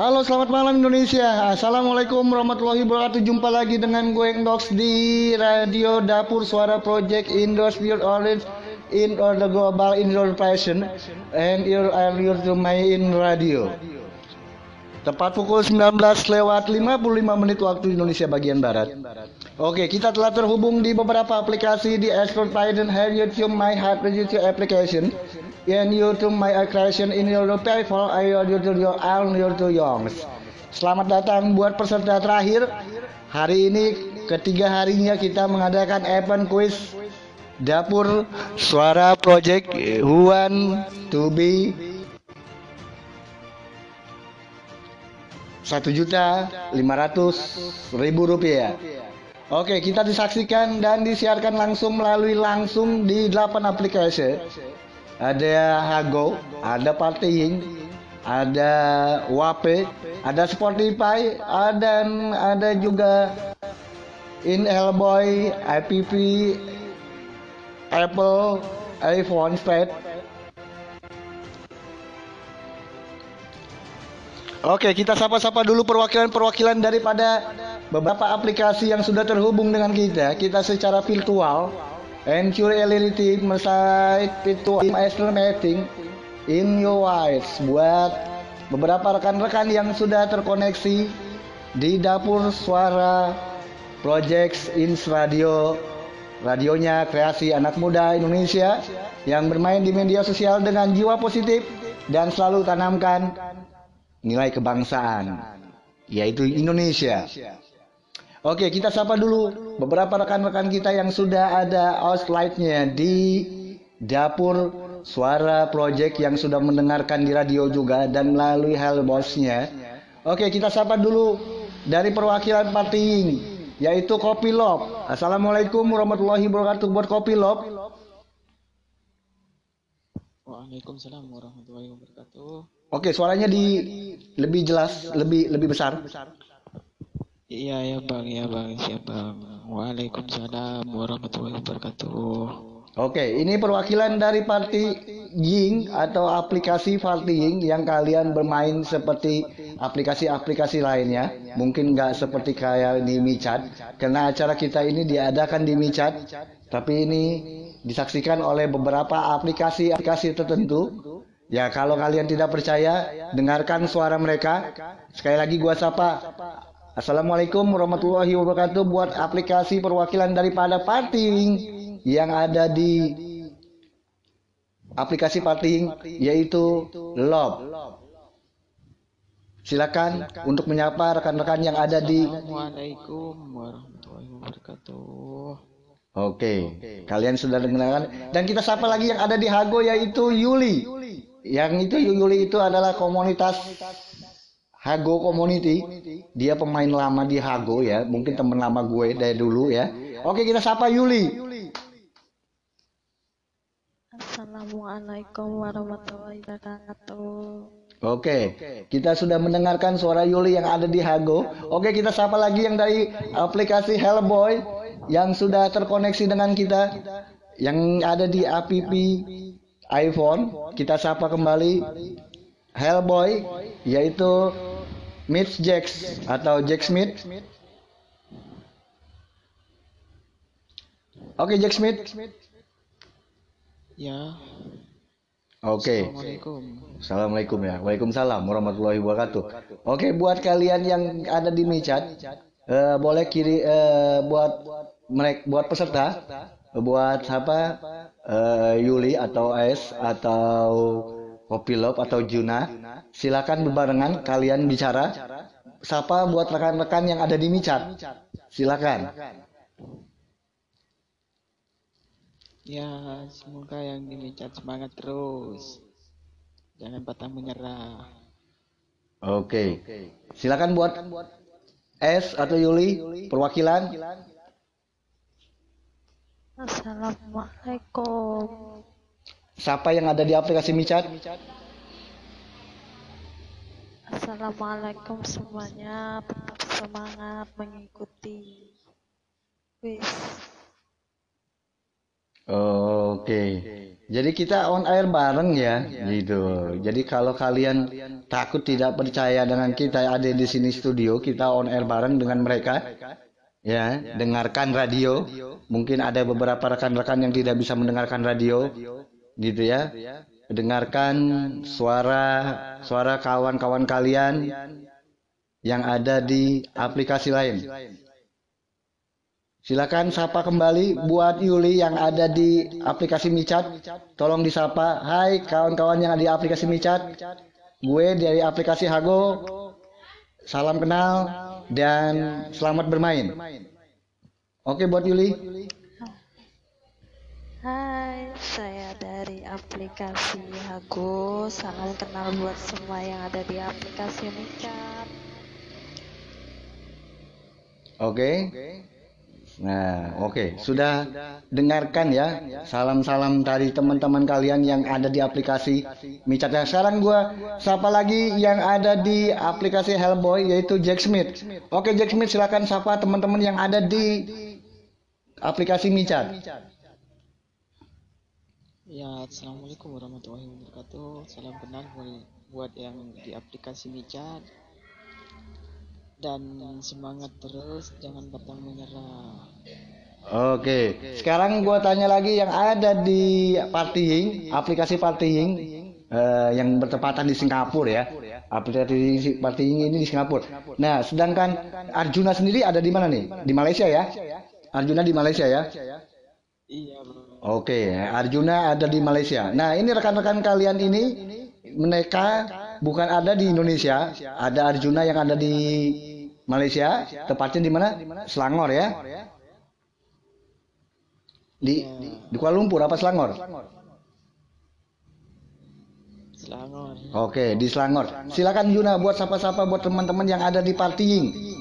Halo selamat malam Indonesia. Assalamualaikum warahmatullahi wabarakatuh. Jumpa lagi dengan gue Dox di Radio Dapur Suara Project Indoors Build Orange in the global indoor fashion and your your to my in radio. Tepat pukul 19 lewat 55 menit waktu Indonesia bagian Barat. Oke, kita telah terhubung di beberapa aplikasi di Biden Have YouTube My Heart Radio Application and YouTube My Creation in your people I your to your all your to. Selamat datang buat peserta terakhir. Hari ini ketiga harinya kita mengadakan event quiz dapur suara project want to be satu juta lima ratus ribu rupiah. Oke, kita disaksikan dan disiarkan langsung melalui langsung di 8 aplikasi. Ada Hago, ada Partying, ada Wape, ada Spotify, ada ada juga In Hellboy, IPP, Apple, iPhone, Pad, Oke, kita sapa-sapa dulu perwakilan-perwakilan daripada beberapa aplikasi yang sudah terhubung dengan kita. Kita secara virtual, Ensure Reality, Mesai, Virtual Estimating, In Your Eyes buat beberapa rekan-rekan yang sudah terkoneksi di dapur suara Projects Ins Radio radionya kreasi anak muda Indonesia yang bermain di media sosial dengan jiwa positif dan selalu tanamkan nilai kebangsaan, yaitu Indonesia. Oke, kita sapa dulu beberapa rekan-rekan kita yang sudah ada outline-nya di dapur suara project yang sudah mendengarkan di radio juga dan melalui Hellboss-nya. Oke, kita sapa dulu dari perwakilan Parting yaitu Kopi Lop. Assalamualaikum warahmatullahi wabarakatuh buat Kopi Lop. Waalaikumsalam warahmatullahi wabarakatuh. Oke, suaranya di lebih jelas, lebih lebih besar. Iya ya bang, ya bang, siap bang. Waalaikumsalam warahmatullahi wabarakatuh. Oke, ini perwakilan dari Party Ying atau aplikasi Party Ying yang kalian bermain seperti aplikasi-aplikasi lainnya. Mungkin nggak seperti kayak di Michat, karena acara kita ini diadakan di Michat, tapi ini disaksikan oleh beberapa aplikasi-aplikasi tertentu Ya kalau kalian tidak percaya, dengarkan suara mereka. Sekali lagi gua sapa. Assalamualaikum warahmatullahi wabarakatuh buat aplikasi perwakilan daripada Parting yang ada di aplikasi Parting yaitu Love. Silakan untuk menyapa rekan-rekan yang ada di Assalamualaikum warahmatullahi wabarakatuh. Oke, kalian sudah dengarkan dan kita sapa lagi yang ada di Hago yaitu Yuli yang itu Yuli itu adalah komunitas Hago Community. Dia pemain lama di Hago ya, mungkin teman lama gue dari dulu ya. Oke, kita sapa Yuli. Assalamualaikum warahmatullahi wabarakatuh. Oke, kita sudah mendengarkan suara Yuli yang ada di Hago. Oke, kita sapa lagi yang dari aplikasi Hellboy yang sudah terkoneksi dengan kita, yang ada di app iPhone kita sapa kembali Hellboy yaitu Mitch Jacks atau Jack Smith Oke Jack Smith Ya. Oke. Assalamualaikum. Assalamualaikum ya. Waalaikumsalam warahmatullahi wabarakatuh. Oke, buat kalian yang ada di Micat, uh, boleh kiri uh, buat mereka buat peserta, buat siapa uh, Yuli atau S atau Kopilop atau Juna, silakan berbarengan kalian bicara. Sapa buat rekan-rekan yang ada di Micat. Silakan. Ya, semoga yang dimicat semangat terus. Jangan patah menyerah. Oke. Silakan buat S atau Yuli perwakilan Assalamualaikum. Siapa yang ada di aplikasi micat Assalamualaikum semuanya. Tetap semangat mengikuti. Wis. Oke, jadi kita on air bareng ya, gitu. Jadi kalau kalian takut tidak percaya dengan kita ada di sini studio, kita on air bareng dengan mereka, ya. Dengarkan radio. Mungkin ada beberapa rekan-rekan yang tidak bisa mendengarkan radio, gitu ya. Dengarkan suara suara kawan-kawan kalian yang ada di aplikasi lain. Silakan sapa kembali buat Yuli yang ada di aplikasi Micat. Tolong disapa. Hai kawan-kawan yang ada di aplikasi Micat. Gue dari aplikasi Hago. Salam kenal dan selamat bermain. Oke buat Yuli. Hai, saya dari aplikasi Hago. Salam kenal buat semua yang ada di aplikasi Micat. Oke. Nah, oke, sudah dengarkan ya salam-salam dari teman-teman kalian yang ada di aplikasi Micat. Nah, sekarang gua sapa lagi yang ada di aplikasi Hellboy yaitu Jack Smith. Oke, Jack Smith silakan sapa teman-teman yang ada di aplikasi Micat. Ya, assalamualaikum warahmatullahi wabarakatuh. Salam kenal buat- yang di aplikasi Micat. Dan semangat terus, jangan pantang menyerah. Oke, sekarang gua tanya lagi yang ada di Partying, aplikasi Partying eh, yang bertepatan di Singapura ya. Aplikasi Partying ini di Singapura. Nah, sedangkan Arjuna sendiri ada di mana nih? Di Malaysia ya? Arjuna di Malaysia ya? Iya, bro. Oke, Arjuna ada di Malaysia. Nah, ini rekan-rekan kalian ini mereka bukan ada di Indonesia, ada Arjuna yang ada di Malaysia, tepatnya di mana? Selangor ya. Di di Kuala Lumpur apa Selangor? Selangor. Oke, di Selangor. Silakan Juna buat sapa-sapa buat teman-teman yang ada di Partying.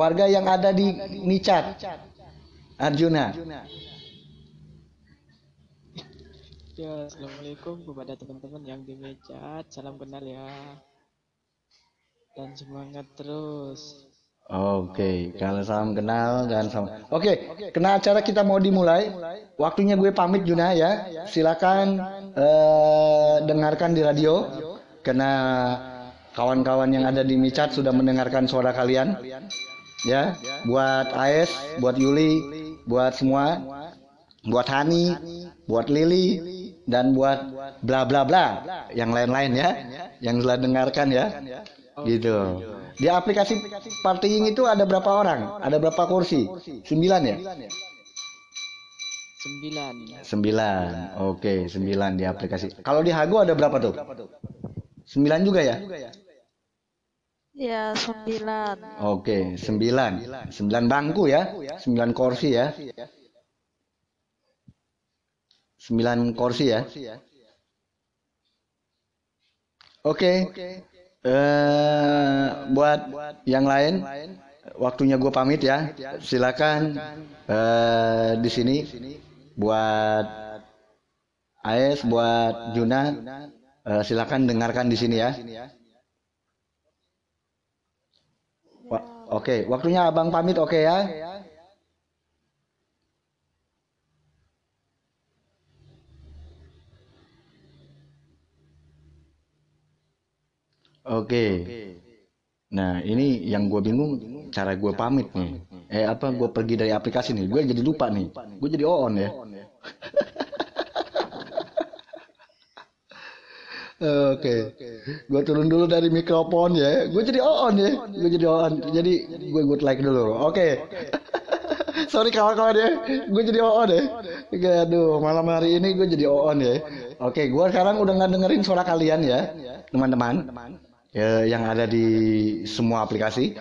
Keluarga yang ada di Micat. Arjuna. Ya, assalamualaikum kepada teman-teman yang di Micat. Salam kenal ya. Dan semangat terus. Oke, kalau salam kenal dan sama. Oke, kena acara kita mau dimulai. Waktunya gue pamit Juna ya. Silakan eh, dengarkan di radio. Karena kawan-kawan yang ada di Micat sudah mendengarkan suara kalian. Ya, buat AS, buat Yuli, buat semua, buat Hani, buat Lili, dan buat bla bla bla yang lain-lain ya, yang telah dengarkan ya, gitu. Di aplikasi Partying itu ada berapa orang? Ada berapa kursi? Sembilan ya? Sembilan. Sembilan. Oke, sembilan di aplikasi. Kalau di Hago ada berapa tuh? Sembilan juga ya? Ya, sembilan. Oke, sembilan. Sembilan bangku ya? Sembilan kursi ya? Sembilan kursi ya? Oke. Eh, buat yang lain, waktunya gue pamit ya. Silakan eh, di sini buat AS, buat Juna, eh, silakan dengarkan di sini ya. Oke, waktunya abang pamit oke ya. Oke. Nah, ini yang gue bingung cara gue pamit nih. Eh apa gue pergi dari aplikasi nih? Gue jadi lupa nih. Gue jadi on ya. Oke, gue turun dulu dari mikrofon ya. Gue jadi on ya. Gue jadi on. Jadi gue good like dulu. Oke. Sorry kawan-kawan ya. Gue jadi on ya. Aduh, malam hari ini gue jadi on ya. Oke, gue sekarang udah nggak dengerin suara kalian ya, teman-teman. Ya, yang ada di semua aplikasi.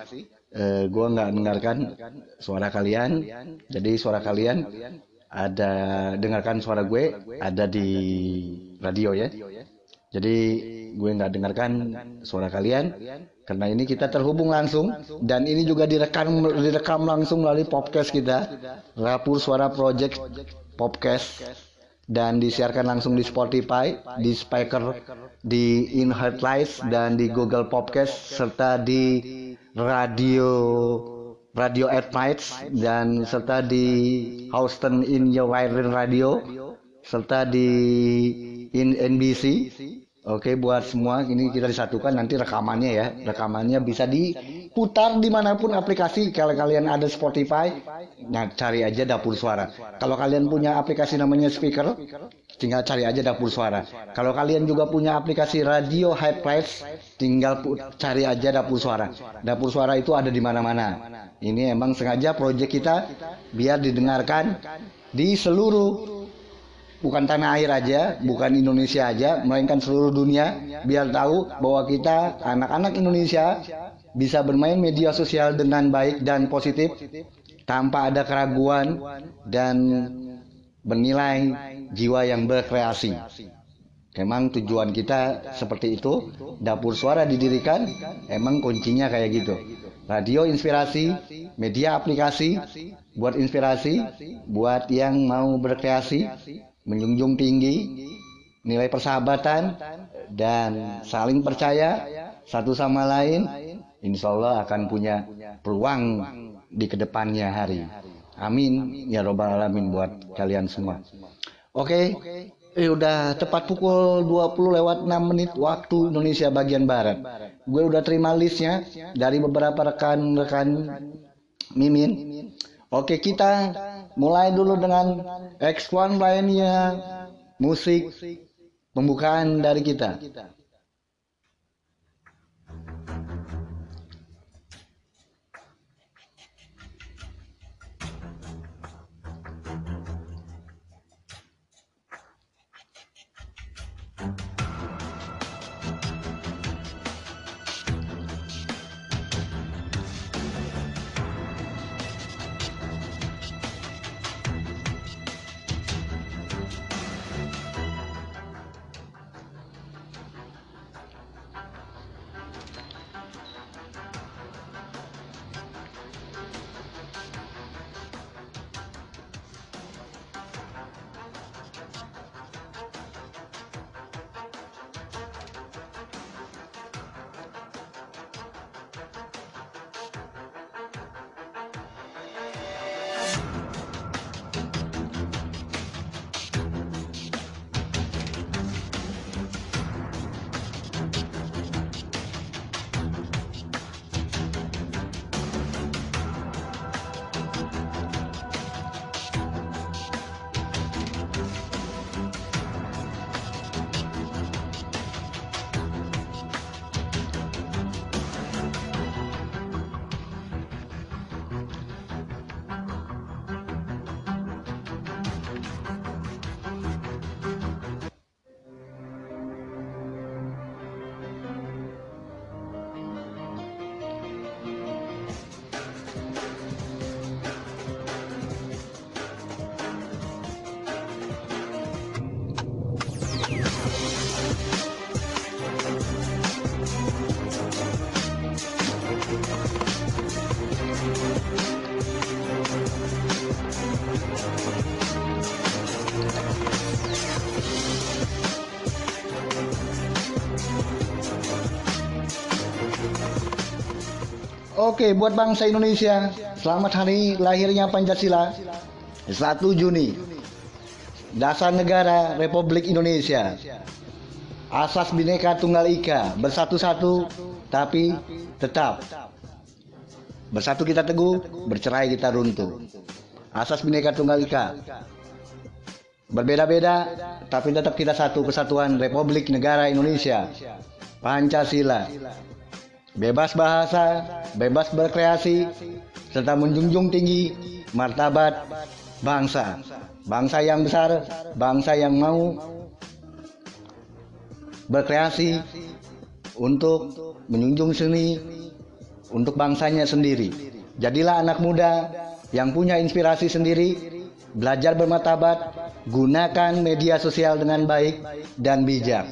Eh, gue nggak dengarkan suara kalian. Jadi suara kalian ada dengarkan suara gue ada di radio ya. Jadi gue nggak dengarkan suara kalian karena ini kita terhubung langsung dan ini juga direkam direkam langsung melalui podcast kita Rapur Suara Project Podcast. Dan disiarkan langsung di Spotify, di Speaker, di In Headlights dan di Google Podcast serta di radio Radio Advice dan serta di Houston in Your Wiring Radio serta di in NBC. Oke buat semua ini kita disatukan nanti rekamannya ya. Rekamannya bisa diputar di mana pun aplikasi. Kalau kalian ada Spotify nah cari aja dapur suara. Kalau kalian punya aplikasi namanya speaker tinggal cari aja dapur suara. Kalau kalian juga punya aplikasi radio high price tinggal cari aja dapur suara. Dapur suara itu ada di mana-mana. Ini emang sengaja proyek kita biar didengarkan di seluruh bukan tanah air aja, bukan Indonesia aja, melainkan seluruh dunia biar tahu bahwa kita anak-anak Indonesia bisa bermain media sosial dengan baik dan positif tanpa ada keraguan dan bernilai jiwa yang berkreasi. Emang tujuan kita seperti itu, dapur suara didirikan, emang kuncinya kayak gitu. Radio inspirasi, media aplikasi, buat inspirasi, buat yang mau berkreasi, menjunjung tinggi nilai persahabatan dan saling percaya satu sama lain, insya Allah akan punya peluang di ke depannya hari. Amin ya robbal alamin buat kalian semua. Oke, eh udah tepat pukul 20 lewat 6 menit waktu Indonesia bagian barat. Gue udah terima listnya dari beberapa rekan-rekan Mimin. Oke, kita mulai dulu dengan X1 lainnya musik pembukaan dari kita. Oke, buat bangsa Indonesia, selamat hari lahirnya Pancasila. 1 Juni. Dasar Negara Republik Indonesia. Asas Bhinneka Tunggal Ika, bersatu-satu tapi tetap. Bersatu kita teguh, bercerai kita runtuh. Asas Bhinneka Tunggal Ika. Berbeda-beda tapi tetap kita satu kesatuan Republik Negara Indonesia. Pancasila bebas bahasa, bebas berkreasi, serta menjunjung tinggi martabat bangsa. Bangsa yang besar, bangsa yang mau berkreasi untuk menjunjung seni untuk bangsanya sendiri. Jadilah anak muda yang punya inspirasi sendiri, belajar bermartabat, gunakan media sosial dengan baik dan bijak.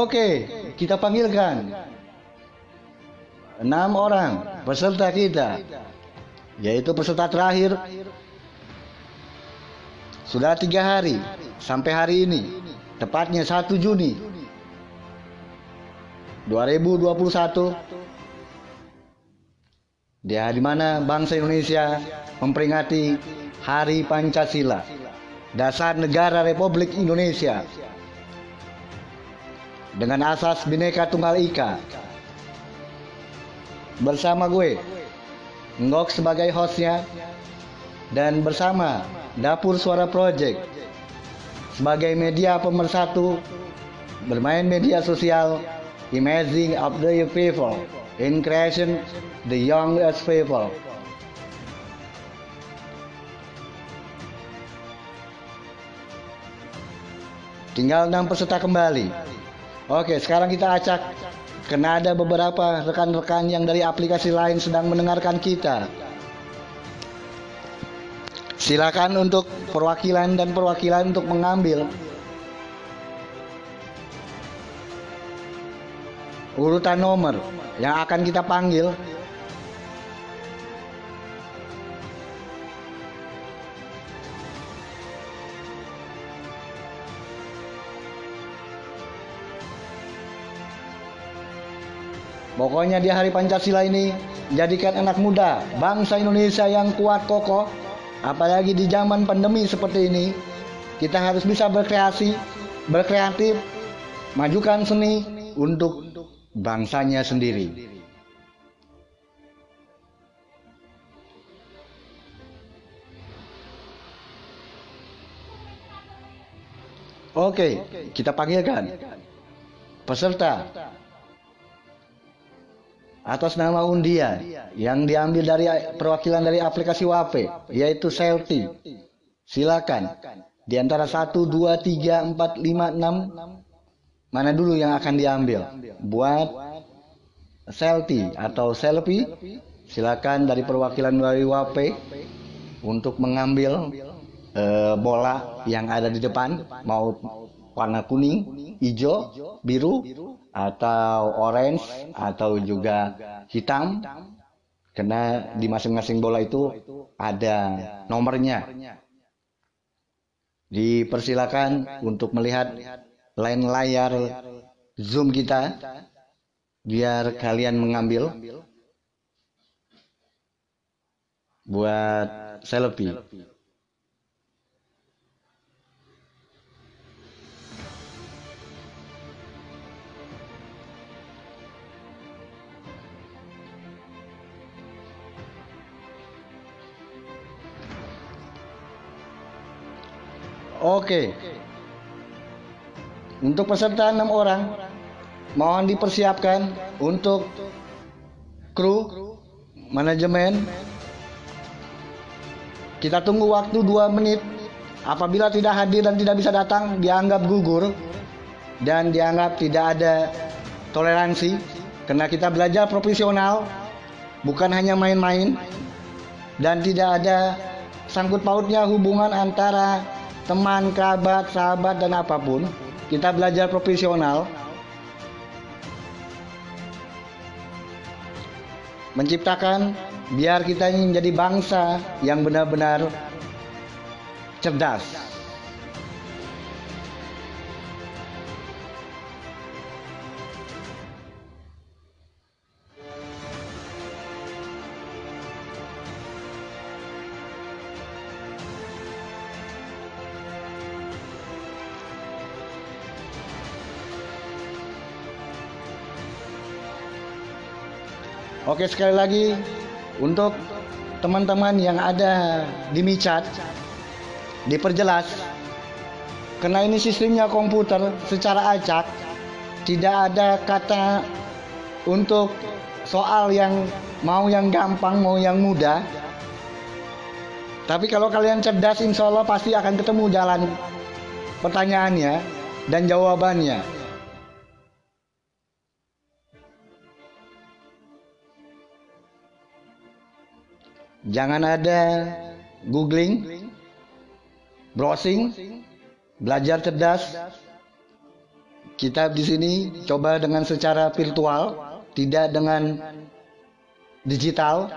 Oke, kita panggilkan enam orang peserta kita, yaitu peserta terakhir. Sudah tiga hari sampai hari ini, tepatnya 1 Juni 2021 di hari mana bangsa Indonesia memperingati Hari Pancasila, dasar negara Republik Indonesia dengan asas Bhinneka Tunggal Ika. Bersama gue, Ngok sebagai hostnya, dan bersama Dapur Suara Project sebagai media pemersatu bermain media sosial Amazing of the people in creation the young as people. Tinggal enam peserta kembali. Oke, sekarang kita acak. Karena ada beberapa rekan-rekan yang dari aplikasi lain sedang mendengarkan kita. Silakan untuk perwakilan dan perwakilan untuk mengambil. Urutan nomor yang akan kita panggil Pokoknya di hari Pancasila ini jadikan anak muda bangsa Indonesia yang kuat kokoh apalagi di zaman pandemi seperti ini kita harus bisa berkreasi, berkreatif, majukan seni untuk bangsanya sendiri. Oke, kita panggilkan peserta atas nama undian yang diambil dari perwakilan dari aplikasi WAPE yaitu Selti. Silakan di antara 1 2 3 4 5 6 Mana dulu yang akan diambil? Buat selfie atau selfie, silakan dari perwakilan dari WAP untuk mengambil uh, bola yang ada di depan, mau warna kuning, hijau, biru, atau orange, atau juga hitam. Karena di masing-masing bola itu ada nomornya. Dipersilakan untuk melihat lain layar zoom kita biar kalian mengambil buat selfie. Oke. Untuk peserta enam orang, mohon dipersiapkan untuk kru, manajemen. Kita tunggu waktu dua menit. Apabila tidak hadir dan tidak bisa datang, dianggap gugur dan dianggap tidak ada toleransi karena kita belajar profesional, bukan hanya main-main dan tidak ada sangkut pautnya hubungan antara teman, kerabat, sahabat dan apa pun kita belajar profesional. Menciptakan biar kita ini menjadi bangsa yang benar-benar cerdas Oke sekali lagi untuk teman-teman yang ada di Micat diperjelas karena ini sistemnya komputer secara acak tidak ada kata untuk soal yang mau yang gampang mau yang mudah. Tapi kalau kalian cerdas insya Allah pasti akan ketemu jalan pertanyaannya dan jawabannya Jangan ada googling, browsing, belajar cerdas. kita di sini coba dengan secara virtual, tidak dengan digital.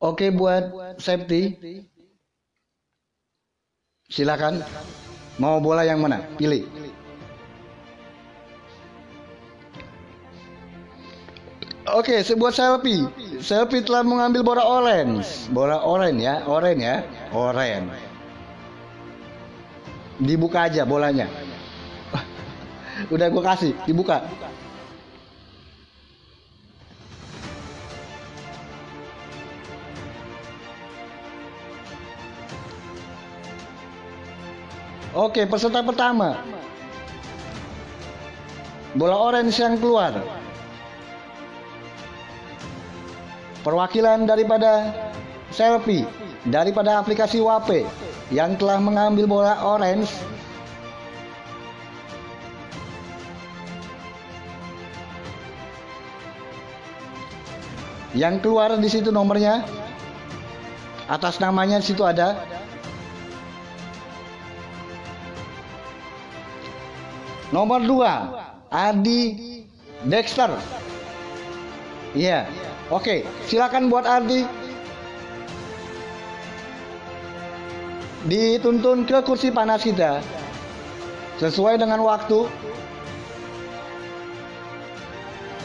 Oke buat safety. Silakan. Mau bola yang mana? Pilih. Oke, sebuah selfie. Selfie telah mengambil bola orange. Bola orange ya, orange ya, orange. Dibuka aja bolanya. Udah gue kasih, dibuka. Oke, peserta pertama. Bola orange yang keluar. Perwakilan daripada selfie daripada aplikasi WAP yang telah mengambil bola orange. Yang keluar di situ nomornya atas namanya di situ ada. Nomor 2 Adi Dexter. Iya oke silakan buat Adi dituntun ke kursi panas kita sesuai dengan waktu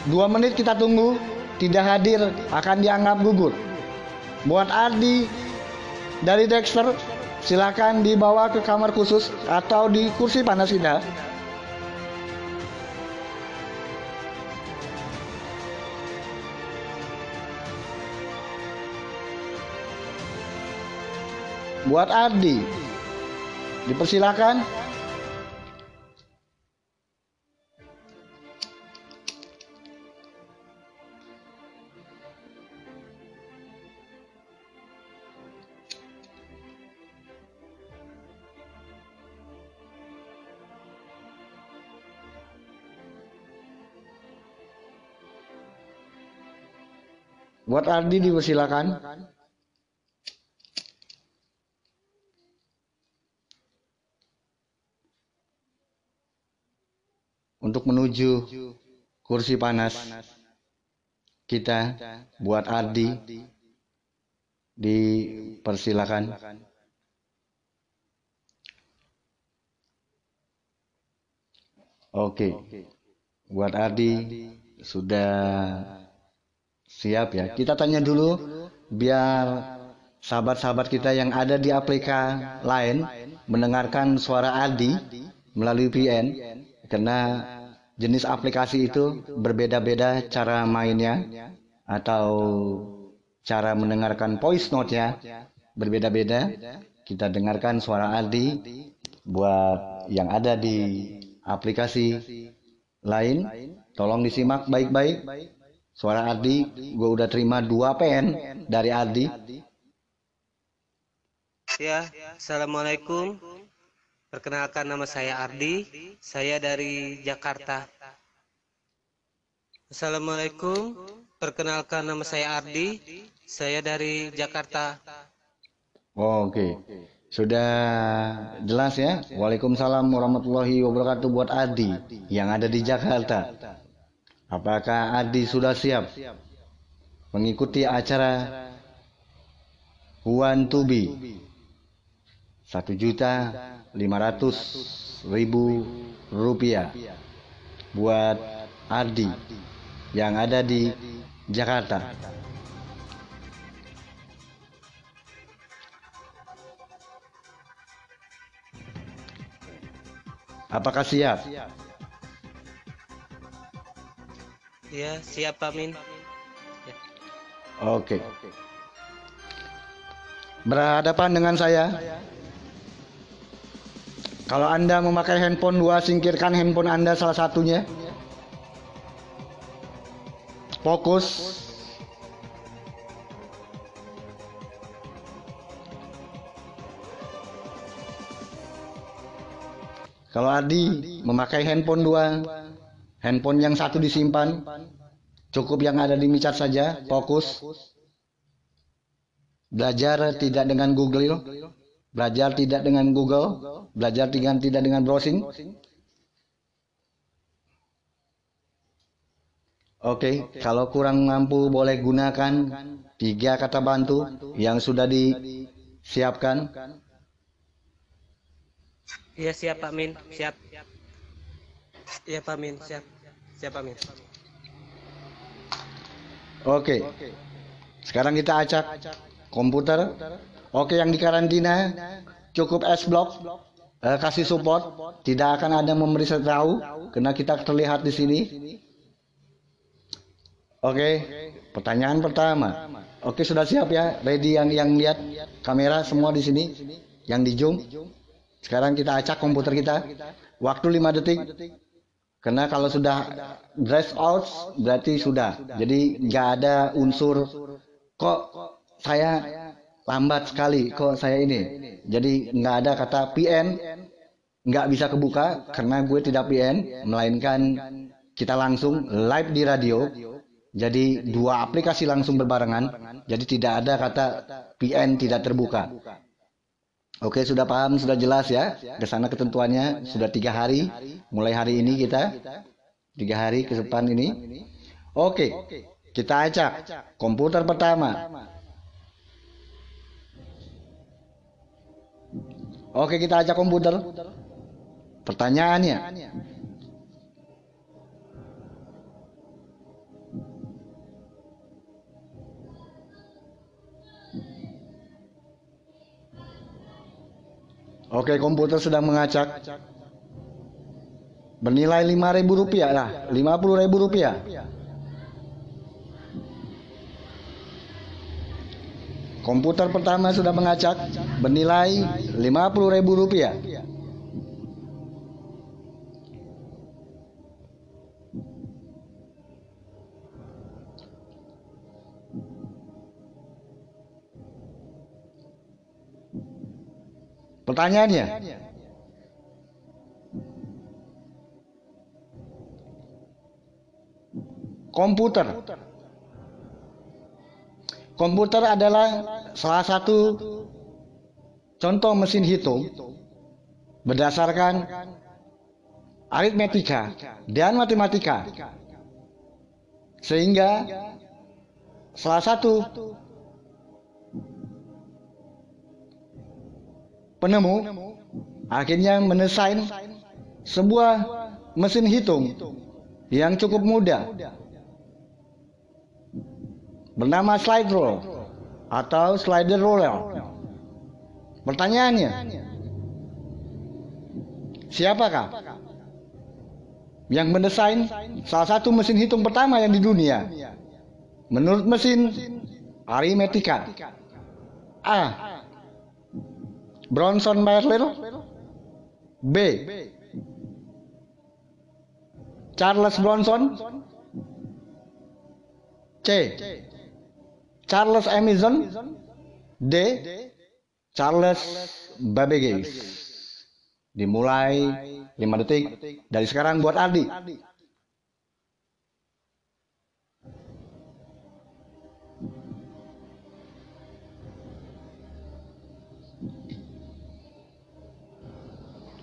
dua menit kita tunggu tidak hadir akan dianggap gugur. Buat Ardi dari Dexter, silakan dibawa ke kamar khusus atau di kursi panas kita. Buat Ardi, dipersilakan Buat Ardi dipersilakan. Untuk menuju kursi panas kita buat Ardi dipersilakan. Oke. Buat Ardi sudah Siap ya. Kita tanya dulu biar sahabat-sahabat kita yang ada di aplikasi lain mendengarkan suara Adi melalui VN karena jenis aplikasi itu berbeda-beda cara mainnya atau cara mendengarkan voice note-nya berbeda-beda. Kita dengarkan suara Adi buat yang ada di aplikasi lain. Tolong disimak baik-baik Suara Ardi, gue udah terima dua PN dari Ardi. Ya, Assalamualaikum. Perkenalkan nama saya Ardi, saya dari Jakarta. Assalamualaikum. Perkenalkan nama saya Ardi, saya dari Jakarta. Oh, Oke, okay. sudah jelas ya. Waalaikumsalam warahmatullahi wabarakatuh buat Ardi yang ada di Jakarta. Apakah Adi sudah siap mengikuti acara Huan Tubi? Satu juta lima ratus ribu rupiah buat Adi yang ada di Jakarta. Apakah siap? Ya, siap Pak Min. Ya. Oke. Berhadapan dengan saya. Kalau Anda memakai handphone dua, singkirkan handphone Anda salah satunya. Fokus. Kalau Adi memakai handphone dua, Handphone yang satu disimpan, cukup yang ada di micat saja, fokus. Belajar tidak dengan Google, Belajar tidak dengan Google, belajar dengan tidak dengan browsing. Oke, kalau kurang mampu boleh gunakan tiga kata bantu yang sudah disiapkan. Iya siap Pak Min, siap. Iya Pak Min, siap. Siap Pak Min. Oke. Sekarang kita acak komputer. Oke, yang di karantina cukup S block eh, kasih support, tidak akan ada memberi tahu karena kita terlihat di sini. Oke, pertanyaan pertama. Oke, sudah siap ya? Ready yang yang lihat kamera semua di sini, yang di zoom. Sekarang kita acak komputer kita. Waktu 5 detik. Karena kalau sudah dress out berarti sudah. Jadi nggak ada unsur kok saya lambat sekali kok saya ini. Jadi nggak ada kata PN nggak bisa kebuka karena gue tidak PN melainkan kita langsung live di radio. Jadi dua aplikasi langsung berbarengan. Jadi tidak ada kata PN tidak terbuka. Oke sudah paham sudah jelas ya ke sana ketentuannya sudah tiga hari mulai hari ini kita tiga hari ke depan ini. Oke kita acak komputer pertama. Oke kita acak komputer. Pertanyaannya Oke, komputer sedang mengacak. Bernilai lima ribu rupiah lah, lima puluh ribu rupiah. Komputer pertama sudah mengacak, bernilai lima puluh ribu rupiah. Pertanyaannya, komputer. Komputer adalah salah satu contoh mesin hitung berdasarkan aritmetika dan matematika. Sehingga salah satu penemu akhirnya mendesain sebuah mesin hitung yang cukup mudah bernama slide rule atau slider roller. Pertanyaannya, siapakah yang mendesain salah satu mesin hitung pertama yang di dunia? Menurut mesin aritmetika. A. Bronson Merrill B Charles Bronson C Charles Amazon D. Charles Babbage dimulai 5 detik dari sekarang buat Ardi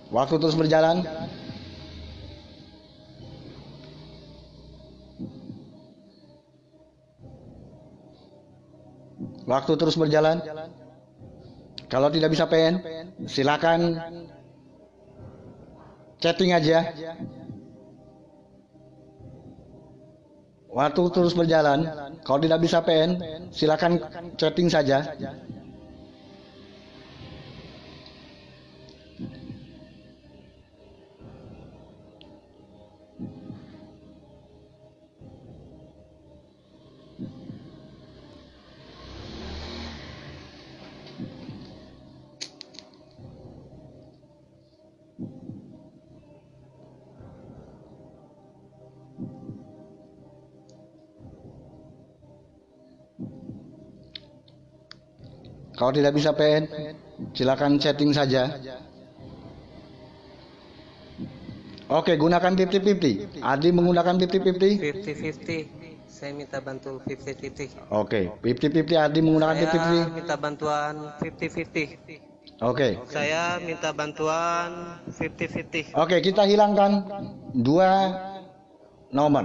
Waktu terus berjalan. Waktu terus berjalan. Kalau tidak bisa PN, silakan chatting aja. Waktu terus berjalan. Kalau tidak bisa PN, silakan chatting saja. Kalau tidak bisa PN, silakan chatting saja. Oke, gunakan 50-50. Adi menggunakan 50-50. 50-50. Saya minta bantu 50-50. Oke, 50-50 Adi menggunakan Saya 50-50. minta bantuan 50-50. Oke. Saya minta bantuan 50-50. Oke, kita hilangkan dua nomor.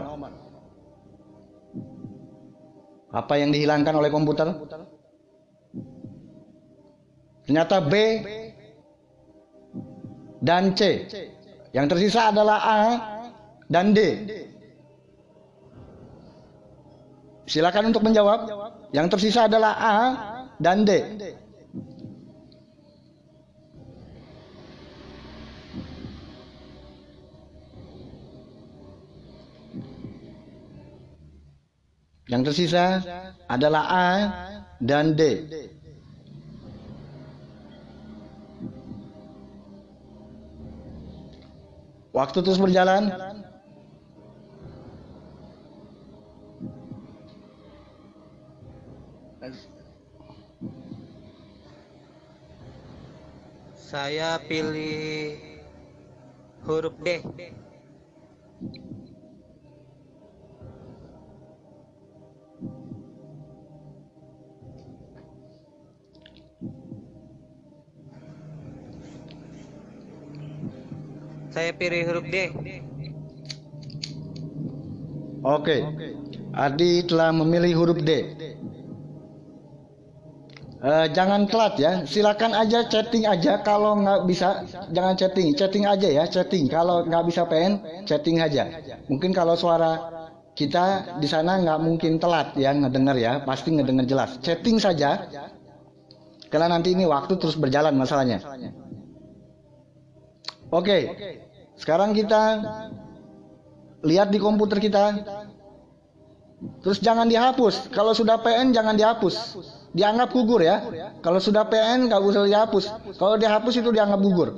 Apa yang dihilangkan oleh komputer? Ternyata B dan C. Yang tersisa adalah A dan D. Silakan untuk menjawab. Yang tersisa adalah A dan D. Yang tersisa adalah A dan D. Waktu terus berjalan. Saya pilih huruf D. Saya pilih huruf D. Oke. Adi telah memilih huruf D. Eh, jangan telat ya. Silakan aja chatting aja. Kalau nggak bisa, jangan chatting. Chatting aja ya, chatting. Kalau nggak bisa PN, chatting aja. Mungkin kalau suara kita di sana nggak mungkin telat ya ngedenger ya. Pasti ngedenger jelas. Chatting saja. Karena nanti ini waktu terus berjalan masalahnya. Oke. Sekarang kita lihat di komputer kita. Terus jangan dihapus. Kalau sudah PN jangan dihapus. Dianggap gugur ya. Kalau sudah PN nggak usah dihapus. Kalau dihapus itu dianggap gugur.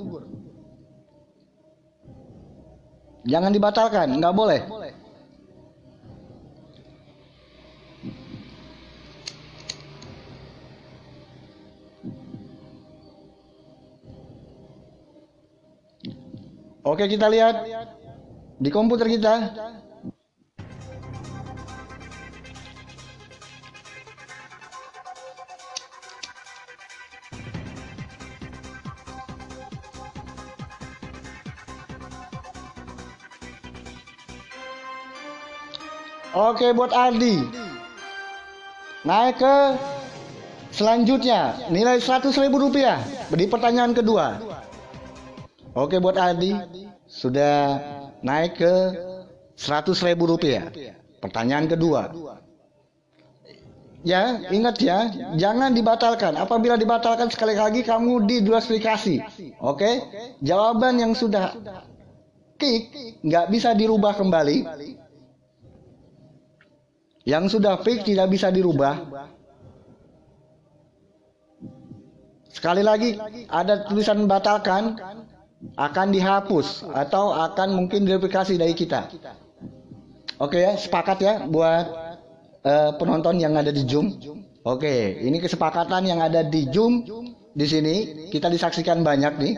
Jangan dibatalkan, nggak boleh. Oke kita lihat di komputer kita. Oke buat Ardi. Naik ke selanjutnya nilai 100 ribu rupiah di pertanyaan kedua. Oke buat Adi sudah naik ke 100 ribu rupiah. Pertanyaan kedua. Ya, ingat ya, jangan dibatalkan. Apabila dibatalkan sekali lagi kamu didiskualifikasi. Oke? Jawaban yang sudah kick nggak bisa dirubah kembali. Yang sudah fix tidak bisa dirubah. Sekali lagi ada tulisan batalkan akan dihapus atau akan mungkin diverifikasi dari kita. Oke ya, sepakat ya buat uh, penonton yang ada di Zoom. Oke, ini kesepakatan yang ada di Zoom di sini kita disaksikan banyak nih.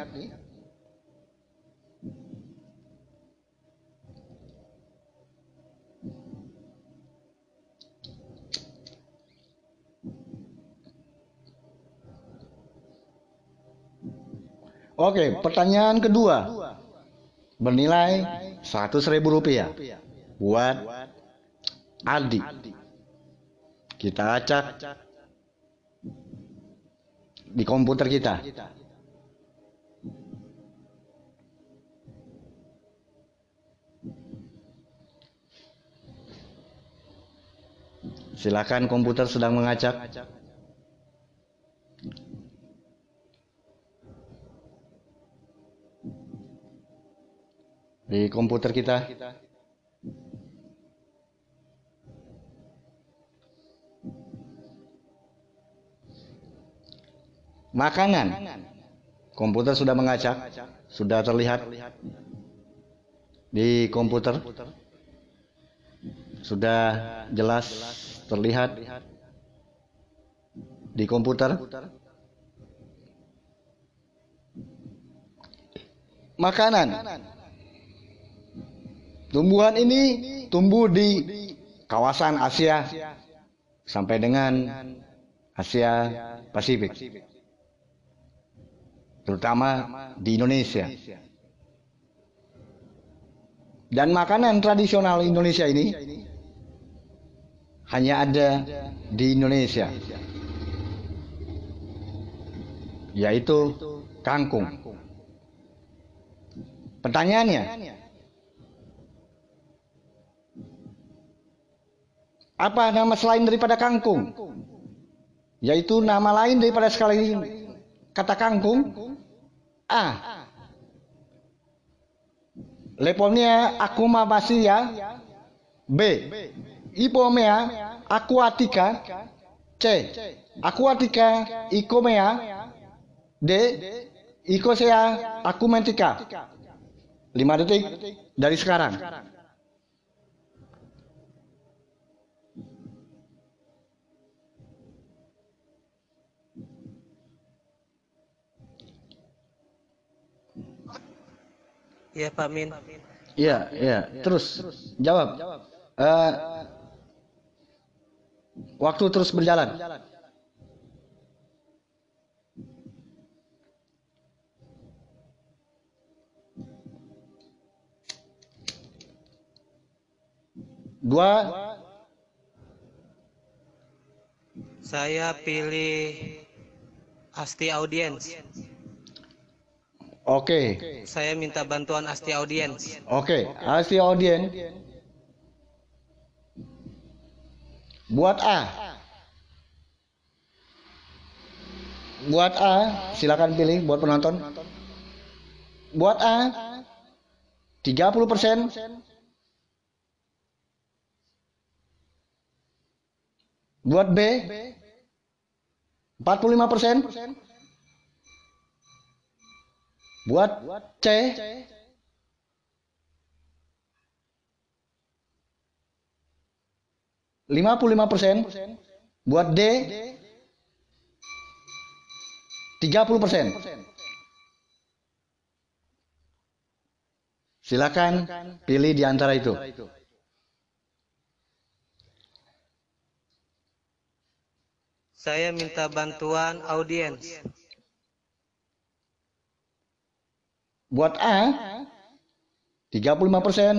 Oke, pertanyaan kedua. Bernilai 100 ribu rupiah. Buat Adi. Kita acak di komputer kita. Silakan komputer sedang mengacak. Di komputer kita. Makanan. Komputer sudah mengacak, sudah terlihat di komputer. Sudah jelas terlihat di komputer. Makanan. Tumbuhan ini tumbuh di kawasan Asia sampai dengan Asia Pasifik. terutama di Indonesia. Dan makanan tradisional Indonesia ini hanya ada di Indonesia, yaitu kangkung. Pertanyaannya, apa nama selain daripada kangkung? Yaitu nama lain daripada sekali kata kangkung. A. Leponia akumabasia. B. Ipomea aquatica. C. Aquatica icomea. D. Icosea acumentica. 5 detik dari sekarang. Iya Pak Min. Iya, iya. Terus jawab. Eh, waktu terus berjalan. Dua, Saya pilih Asti Audiens. Oke, Saya minta bantuan Asti Audiens. oke. Hasil audien. Buat A. Buat A, silakan pilih buat penonton. Buat A, 30 persen. Buat B, 45 persen. Buat C, lima puluh lima persen. Buat D, tiga puluh persen. Silakan pilih di antara itu. Saya minta bantuan audiens. Buat A, 35 persen.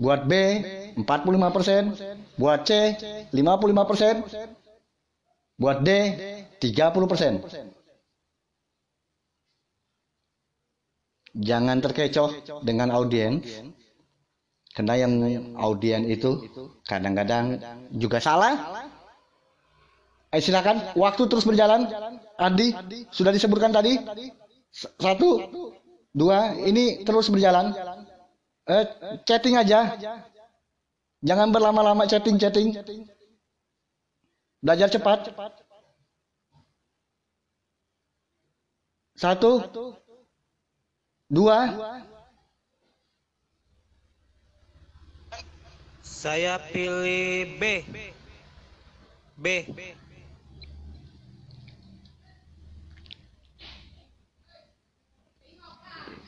Buat B, 45 persen. Buat C, 55 persen. Buat D, 30 persen. Jangan terkecoh dengan audiens. Karena yang audien itu kadang-kadang juga salah. Eh silakan, waktu terus berjalan. Adi, sudah disebutkan tadi. Satu, dua, ini terus berjalan. Eh, chatting aja. Jangan berlama-lama chatting-chatting. Belajar cepat. Satu, dua, Saya pilih B. B.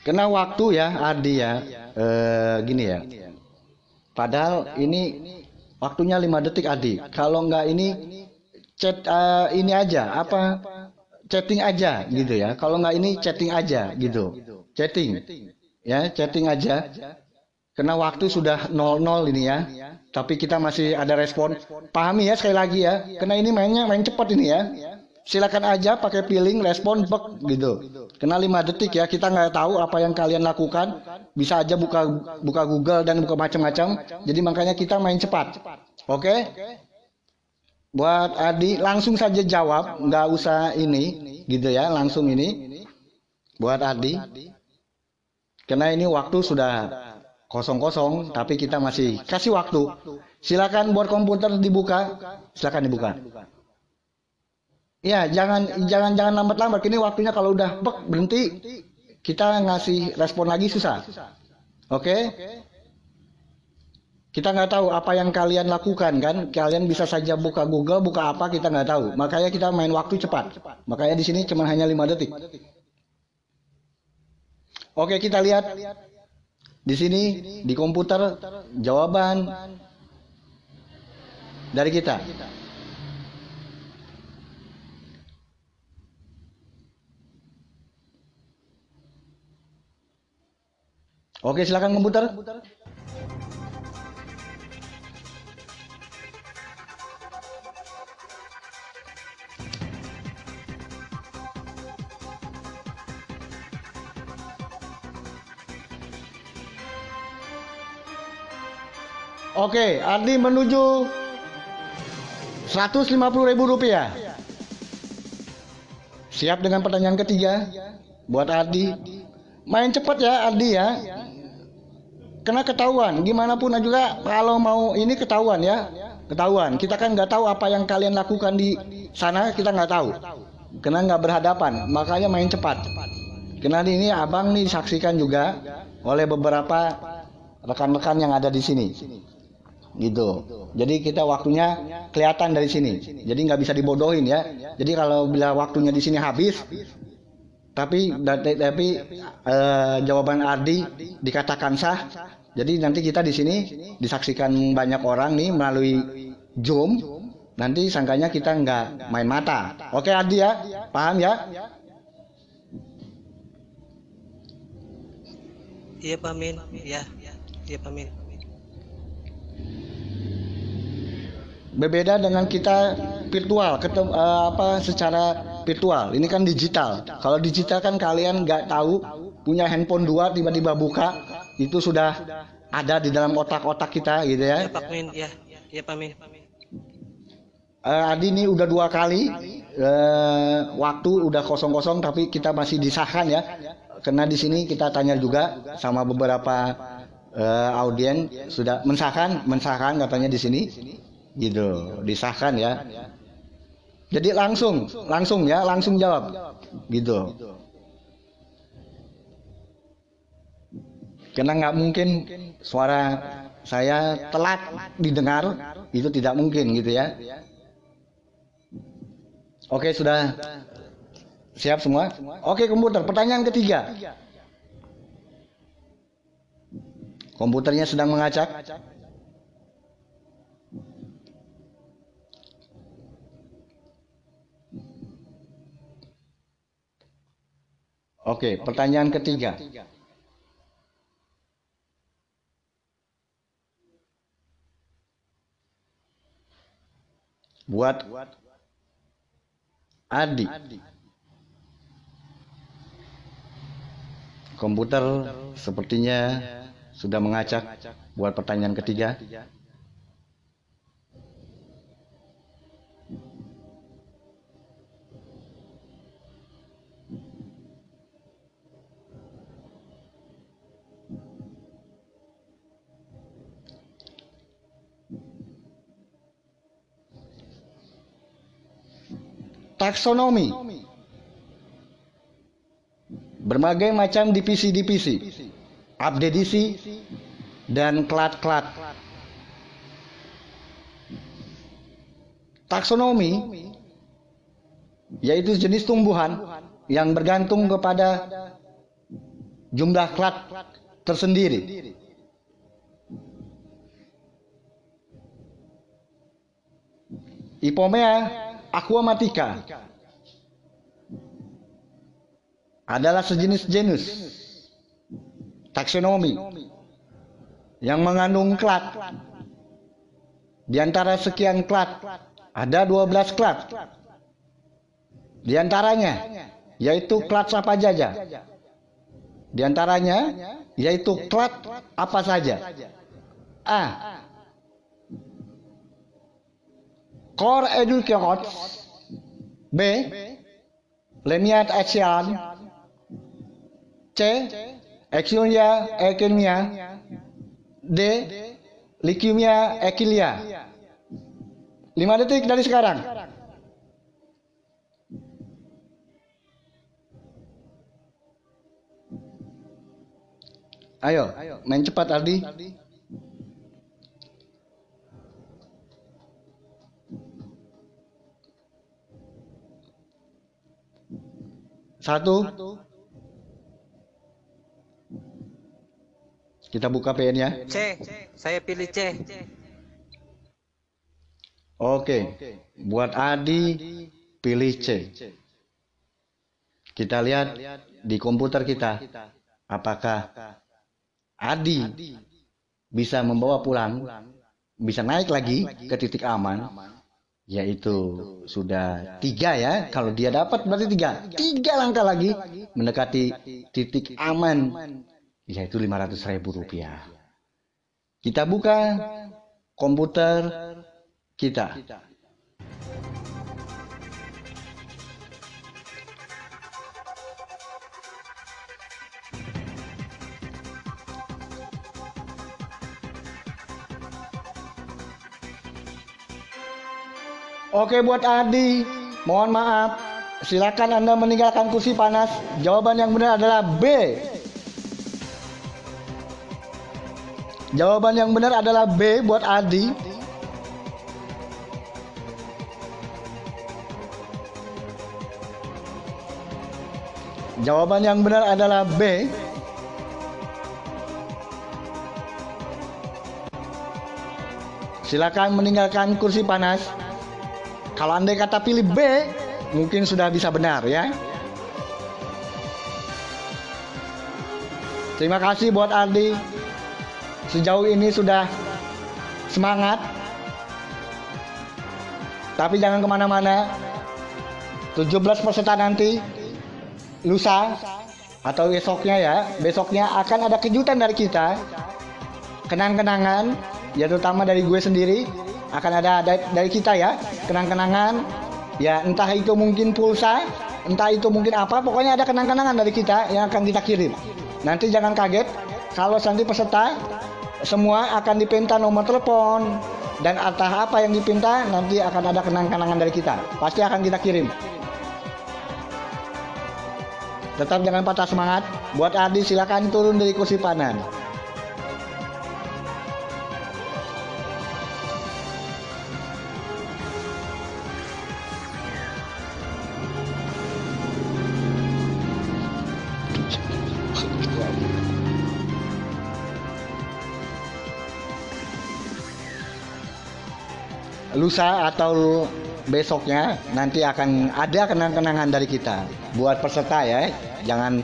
Kena waktu ya, Adi ya. Eh, gini ya. Padahal ini waktunya 5 detik Adi. Kalau nggak ini chat eh, ini aja apa chatting aja gitu ya. Kalau nggak ini chatting aja gitu. Chatting. Ya, chatting aja. Karena waktu sudah 00 ini ya. Tapi kita masih ada respon. Pahami ya sekali lagi ya. Karena ini mainnya main cepat ini ya. Silakan aja pakai feeling respon bek gitu. Kena 5 detik ya. Kita nggak tahu apa yang kalian lakukan. Bisa aja buka buka Google dan buka macam-macam. Jadi makanya kita main cepat. Oke? Buat Adi langsung saja jawab, nggak usah ini gitu ya, langsung ini. Buat Adi. Karena ini waktu sudah kosong-kosong, tapi kita masih kasih waktu. Silakan buat komputer dibuka, silakan dibuka. Ya, jangan jangan jangan lambat-lambat. Ini waktunya kalau udah bek berhenti, kita ngasih respon lagi susah. Oke? Kita nggak tahu apa yang kalian lakukan kan? Kalian bisa saja buka Google, buka apa kita nggak tahu. Makanya kita main waktu cepat. Makanya di sini cuma hanya 5 detik. Oke, kita lihat di sini di komputer jawaban dari kita. Oke, silakan komputer. Oke, Ardi menuju 150 ribu rupiah. Siap dengan pertanyaan ketiga buat Ardi. Main cepat ya Ardi ya. Kena ketahuan. Gimana pun juga kalau mau ini ketahuan ya. Ketahuan. Kita kan nggak tahu apa yang kalian lakukan di sana kita nggak tahu. Karena nggak berhadapan. Makanya main cepat. Karena ini abang nih disaksikan juga oleh beberapa rekan-rekan yang ada di sini gitu. Jadi kita waktunya kelihatan dari sini. Jadi nggak bisa dibodohin ya. Jadi kalau bila waktunya di sini habis, tapi tapi eh, jawaban Ardi dikatakan sah. Jadi nanti kita di sini disaksikan banyak orang nih melalui Zoom. Nanti sangkanya kita nggak main mata. Oke Ardi ya, paham ya? Iya Pak Min. Iya. Iya Pak Min. berbeda dengan kita virtual ketemu eh, apa secara virtual ini kan digital kalau digital kan kalian nggak tahu punya handphone dua tiba-tiba buka itu sudah ada di dalam otak-otak kita gitu ya Iya Pak Min. Iya. Iya Pak Min. Eh, Adi ini udah dua kali eh, waktu udah kosong-kosong tapi kita masih disahkan ya karena di sini kita tanya juga sama beberapa eh, audien sudah mensahkan mensahkan katanya di sini gitu disahkan ya jadi langsung langsung ya langsung jawab. Gitu. Karena nggak mungkin suara saya telat didengar itu tidak mungkin gitu ya. Oke sudah. Siap semua? Oke komputer pertanyaan ketiga. Komputernya sedang mengacak Oke, pertanyaan ketiga. Buat Adi. Komputer sepertinya sudah mengacak buat pertanyaan ketiga. Taksonomi. Berbagai macam divisi-divisi. Abdedisi dan klat-klat. Taksonomi yaitu jenis tumbuhan yang bergantung kepada jumlah klat tersendiri. Ipomea aquamatica adalah sejenis genus taksonomi yang mengandung klat. Di antara sekian klat, ada 12 klat. Di antaranya, yaitu klat apa saja. Di antaranya, yaitu klat apa saja. A. Core Educate B. Lemiat Asian C. Exunia Ekinia D. Leukemia Ekilia 5 detik dari sekarang Ayo, main cepat Ardi. Satu. Kita buka PN-nya. C. Saya pilih C. Oke. Buat Adi pilih C. Kita lihat di komputer kita apakah Adi bisa membawa pulang, bisa naik lagi ke titik aman, yaitu sudah tiga ya. Kalau dia dapat berarti tiga, tiga langkah lagi mendekati titik aman, yaitu 500 ribu rupiah. Kita buka komputer kita. Oke buat Adi, mohon maaf. Silakan Anda meninggalkan kursi panas. Jawaban yang benar adalah B. Jawaban yang benar adalah B buat Adi. Jawaban yang benar adalah B. Silakan meninggalkan kursi panas. Kalau Anda kata pilih B, mungkin sudah bisa benar ya. Terima kasih buat Ardi. Sejauh ini sudah semangat. Tapi jangan ke mana-mana. 17 peserta nanti lusa atau besoknya ya, besoknya akan ada kejutan dari kita. Kenang-kenangan, ya terutama dari gue sendiri akan ada dari, dari kita ya, kenang-kenangan. Ya entah itu mungkin pulsa, entah itu mungkin apa, pokoknya ada kenang-kenangan dari kita yang akan kita kirim. Nanti jangan kaget kalau nanti peserta semua akan dipinta nomor telepon dan entah apa yang dipinta nanti akan ada kenang-kenangan dari kita. Pasti akan kita kirim. Tetap jangan patah semangat. Buat Ardi silakan turun dari kursi panan. Lusa atau besoknya nanti akan ada kenang-kenangan dari kita. Buat peserta ya jangan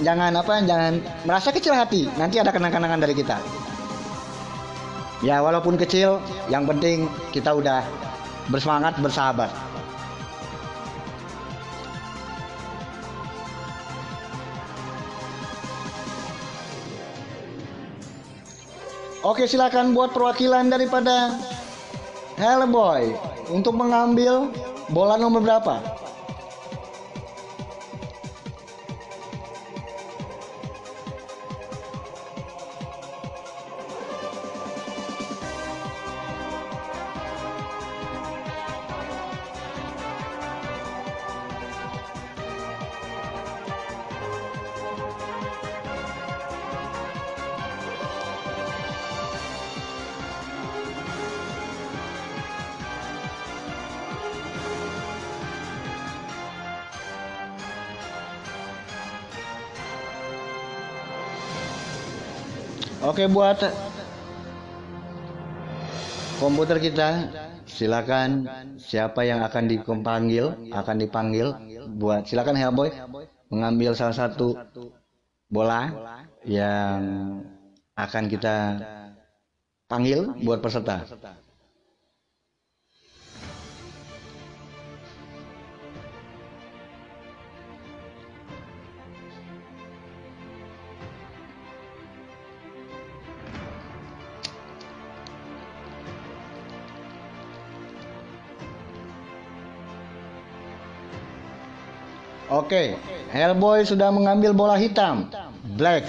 jangan apa jangan merasa kecil hati nanti ada kenang-kenangan dari kita. Ya walaupun kecil yang penting kita udah bersemangat bersahabat. Oke silakan buat perwakilan daripada Hello boy, untuk mengambil bola nomor berapa? Oke buat komputer kita silakan siapa yang akan dipanggil akan dipanggil buat silakan Hellboy mengambil salah satu bola yang akan kita panggil buat peserta. Oke, Hellboy sudah mengambil bola hitam. Black.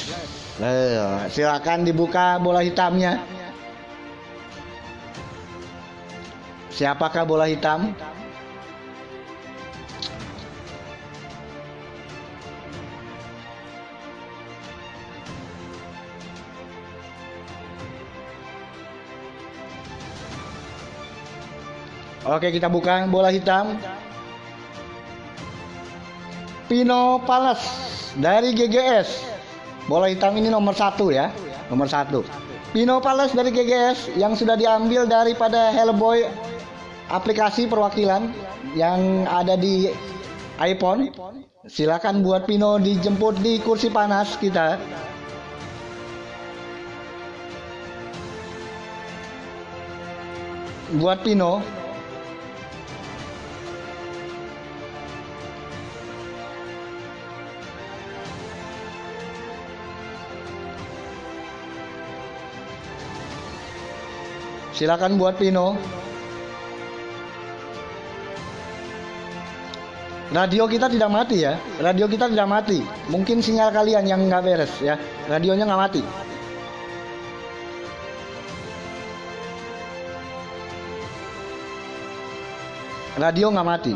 Silakan dibuka bola hitamnya. Siapakah bola hitam? Oke, kita buka bola hitam. Pino Palas dari GGS. Bola hitam ini nomor satu ya, nomor satu. Pino Palas dari GGS yang sudah diambil daripada Hellboy aplikasi perwakilan yang ada di iPhone. Silakan buat Pino dijemput di kursi panas kita. Buat Pino, Silakan buat Pino. Radio kita tidak mati ya. Radio kita tidak mati. Mungkin sinyal kalian yang nggak beres ya. Radionya nggak mati. Radio nggak mati.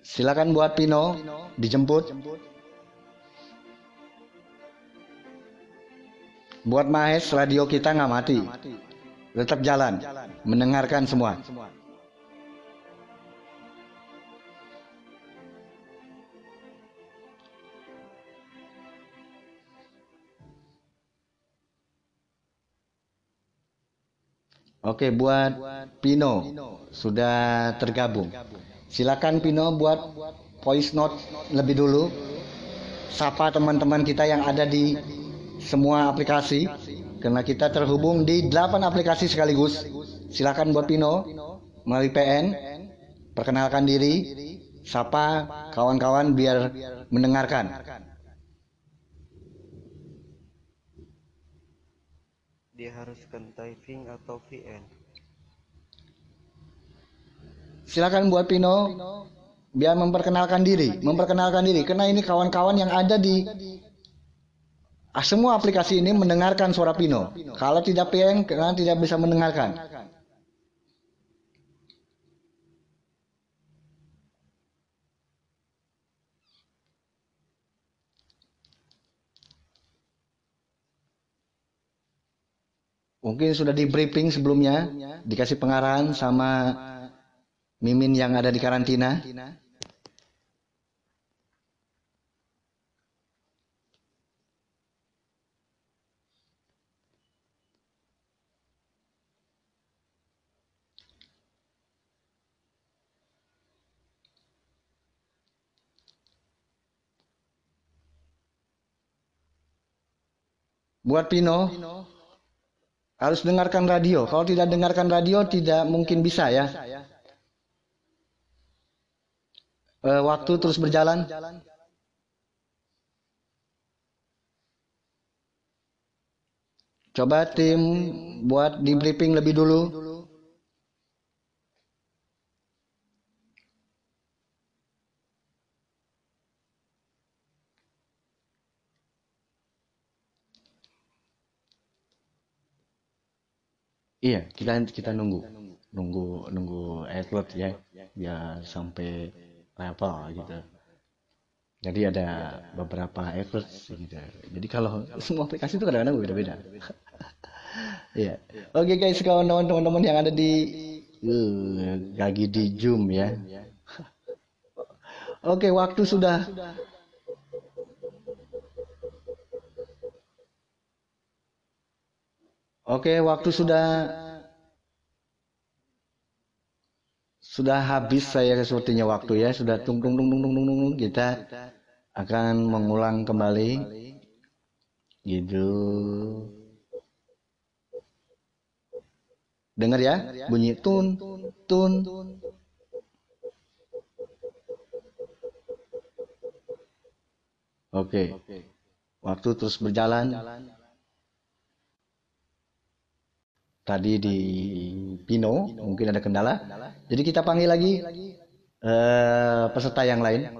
Silakan buat Pino dijemput. Buat Mahes radio kita nggak mati. Tetap jalan, mendengarkan semua. Oke, buat Pino sudah tergabung. Silakan Pino buat voice note lebih dulu. Sapa teman-teman kita yang ada di semua aplikasi karena kita terhubung di 8 aplikasi sekaligus. Silakan buat Pino melalui PN perkenalkan diri, sapa kawan-kawan biar mendengarkan. Diharuskan typing atau VN. Silakan buat Pino biar memperkenalkan diri, memperkenalkan diri karena ini kawan-kawan yang ada di semua aplikasi ini mendengarkan suara Pino. Kalau tidak PN karena tidak bisa mendengarkan. Mungkin sudah di briefing sebelumnya, dikasih pengarahan sama Mimin yang ada di karantina. Buat Pino, harus dengarkan radio. Kalau tidak dengarkan radio, tidak mungkin bisa ya. Eh, waktu terus berjalan. Coba tim buat di briefing lebih dulu. Iya, kita kita nunggu, nunggu nunggu atlet ya, biar sampai level gitu. Jadi ada beberapa atlet gitu. Jadi kalau semua aplikasi itu kadang-kadang beda-beda. Iya. Oke guys, kawan-kawan teman-teman yang ada di uh, lagi di Zoom ya. Oke, waktu sudah Oke, waktu sudah sudah habis saya sepertinya waktu ya, sudah tung tung tung tung tung tung tung kita akan mengulang kembali. gitu. Dengar ya, bunyi tun tun. Oke. Waktu terus berjalan. Tadi di Pino mungkin ada kendala. Jadi kita panggil lagi uh, peserta yang lain.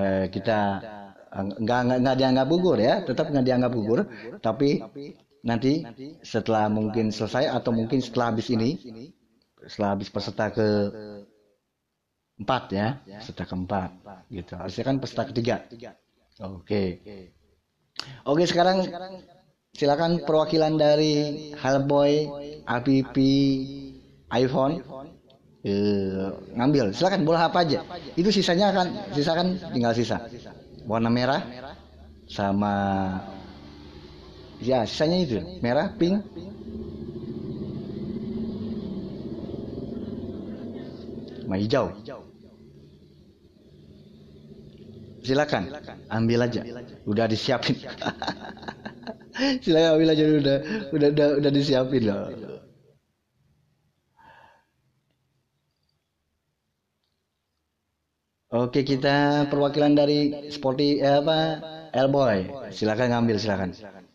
Uh, kita nggak nggak dianggap gugur ya, tetap nggak dianggap gugur. Tapi nanti setelah mungkin selesai atau mungkin setelah habis ini, setelah habis peserta ke empat ya, peserta keempat gitu. Harusnya kan peserta ketiga. Oke. Oke sekarang silakan perwakilan dari Hellboy, APP, iPhone eh, ngambil. Silakan bola apa aja. Itu sisanya akan sisakan tinggal sisa. Warna merah sama ya sisanya itu merah, pink, sama hijau. Silakan ambil aja. Udah disiapin. silakan ambil aja udah udah udah, udah disiapin loh Oke kita perwakilan dari Sporty eh, apa Elboy silakan ngambil silakan. silakan.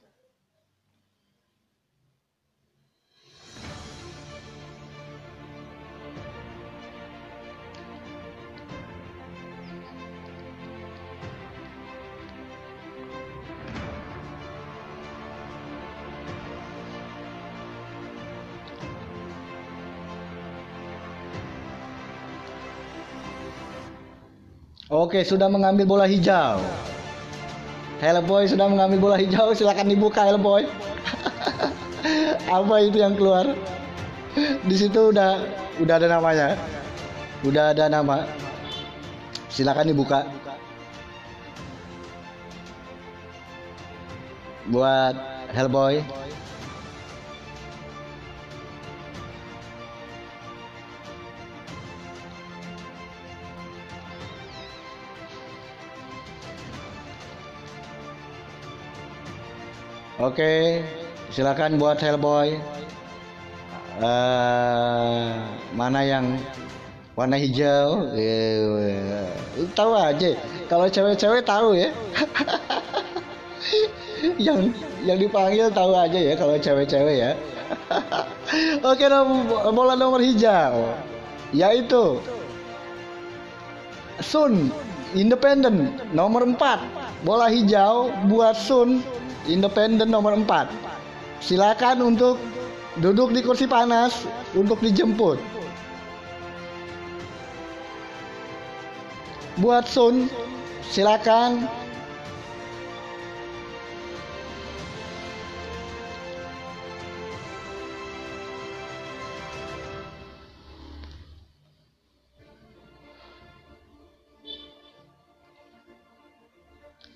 Oke, sudah mengambil bola hijau. Hellboy sudah mengambil bola hijau, silakan dibuka Hellboy. Apa itu yang keluar? Di situ udah udah ada namanya. Udah ada nama. Silakan dibuka. Buat Hellboy. Oke, silakan buat Hellboy. Eh, mana yang warna hijau? Eh, tahu aja. Kalau cewek-cewek tahu ya. yang yang dipanggil tahu aja ya kalau cewek-cewek ya. Oke, bola nomor hijau yaitu Sun Independen nomor 4 bola hijau buat Sun Independen nomor 4. Silakan untuk duduk di kursi panas untuk dijemput. Buat Sun, silakan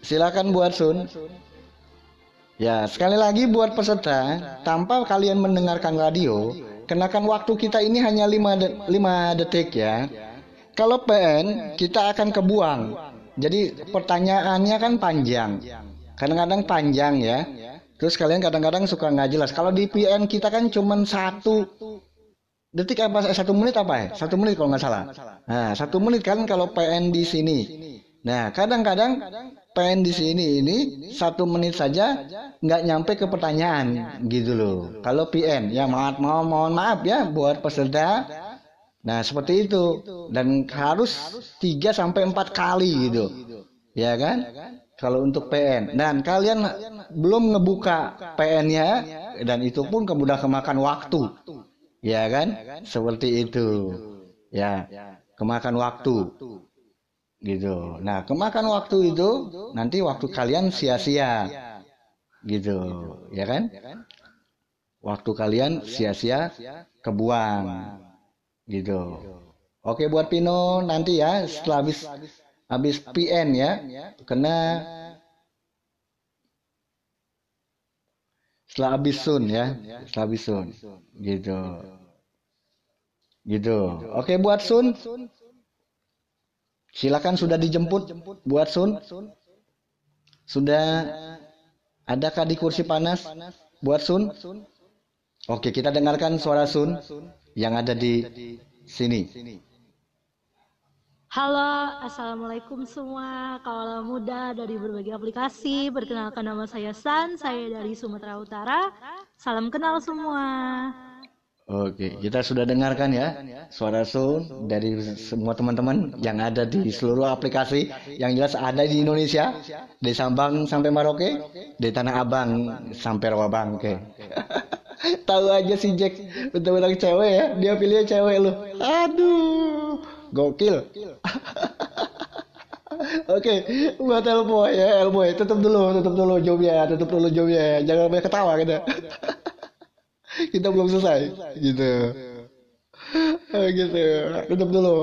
Silakan buat Sun. Ya, sekali lagi buat peserta, tanpa kalian mendengarkan radio, kenakan waktu kita ini hanya 5 de 5 detik ya. Kalau PN, kita akan kebuang. Jadi pertanyaannya kan panjang. Kadang-kadang panjang ya. Terus kalian kadang-kadang suka nggak jelas. Kalau di PN kita kan cuma satu detik apa satu menit apa ya? Satu menit kalau nggak salah. Nah, satu menit kan kalau PN di sini. Nah, kadang-kadang PN di sini ini satu menit saja nggak nyampe ke pertanyaan gitu loh. Kalau PN ya maaf mohon, mohon maaf ya buat peserta. Nah seperti itu dan harus 3 sampai empat kali gitu, ya kan? Kalau untuk PN dan kalian belum ngebuka PN-nya dan itu pun kemudian kemakan waktu, ya kan? Seperti itu, ya kemakan waktu gitu. Nah, kemakan waktu itu nanti waktu kalian sia-sia. Gitu, ya kan? Waktu kalian sia-sia kebuang. Gitu. Oke buat Pino nanti ya setelah habis habis PN ya. Kena setelah habis sun ya, setelah habis sun. Gitu. Gitu. Oke buat sun Silakan sudah dijemput buat Sun. Sudah adakah di kursi panas buat Sun? Oke, kita dengarkan suara Sun yang ada di sini. Halo, Assalamualaikum semua kaula muda dari berbagai aplikasi Perkenalkan nama saya San, saya dari Sumatera Utara Salam kenal semua Oke, kita sudah dengarkan ya suara Sun dari semua teman-teman yang ada di seluruh aplikasi yang jelas ada di Indonesia, dari Sabang sampai Maroke, dari Tanah Abang sampai Rawabangke. Tahu aja si Jack betul-betul cewek ya, dia pilih cewek lu. Aduh, gokil. Oke, buat Elboy ya, Elboy, tutup dulu, tutup dulu jobnya, tutup dulu jobnya, jangan banyak ketawa gitu kita belum selesai. Gitu. Oh, gitu. Tutup dulu.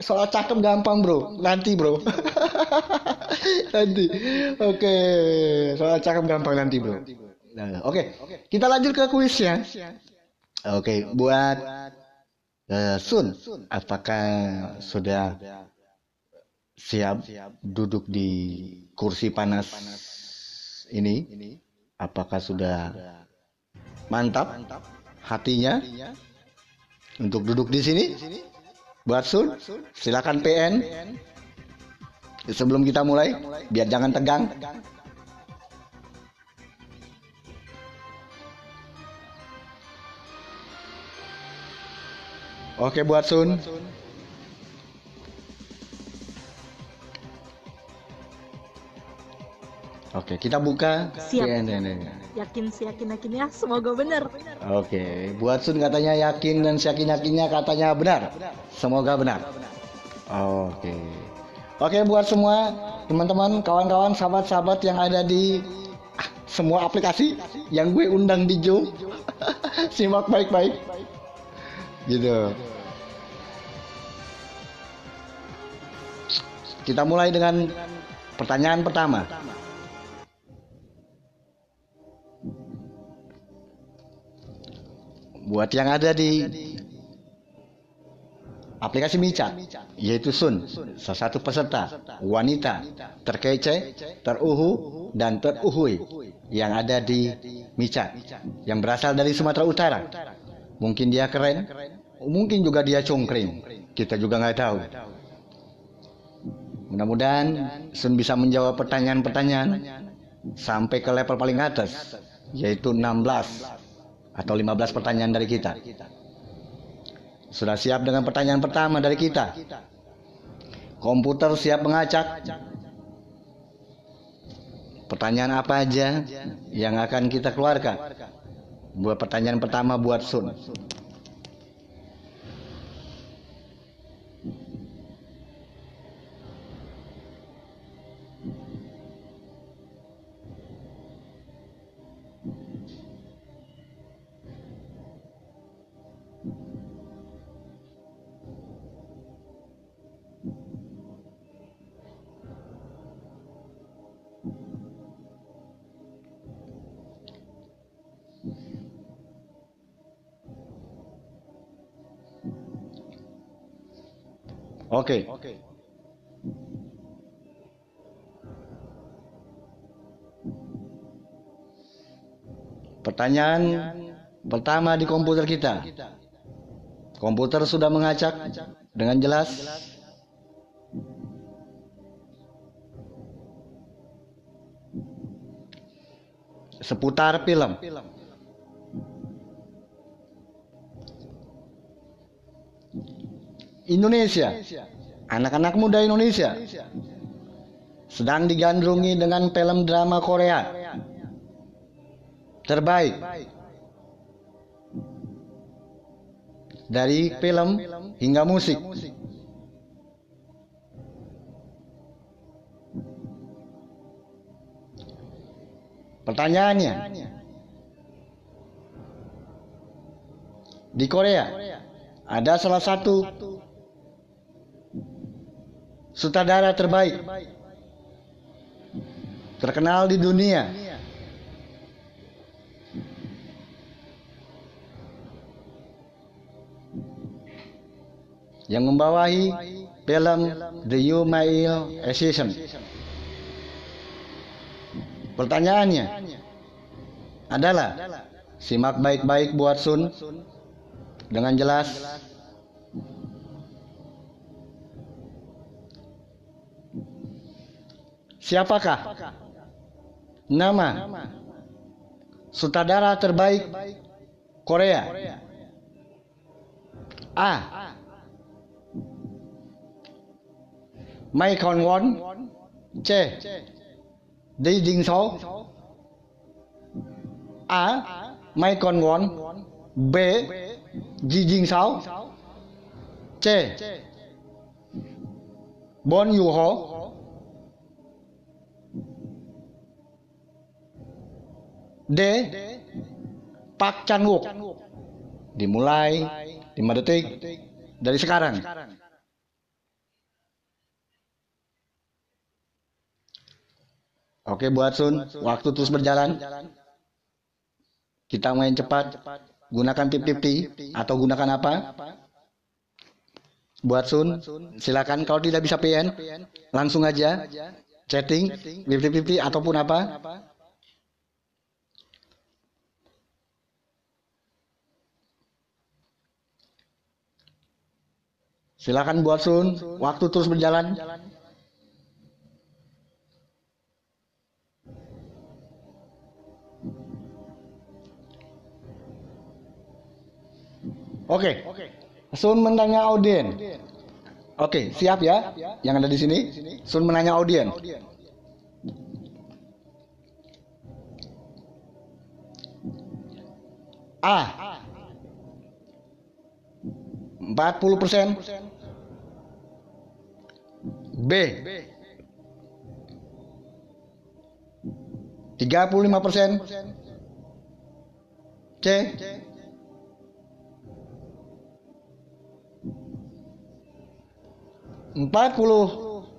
Soal cakep gampang bro. Nanti bro. Nanti. Oke. Okay. soal cakep gampang nanti bro. Nah, oke. Okay. kita lanjut ke kuisnya. Oke okay. buat uh, Sun apakah sudah siap duduk di kursi panas ini? Apakah sudah mantap hatinya untuk duduk di sini. Buat Sun, silakan PN. Sebelum kita mulai, biar jangan tegang. Oke buat Sun. Oke, kita buka Siap. PN. Yakin sih yakin yakin ya. Semoga benar. Oke, buat Sun katanya yakin dan yakin yakinnya katanya benar. Semoga benar. Oke. Oke buat semua teman-teman, kawan-kawan, sahabat-sahabat yang ada di ah, semua aplikasi yang gue undang di Zoom. Simak baik-baik. Gitu. Kita mulai dengan pertanyaan pertama. Buat yang ada di aplikasi Mica yaitu Sun salah satu peserta wanita terkece teruhu dan teruhui yang ada di Mica yang berasal dari Sumatera Utara. Mungkin dia keren mungkin juga dia cungkring. Kita juga nggak tahu. Mudah-mudahan Sun bisa menjawab pertanyaan-pertanyaan sampai ke level paling atas yaitu 16 atau 15 pertanyaan dari kita. Sudah siap dengan pertanyaan pertama dari kita? Komputer siap mengacak? Pertanyaan apa aja yang akan kita keluarkan? Buat pertanyaan pertama buat Sun. Oke. Pertanyaan pertama di komputer kita. Komputer sudah mengacak dengan jelas. Seputar film. Indonesia. Anak-anak muda Indonesia sedang digandrungi dengan film drama Korea terbaik dari film hingga musik. Pertanyaannya, di Korea ada salah satu sutradara terbaik. Terkenal di dunia. Yang membawahi film The Yumail Assassin. Pertanyaannya adalah simak baik-baik buat Sun. Dengan jelas Siapakah nama sutradara terbaik Korea? A. Mai Kon Won C. Đi Jin Số A. Mai Kon Won B. Ji Jin Sáu C. Bon Yu Ho D. Pak Chan dimulai 5 detik dari sekarang. Oke buat Sun, waktu terus berjalan. Kita main cepat, gunakan tip-tip atau gunakan apa? Buat Sun, silakan kalau tidak bisa PN, langsung aja chatting, tip-tip ataupun apa. Silakan buat Sun, waktu terus berjalan. Oke. Sun menanya audien. Oke, siap ya? Yang ada di sini. Sun menanya audien. A. 40 persen. B. 35 persen. C. Empat puluh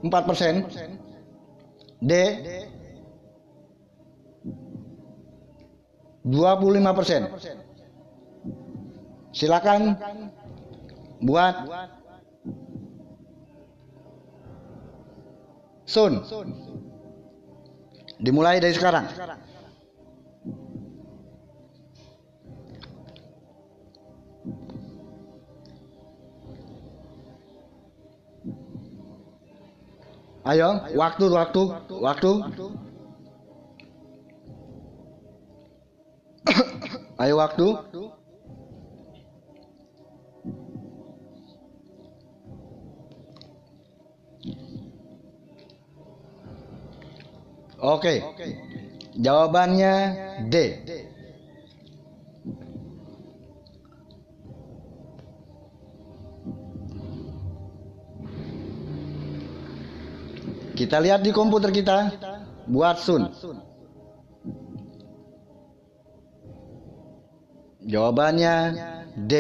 empat persen. D. Dua puluh lima persen. Silakan buat Sun. Dimulai dari sekarang. Ayo, waktu, waktu, waktu. Ayo waktu. Oke. Jawabannya D. Kita lihat di komputer kita buat Sun. Jawabannya D.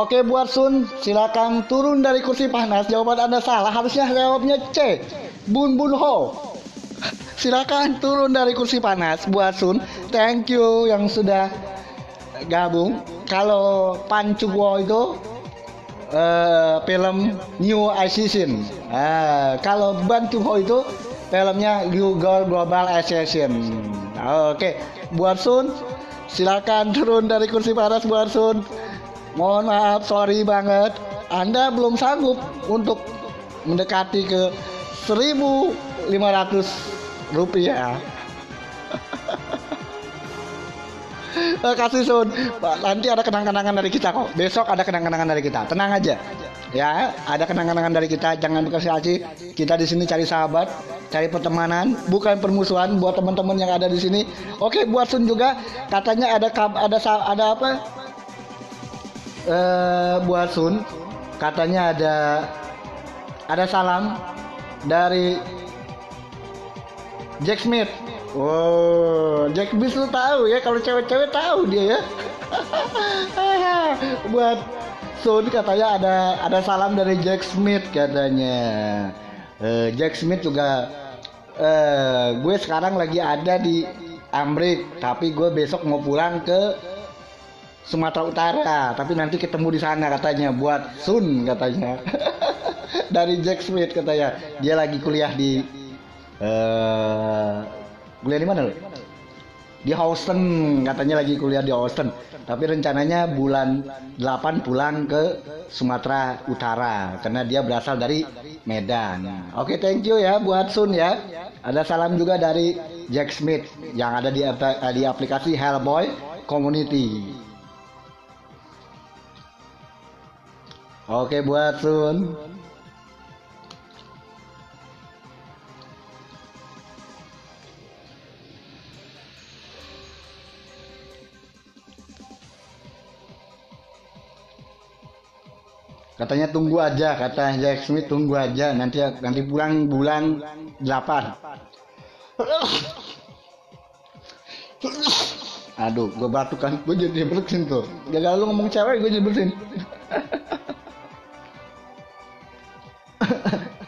Oke buat Sun, silakan turun dari kursi panas. Jawaban Anda salah, harusnya jawabnya C. Bun Bun Ho. Silakan turun dari kursi panas buat Sun. Thank you yang sudah gabung. Kalau Pancuwo itu eh, film New Assassin. Ah, kalau Ban Ho itu filmnya Google Global Assassin. Oke, buat Sun, silakan turun dari kursi panas buat Sun. Mohon maaf, sorry banget. Anda belum sanggup untuk mendekati ke 1500 rupiah. Kasih Sun, nanti ada kenang-kenangan dari kita kok. Besok ada kenang-kenangan dari kita. Tenang aja. Ya, ada kenang-kenangan dari kita. Jangan dikasih aci. Kita di sini cari sahabat, cari pertemanan, bukan permusuhan buat teman-teman yang ada di sini. Oke, buat Sun juga katanya ada ada ada apa? Eh buat Sun katanya ada ada salam dari Jack Smith. Wow, Jack Smith lu tahu ya kalau cewek-cewek tahu dia ya. buat Sun katanya ada ada salam dari Jack Smith katanya. Eh, Jack Smith juga eh gue sekarang lagi ada di Amrik, tapi gue besok mau pulang ke Sumatera Utara, tapi nanti ketemu di sana katanya buat Sun katanya. Dari Jack Smith katanya. Dia lagi kuliah di eh kuliah di mana lo? Di Houston katanya lagi kuliah di Houston. Tapi rencananya bulan 8 pulang ke Sumatera Utara karena dia berasal dari Medan. Oke, thank you ya buat Sun ya. Ada salam juga dari Jack Smith yang ada di di aplikasi Hellboy Community. Oke buat Sun. Katanya tunggu aja, kata Jack Smith tunggu aja, nanti nanti pulang bulan 8. Aduh, gue batuk kan, gue jadi bersin tuh. Gagal lu ngomong cewek, gue jadi bersin.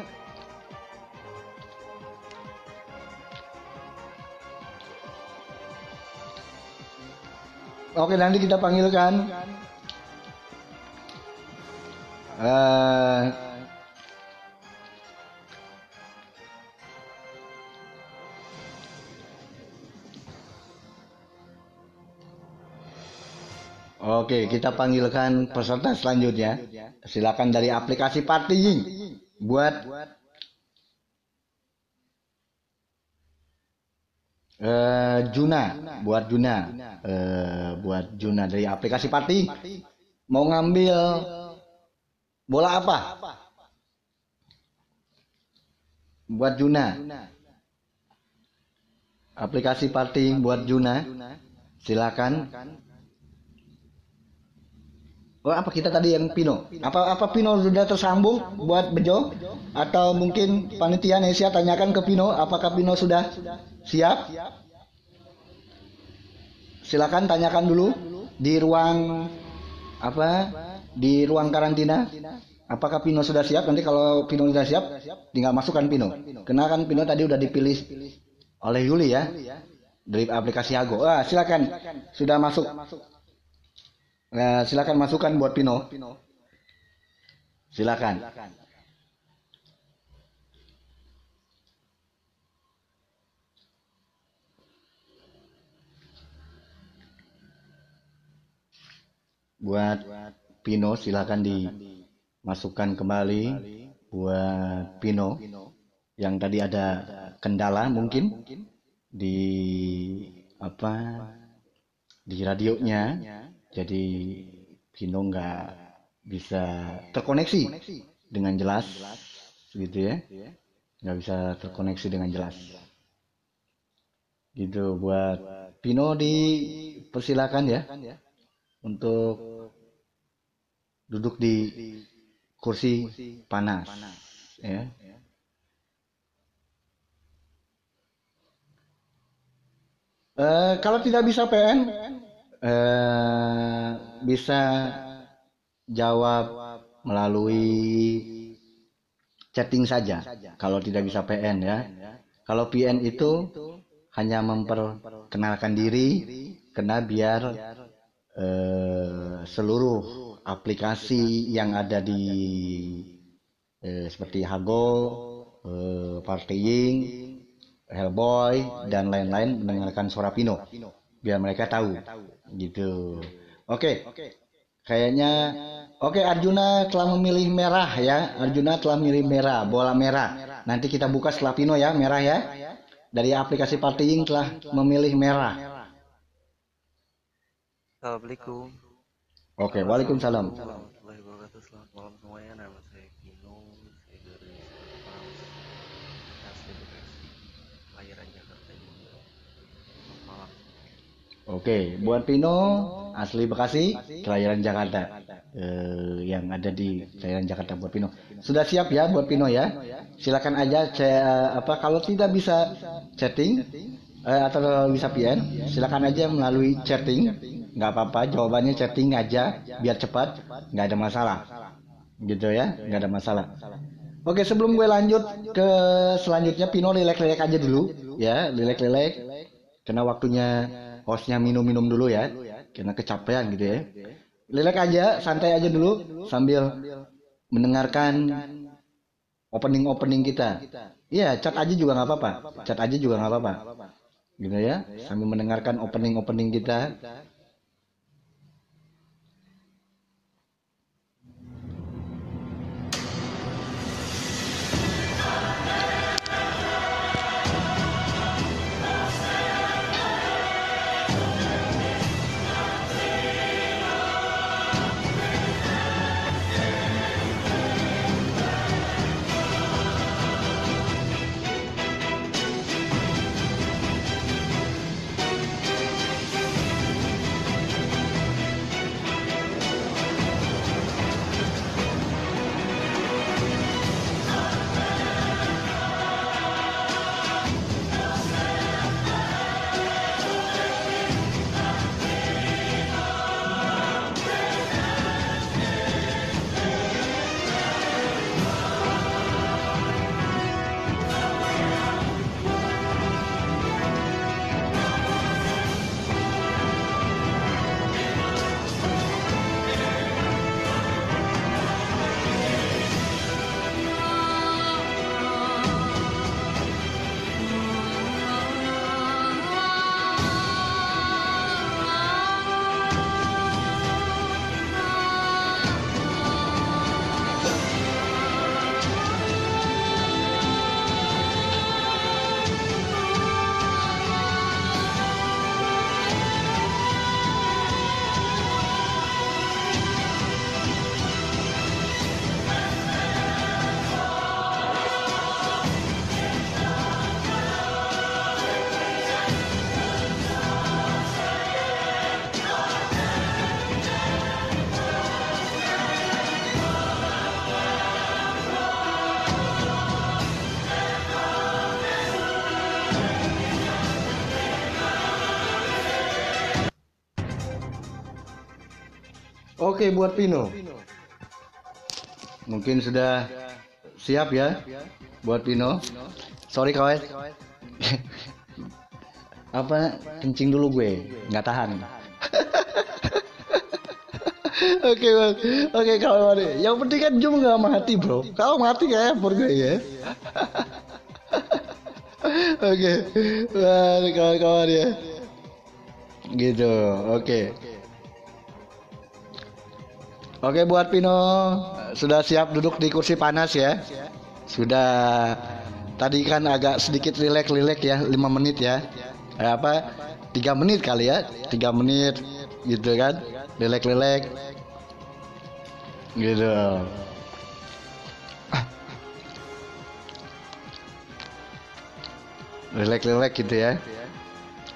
Oke, nanti kita panggilkan. Eh, Oke, kita panggilkan peserta selanjutnya. Silakan dari aplikasi Partying buat eh, Juna, buat Juna, Eh, buat Juna dari aplikasi Party. Mau ngambil bola apa? Buat Juna. Aplikasi Party buat Juna. Silakan. Oh, apa kita tadi yang Pino? Apa apa Pino sudah tersambung buat Bejo? Atau mungkin panitia Nesia tanyakan ke Pino, apakah Pino sudah siap? Silakan tanyakan dulu di ruang apa? Di ruang karantina. Apakah Pino sudah siap? Nanti kalau Pino sudah siap, tinggal masukkan Pino. Karena kan Pino tadi udah dipilih oleh Yuli ya dari aplikasi Hago. Ah, silakan. Sudah masuk. Nah, silakan masukkan buat Pino. Silakan. Buat Pino silakan dimasukkan kembali buat Pino yang tadi ada kendala mungkin di apa di radionya jadi Pino nggak bisa terkoneksi dengan jelas gitu ya. Nggak bisa terkoneksi dengan jelas. Gitu buat Pino dipersilakan ya untuk duduk di kursi panas ya. Eh, kalau tidak bisa PN eh, bisa jawab melalui chatting saja kalau tidak bisa PN ya. Kalau PN itu hanya memperkenalkan diri karena biar eh, seluruh aplikasi yang ada di eh, seperti Hago, eh, Partying, Hellboy dan lain-lain mendengarkan suara Pino biar mereka tahu gitu. Oke. Kayaknya oke Arjuna telah memilih merah ya. Arjuna telah memilih merah, bola merah. Nanti kita buka setelah Pino ya, merah ya. Dari aplikasi Partying telah memilih merah. Assalamualaikum. Oke, Waalaikumsalam. warahmatullahi wabarakatuh selamat malam semuanya nama saya Kino saya dari asli Bekasi kelahiran Jakarta juga selamat malam Oke, buat Pino asli Bekasi, kelahiran Jakarta. Eh, yang ada di kelahiran Jakarta buat Pino. Sudah siap ya buat Pino ya? Silakan aja saya apa kalau tidak bisa chatting eh, atau bisa PN, silakan aja melalui chatting. nggak apa-apa, jawabannya chatting aja biar cepat, nggak ada masalah. Gitu ya, nggak ada masalah. Oke, sebelum gue lanjut ke selanjutnya, Pino lelek-lelek aja dulu, ya, lelek-lelek. Karena waktunya hostnya minum-minum dulu ya, karena kecapean gitu ya. Lelek aja, santai aja dulu sambil mendengarkan opening-opening kita. Iya, chat aja juga nggak apa-apa, chat aja juga nggak apa-apa, gitu ya. Sambil mendengarkan opening-opening kita. Buat Pino. Mungkin sudah siap ya buat Pino. Sorry kawan. Apa kencing dulu gue, nggak tahan. Oke bang, oke kawan. Yang penting kan Jum nggak mati bro. Kalau mati kayak for gue ya. Oke, wah kawan-kawan ya. Gitu, oke. Oke buat Pino sudah siap duduk di kursi panas ya. Sudah tadi kan agak sedikit rileks-rileks ya, 5 menit ya. Eh, apa? Tiga menit kali ya, tiga menit gitu kan, rileks-rileks. Gitu. Rileks-rileks gitu ya.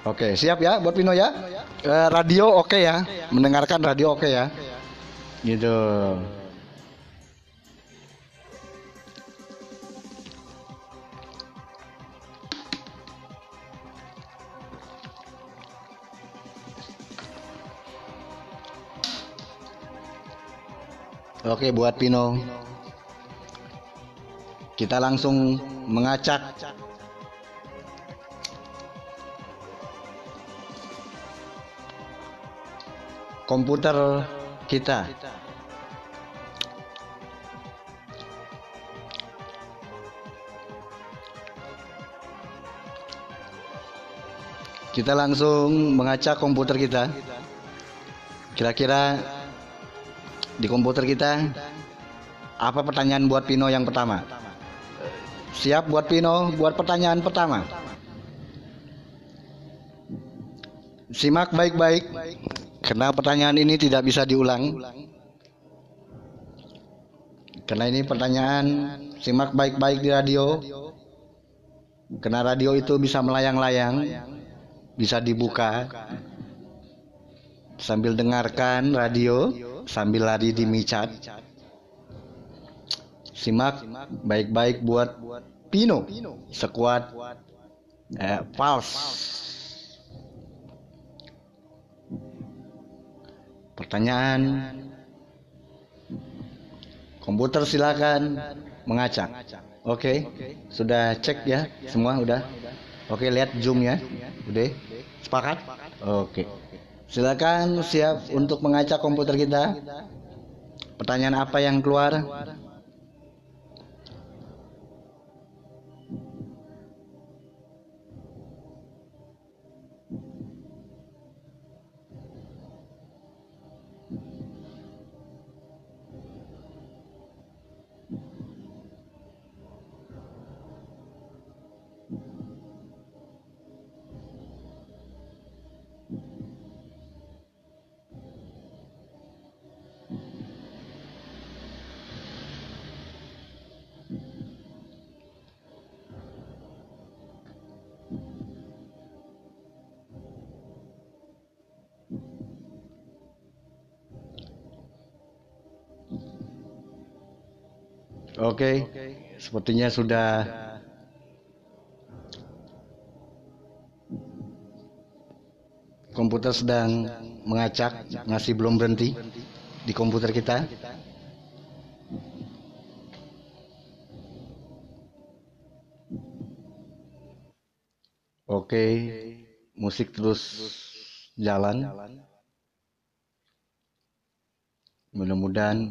Oke, siap ya buat Pino ya. Eh, radio oke ya, mendengarkan radio oke ya. Gitu. Oke buat Pino. Kita langsung mengacak komputer kita. Kita langsung mengacak komputer kita. Kira-kira di komputer kita apa pertanyaan buat Pino yang pertama? Siap buat Pino buat pertanyaan pertama. Simak baik-baik karena pertanyaan ini tidak bisa diulang. Karena ini pertanyaan simak baik-baik di radio. Karena radio itu bisa melayang-layang, bisa dibuka sambil dengarkan radio, sambil lari di micat. Simak baik-baik buat Pino sekuat eh, Pals. Pertanyaan komputer silakan mengacak. Oke, sudah cek ya semua udah. Oke, lihat zoom ya. Udah sepakat? Oke. Silakan siap untuk mengacak komputer kita. Pertanyaan apa yang keluar? Oke, sepertinya sudah komputer sedang mengacak, masih belum berhenti di komputer kita. Oke, musik terus jalan. Mudah-mudahan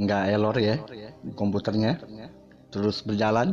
nggak error ya komputernya. Terus berjalan.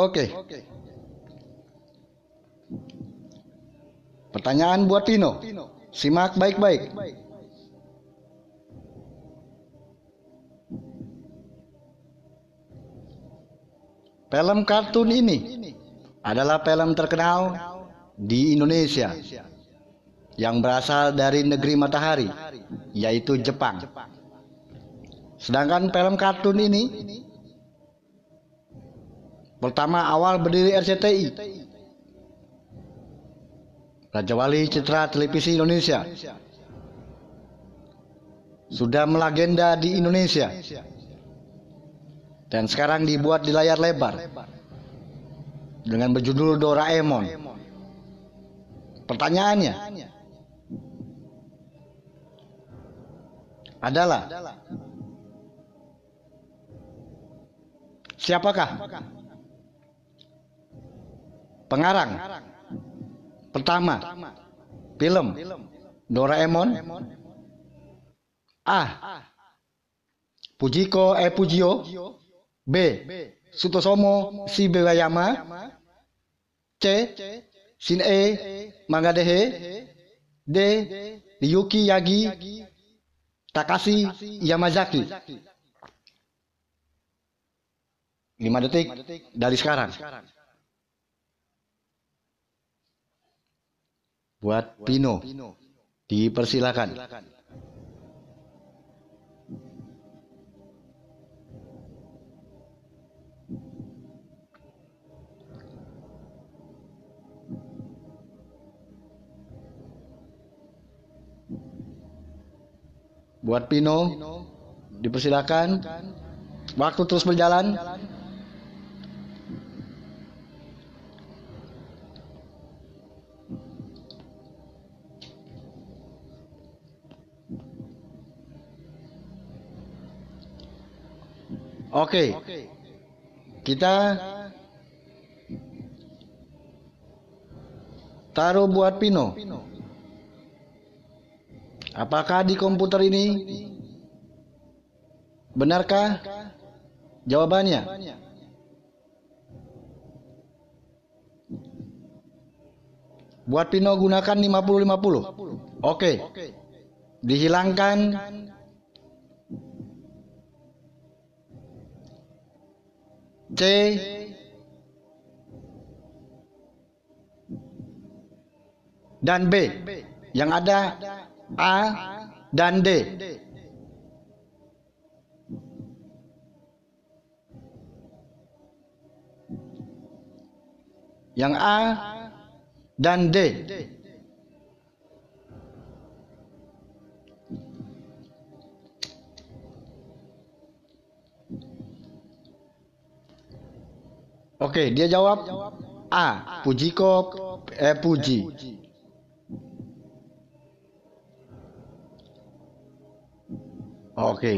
Oke. Pertanyaan buat Tino. Simak baik-baik. Film kartun ini adalah film terkenal di Indonesia yang berasal dari negeri matahari, yaitu Jepang. Sedangkan film kartun ini pertama awal berdiri RCTI, Raja Wali Citra Televisi Indonesia, sudah melegenda di Indonesia. Dan sekarang dibuat di layar lebar. Dengan berjudul Doraemon. Pertanyaannya adalah siapakah pengarang pertama film Doraemon? A. Pujiko E Pujio B. Sutosomo Shibewayama C. Shin E Magadehe D. Yuki Yagi Takashi Yamazaki 5 detik dari sekarang buat Pino. Dipersilakan. Buat Pino. Dipersilakan. Waktu terus berjalan Oke. Kita taruh buat Pino. Apakah di komputer ini benarkah jawabannya? Buat Pino gunakan 50-50. Oke. Dihilangkan C dan B. Yang ada A dan D. Yang A dan D. Oke, dia jawab A. Pujiko eh Puji. Oke.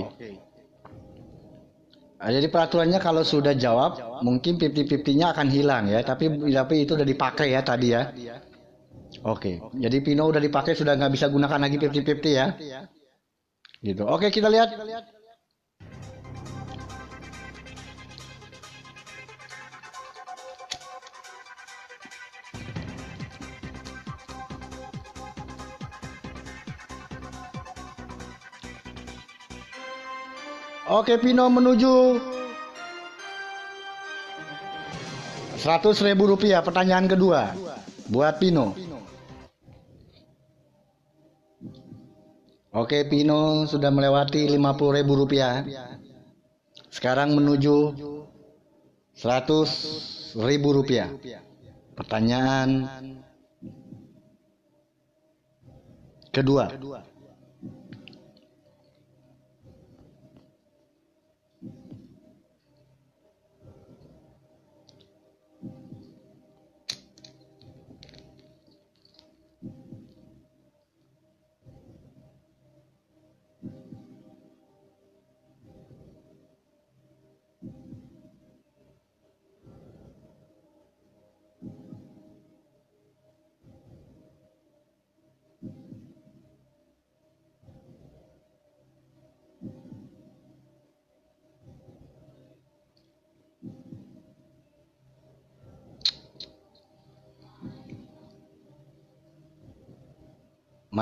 Ah, Jadi peraturannya kalau sudah jawab, mungkin 50-50-nya akan hilang ya. Tapi tapi itu udah dipakai ya tadi ya. Oke. Jadi Pino udah dipakai sudah nggak bisa gunakan lagi 50-50 ya. Gitu. Oke kita lihat. Oke Pino menuju 100 ribu rupiah pertanyaan kedua buat Pino. Oke Pino sudah melewati 50 ribu rupiah. Sekarang menuju 100 ribu rupiah. Pertanyaan kedua.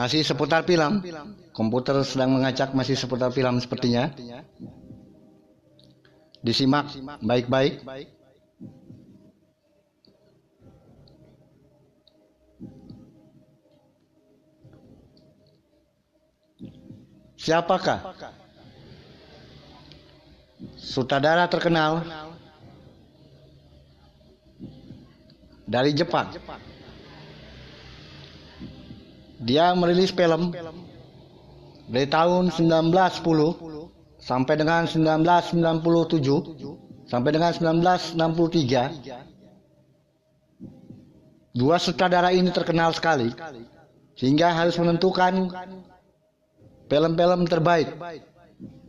Masih seputar film. Hmm. Komputer sedang mengacak masih seputar film sepertinya. Disimak baik-baik. Siapakah? Sutradara terkenal dari Jepang. Dia merilis film dari tahun 1910 sampai dengan 1997 sampai dengan 1963 dua sutradara ini terkenal sekali sehingga harus menentukan film-film terbaik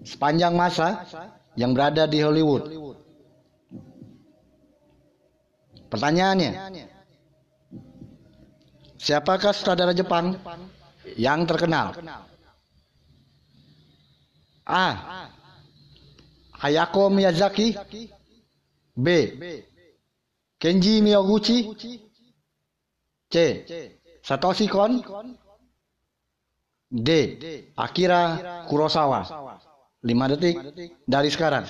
sepanjang masa yang berada di Hollywood. Pertanyaannya, siapakah sutradara Jepang yang terkenal? A. Hayako Miyazaki B. Kenji Miyaguchi C. Satoshi Kon D. Akira Kurosawa 5 detik dari sekarang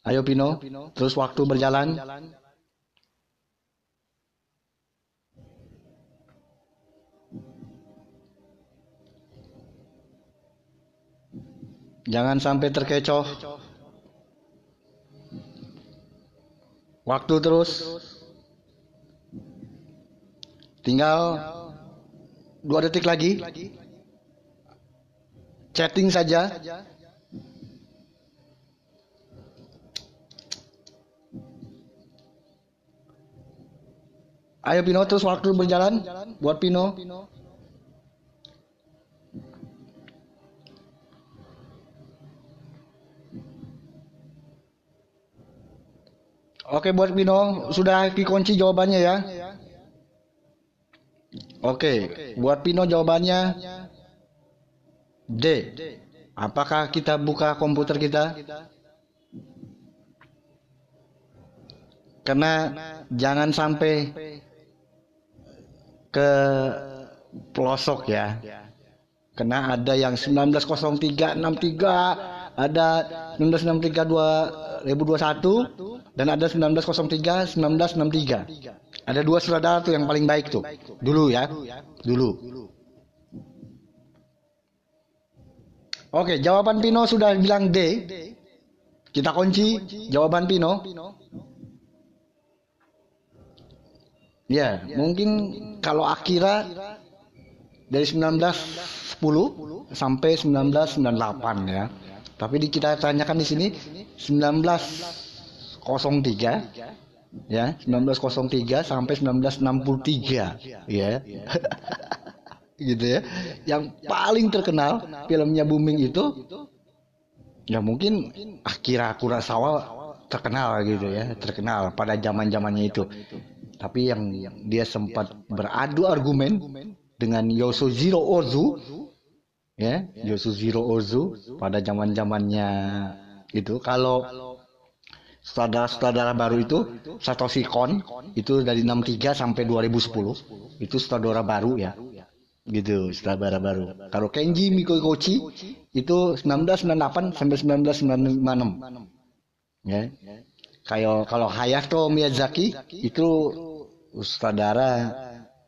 Ayo Pino, terus waktu berjalan. Jangan sampai terkecoh. Waktu terus. Tinggal dua detik lagi. Chatting saja. Ayo Pino terus waktu berjalan buat Pino. Oke buat Pino sudah dikunci jawabannya ya. Oke, buat Pino jawabannya D. Apakah kita buka komputer kita? Karena jangan sampai ke pelosok ya. Karena ada yang 190363, ada 1963 2021 dan ada 1903 1963. Ada dua sutradara tuh yang paling baik tuh. Dulu ya. Dulu. Oke, jawaban Pino sudah bilang D. Kita kunci jawaban Pino. Ya, mungkin kalau Akira dari 1910 sampai 1998 ya. Tapi di kita tanyakan di sini 1903 ya, 1903 sampai 1963 ya. gitu ya. Yang paling terkenal filmnya booming itu ya mungkin Akira Kurosawa terkenal gitu ya, terkenal pada zaman-zamannya itu. Tapi yang dia sempat beradu argumen dengan Yosujiro Ozu ya, Yosujiro Ozu pada zaman-zamannya itu. Kalau sutradara-sutradara baru itu Satoshi Kon itu dari 63 sampai 2010 itu sutradara baru ya gitu sutradara baru. Kalau Kenji Mikoguchi itu 1998 sampai 1996 ya. Kayak kalau Hayato Miyazaki itu sutradara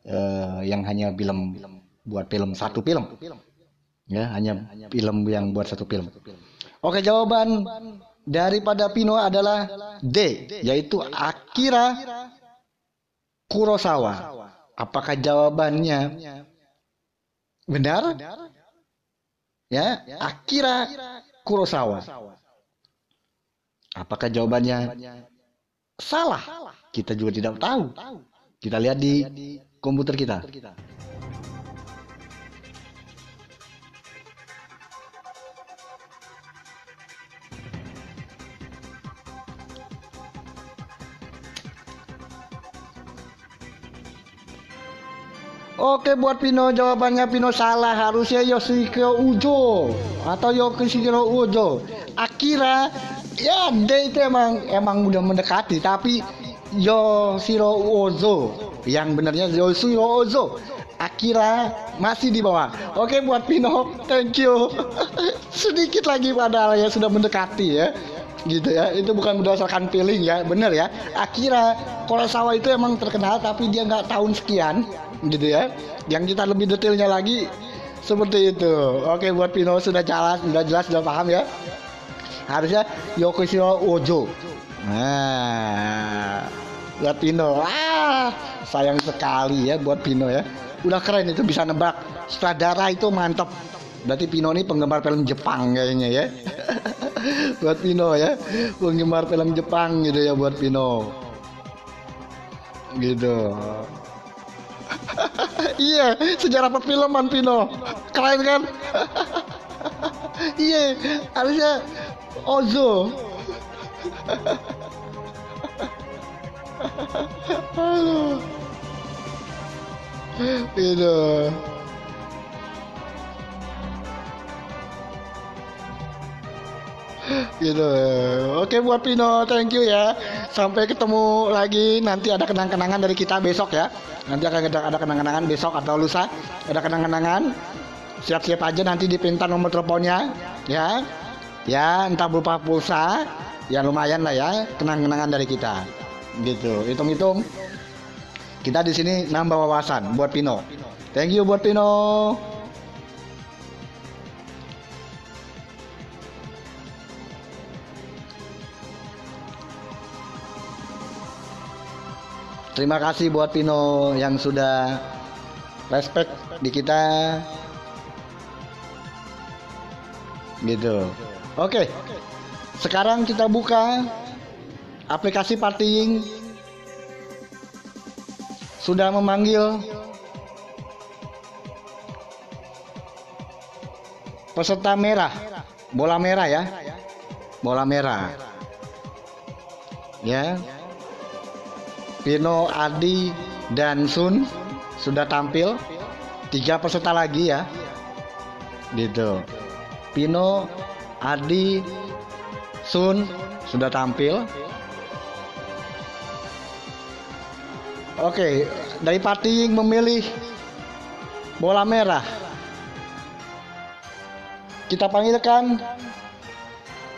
eh, yang hanya film buat film satu film. Ya hanya film yang buat satu film. Oke jawaban daripada Pino adalah D yaitu Akira Kurosawa. Apakah jawabannya benar? Ya Akira Kurosawa apakah jawabannya? Salah. Kita juga tidak tahu. Kita lihat di komputer kita. Oke buat Pino jawabannya Pino salah. Harusnya Yoshiko Ujo atau Yoshihiro Ujo. Akira ya dia itu emang emang udah mendekati tapi Yoshiro Ozo yang benarnya Yoshiro Ozo. Akira masih di bawah. Oke buat Pino, thank you. Sedikit lagi padahal ya sudah mendekati ya. gitu ya itu bukan berdasarkan feeling ya bener ya Akira Kurosawa itu emang terkenal tapi dia nggak tahun sekian gitu ya yang kita lebih detailnya lagi seperti itu oke buat Pino sudah jelas sudah jelas sudah paham ya harusnya Yokoshiro Ojo. Nah buat Pino. Ah sayang sekali ya buat Pino ya. Udah keren itu bisa nebak. Sutradara itu mantep. Berarti Pino ini penggemar film Jepang kayaknya ya. Buat Pino ya. Penggemar film Jepang gitu ya buat Pino. Gitu. Iya sejarah perfilman Pino. Keren kan? Iya harusnya Ozo. Aduh. Gitu. gitu oke buat Pino thank you ya. Sampai ketemu lagi. Nanti ada kenang-kenangan dari kita besok ya. Nanti akan ada, kenang-kenangan besok atau lusa. Ada kenang-kenangan. Siap-siap aja nanti dipinta nomor teleponnya ya ya entah berupa pulsa ya lumayan lah ya kenang-kenangan dari kita gitu hitung-hitung kita di sini nambah wawasan buat Pino thank you buat Pino Terima kasih buat Pino yang sudah respect di kita. Gitu. Oke. Sekarang kita buka aplikasi partying. Sudah memanggil peserta merah. Bola merah ya. Bola merah. Ya. Pino, Adi, dan Sun sudah tampil. Tiga peserta lagi ya. Gitu. Pino, Adi, Sun sudah tampil. Oke, dari partying memilih bola merah. Kita panggilkan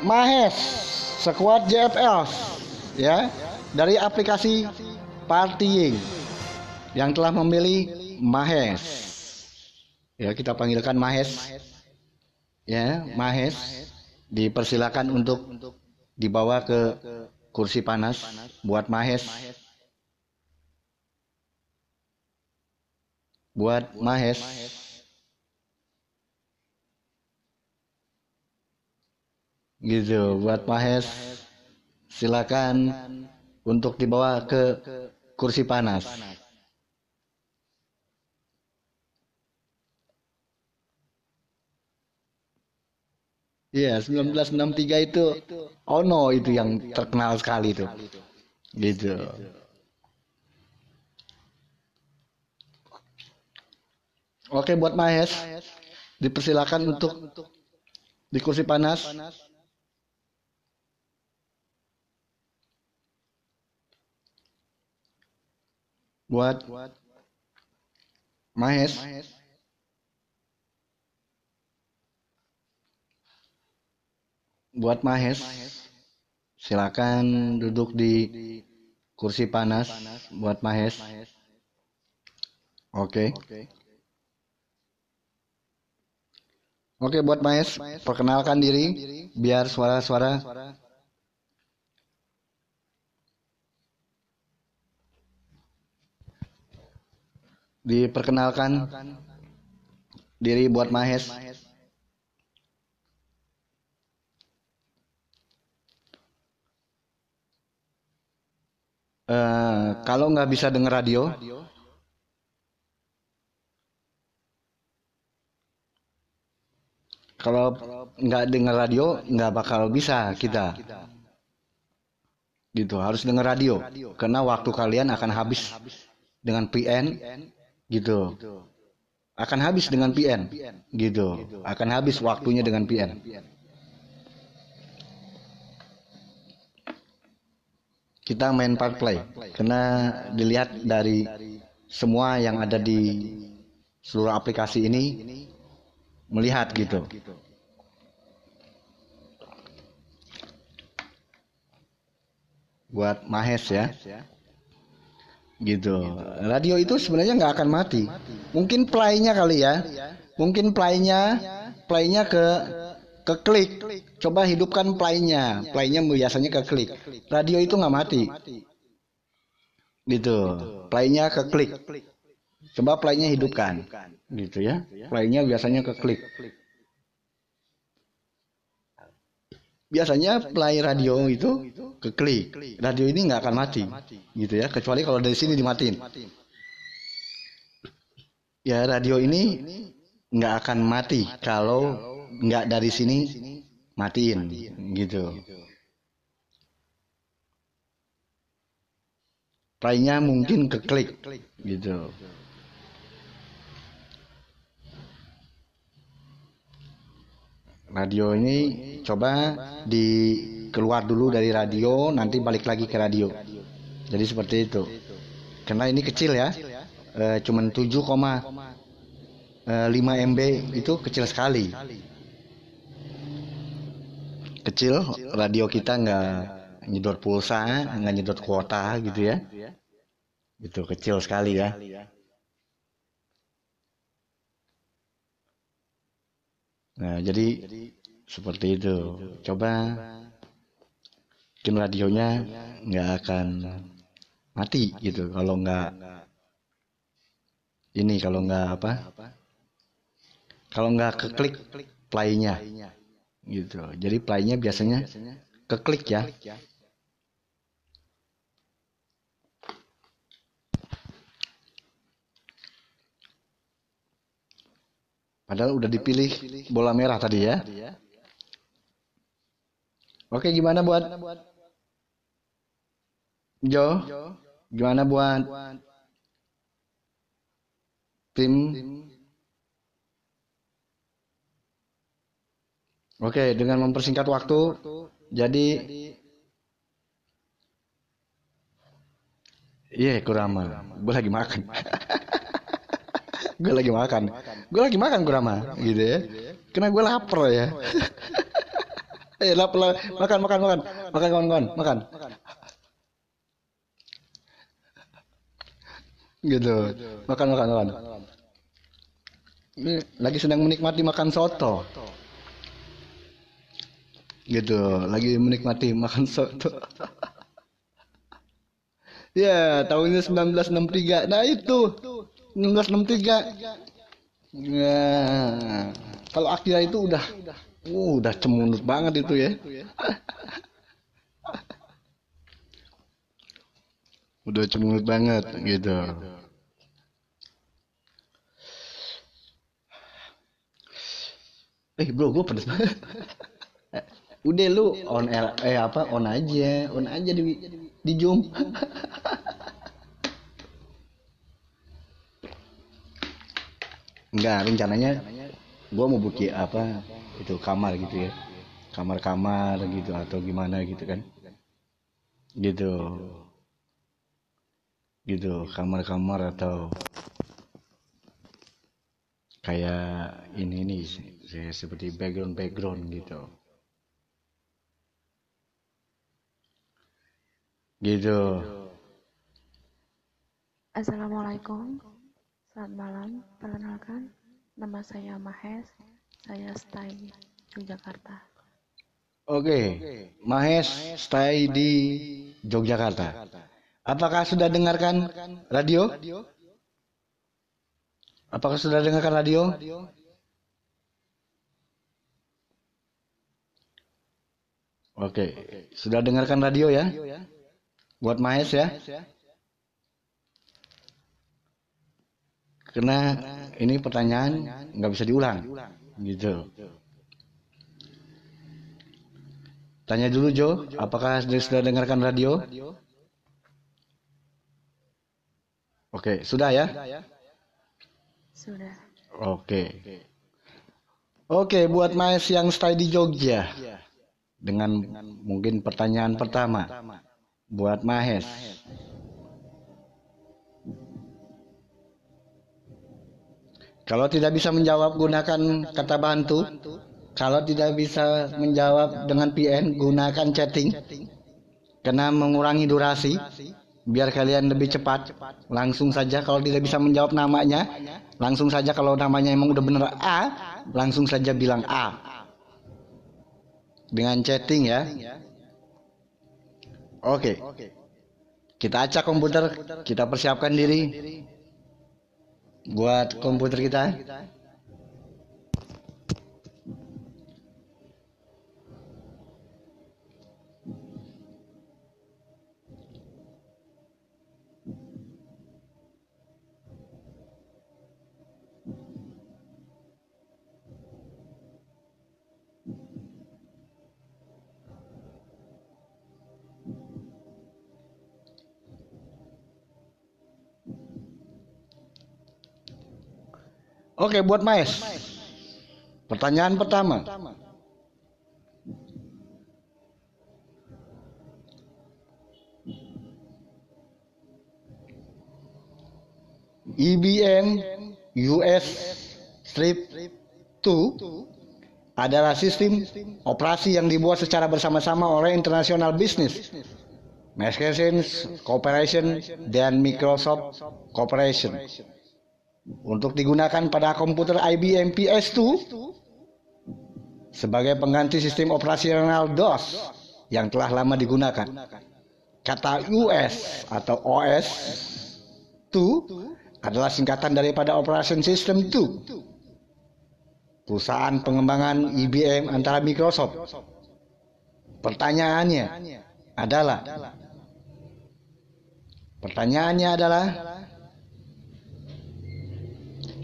Mahes, sekuat JFL ya, dari aplikasi Partying yang telah memilih Mahes. Ya, kita panggilkan Mahes. Ya, Mahes dipersilakan untuk dibawa ke kursi panas buat Mahes. Buat Mahes. Gitu, buat Mahes. Silakan untuk dibawa ke kursi panas. Iya, 1963 itu Ono itu yang terkenal sekali itu. Gitu. Oke, buat Mahes dipersilakan untuk di kursi panas. buat Mahes buat Mahes silakan duduk di kursi panas buat Mahes oke oke buat Mahes perkenalkan diri biar suara-suara diperkenalkan diri buat Mahes. Eh, kalau nggak bisa denger radio, kalau nggak denger radio nggak bakal bisa kita. Gitu harus denger radio. Karena waktu kalian akan habis dengan PN gitu. Akan habis dengan PN gitu. Akan habis waktunya dengan PN kita main part play. karena dilihat dari semua yang ada di seluruh aplikasi ini melihat gitu. Buat Mahes ya. Gitu. Radio itu sebenarnya nggak akan mati. Mungkin playnya kali ya. Mungkin playnya playnya ke ke klik coba hidupkan playnya. Playnya biasanya ke klik radio itu nggak mati. Gitu. Playnya ke klik coba playnya hidupkan. Gitu ya. Playnya biasanya ke klik biasanya play radio itu ke klik radio ini nggak akan mati. Gitu ya. Kecuali kalau dari sini dimatiin. Ya radio ini nggak akan mati kalau nggak dari sini matiin gitu. Playnya mungkin ke klik gitu. Radio ini coba di keluar dulu dari radio nanti balik lagi ke radio. Jadi seperti itu. Karena ini kecil ya. E, cuman 7,5 MB itu kecil sekali kecil radio kita nggak nyedot pulsa nggak nyedot kuota gitu ya. Itu kecil sekali ya. Nah, jadi seperti itu. Coba mungkin radionya nggak akan mati gitu kalau nggak ini kalau nggak apa? Kalau nggak keklik playnya gitu jadi playnya biasanya keklik ya Padahal udah dipilih bola merah tadi ya. Oke, gimana buat Jo? Gimana buat tim? Oke, dengan mempersingkat waktu, jadi Iya, yeah, Kurama. Gue lagi makan. gue lagi makan. Gue lagi makan Kurama gitu ya. Karena gue lapar ya. Eh lapar makan makan makan. Makan kawan kawan makan. Gitu. Makan makan makan. Lagi sedang menikmati makan soto gitu. Lagi menikmati makan soto. Ya tahunnya 1963 nah itu. 1963 ya. Kalau Akira itu udah uh, udah cemunut banget itu ya. Udah cemunut banget gitu. Eh bro gue pedes banget udah lu on air eh apa on aja on aja di di zoom Enggak, rencananya gua mau buki apa itu kamar gitu ya. Kamar-kamar gitu atau gimana gitu kan. Gitu. Gitu, kamar-kamar atau kayak ini nih seperti background-background gitu. Gitu. Assalamualaikum. Selamat malam, perkenalkan nama saya Mahes, saya stay di Jakarta. Oke, Mahes stay di Yogyakarta. Apakah sudah dengarkan radio? Apakah sudah dengarkan radio? Oke, sudah dengarkan radio ya? Buat Mahes ya? Karena ini pertanyaan nggak bisa diulang, gitu. Tanya dulu Jo, apakah sudah dengarkan radio? Oke, sudah ya? Sudah. Oke. Oke, buat Mas yang stay di Jogja. Dengan mungkin pertanyaan pertama. Buat Mahes. Kalau tidak bisa menjawab gunakan kata bantu. Kalau tidak bisa menjawab dengan PN gunakan chatting. Karena mengurangi durasi, biar kalian lebih cepat, langsung saja kalau tidak bisa menjawab namanya, langsung saja kalau namanya emang udah bener A, langsung saja bilang A. Dengan chatting ya. Oke. Kita acak komputer, kita persiapkan diri buat komputer kita. Oke, buat Maes. Pertanyaan pertama. IBM US Strip 2 adalah sistem operasi yang dibuat secara bersama-sama oleh International Business Machines Corporation dan Microsoft Corporation untuk digunakan pada komputer IBM PS2 sebagai pengganti sistem operasional DOS yang telah lama digunakan. Kata US atau OS 2 adalah singkatan daripada Operation System 2. Perusahaan pengembangan IBM antara Microsoft. Pertanyaannya adalah Pertanyaannya adalah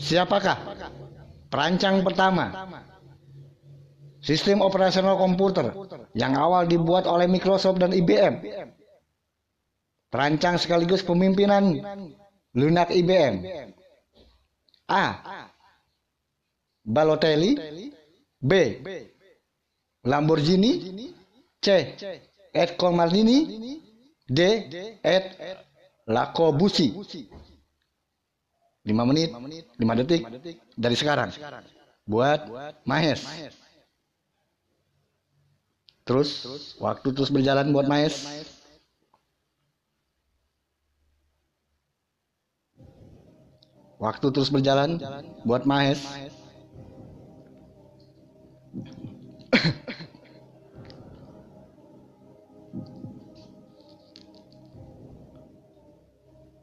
Siapakah perancang pertama sistem operasional komputer yang awal dibuat oleh Microsoft dan IBM? Perancang sekaligus pemimpinan lunak IBM. A. Balotelli B. Lamborghini C. Ed Colmardini D. Ed Lacobucci 5 menit, 5 detik dari sekarang. Buat Mahes. Terus waktu terus berjalan buat Mahes. Waktu terus berjalan buat Mahes.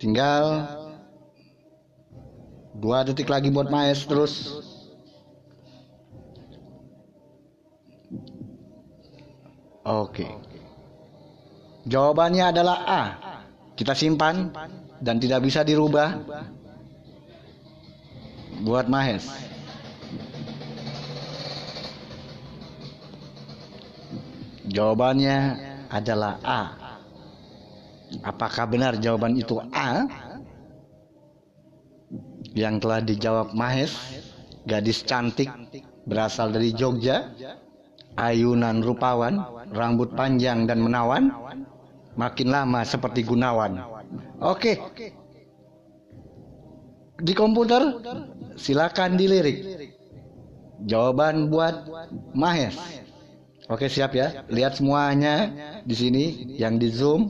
Tinggal Dua detik lagi buat Maes terus. Oke. Jawabannya adalah A. Kita simpan dan tidak bisa dirubah. Buat Mahes. Jawabannya adalah A. Apakah benar jawaban itu A? Yang telah dijawab Mahes, gadis cantik berasal dari Jogja, ayunan rupawan, rambut panjang dan menawan, makin lama seperti Gunawan. Oke. Di komputer silakan dilirik. Jawaban buat Mahes. Oke, siap ya. Lihat semuanya di sini yang di Zoom.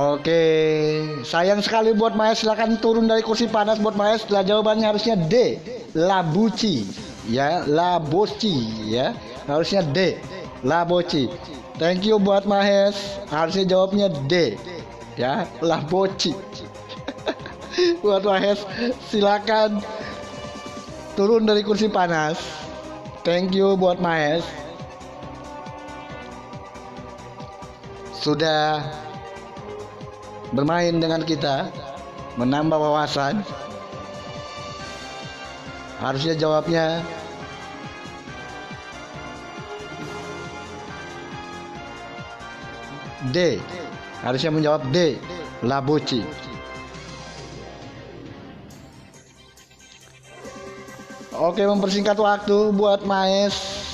Oke, sayang sekali buat Maya silakan turun dari kursi panas buat Maya. Setelah jawabannya harusnya D, Labuci, ya, Laboci, ya, harusnya D, Laboci. Thank you buat Mahes, harusnya jawabnya D, ya, Laboci. buat Mahes, silakan turun dari kursi panas. Thank you buat Mahes. Sudah bermain dengan kita, menambah wawasan. Harusnya jawabnya D. Harusnya menjawab D. Labuci. Oke, mempersingkat waktu buat Maes.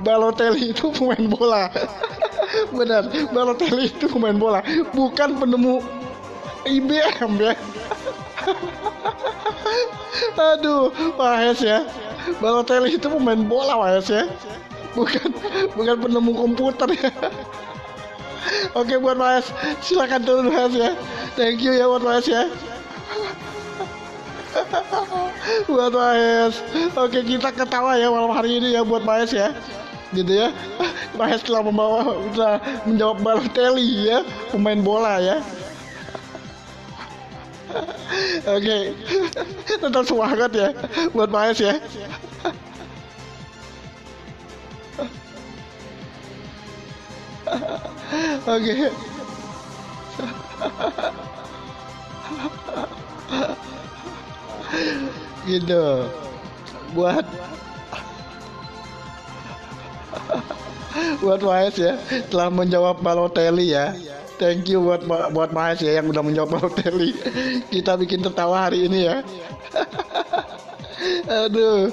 Balotelli itu pemain bola. Benar, Balotelli itu pemain bola, bukan penemu IBM ya. Aduh, Mahes ya. Balotelli itu pemain bola Mahes ya. Bukan bukan penemu komputer ya. Oke buat Mahes, silakan turun Mahes ya. Thank you ya buat Mahes ya. buat Mahes. Oke kita ketawa ya malam hari ini ya buat Mahes ya. Gitu ya. Mahes telah membawa telah menjawab Balotelli ya, pemain bola ya. Oke, tetap semangat ya buat Mahes ya. Oke. gitu. Buat buat Mahes ya telah menjawab Balotelli ya. Thank you buat buat Mahes ya yang udah menjawab Balotelli. Kita bikin tertawa hari ini ya. Aduh,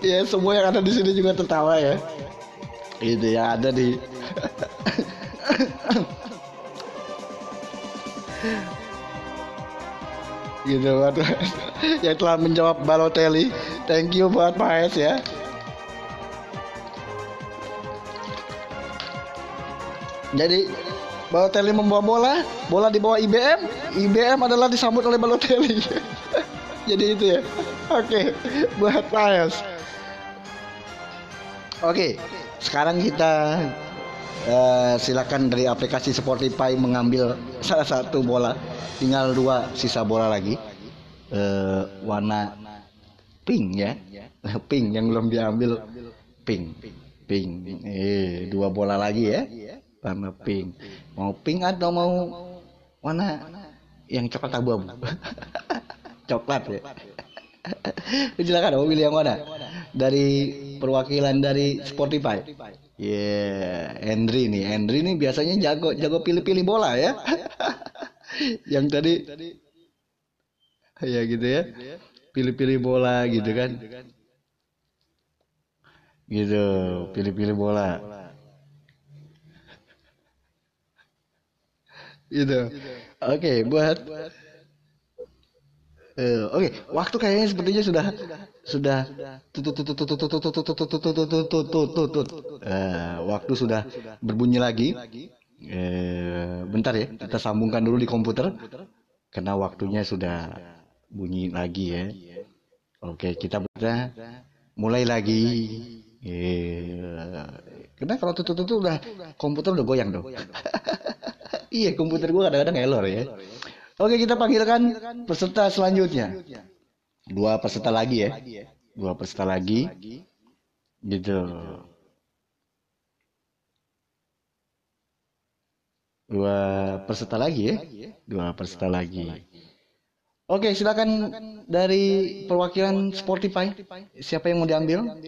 ya semua yang ada di sini juga tertawa ya. Itu yang ada di gitu buat yang telah menjawab Balotelli. Thank you buat Mahes ya. Jadi Balotelli membawa bola, bola dibawa IBM, IBM adalah disambut oleh Balotelli. Jadi itu ya. Oke, buat Mahes. Oke, sekarang kita eh, silakan dari aplikasi Spotify mengambil salah satu bola. Tinggal dua sisa bola lagi. Eh, warna pink ya. Pink yang belum diambil pink. Pink. Eh, dua bola lagi ya. Warna pink. Mau pink atau mau warna yang coklat abu-abu? coklat ya. Silakan mau pilih yang mana? Dari perwakilan dari Spotify. Yeah, Henry nih. Henry nih biasanya jago jago pilih-pilih bola ya. yang tadi ya gitu ya. Pilih-pilih bola gitu kan. Gitu, pilih-pilih bola. gitu. Oke, okay, buat Uh, Oke, okay. waktu kayaknya sepertinya sudah sudah eh, waktu sudah berbunyi lagi. Eh, bentar ya, kita sambungkan dulu di komputer karena waktunya sudah bunyi lagi ya. Oke, kita kita mulai lagi. Eh, karena kalau tutup-tutup udah komputer udah goyang dong. iya, komputer gua kadang-kadang error ya. Oke, kita panggilkan peserta selanjutnya. Dua peserta lagi ya. Dua peserta lagi. Gitu. Dua peserta lagi ya. Dua peserta lagi. Oke, silakan dari perwakilan Spotify. Siapa yang mau diambil?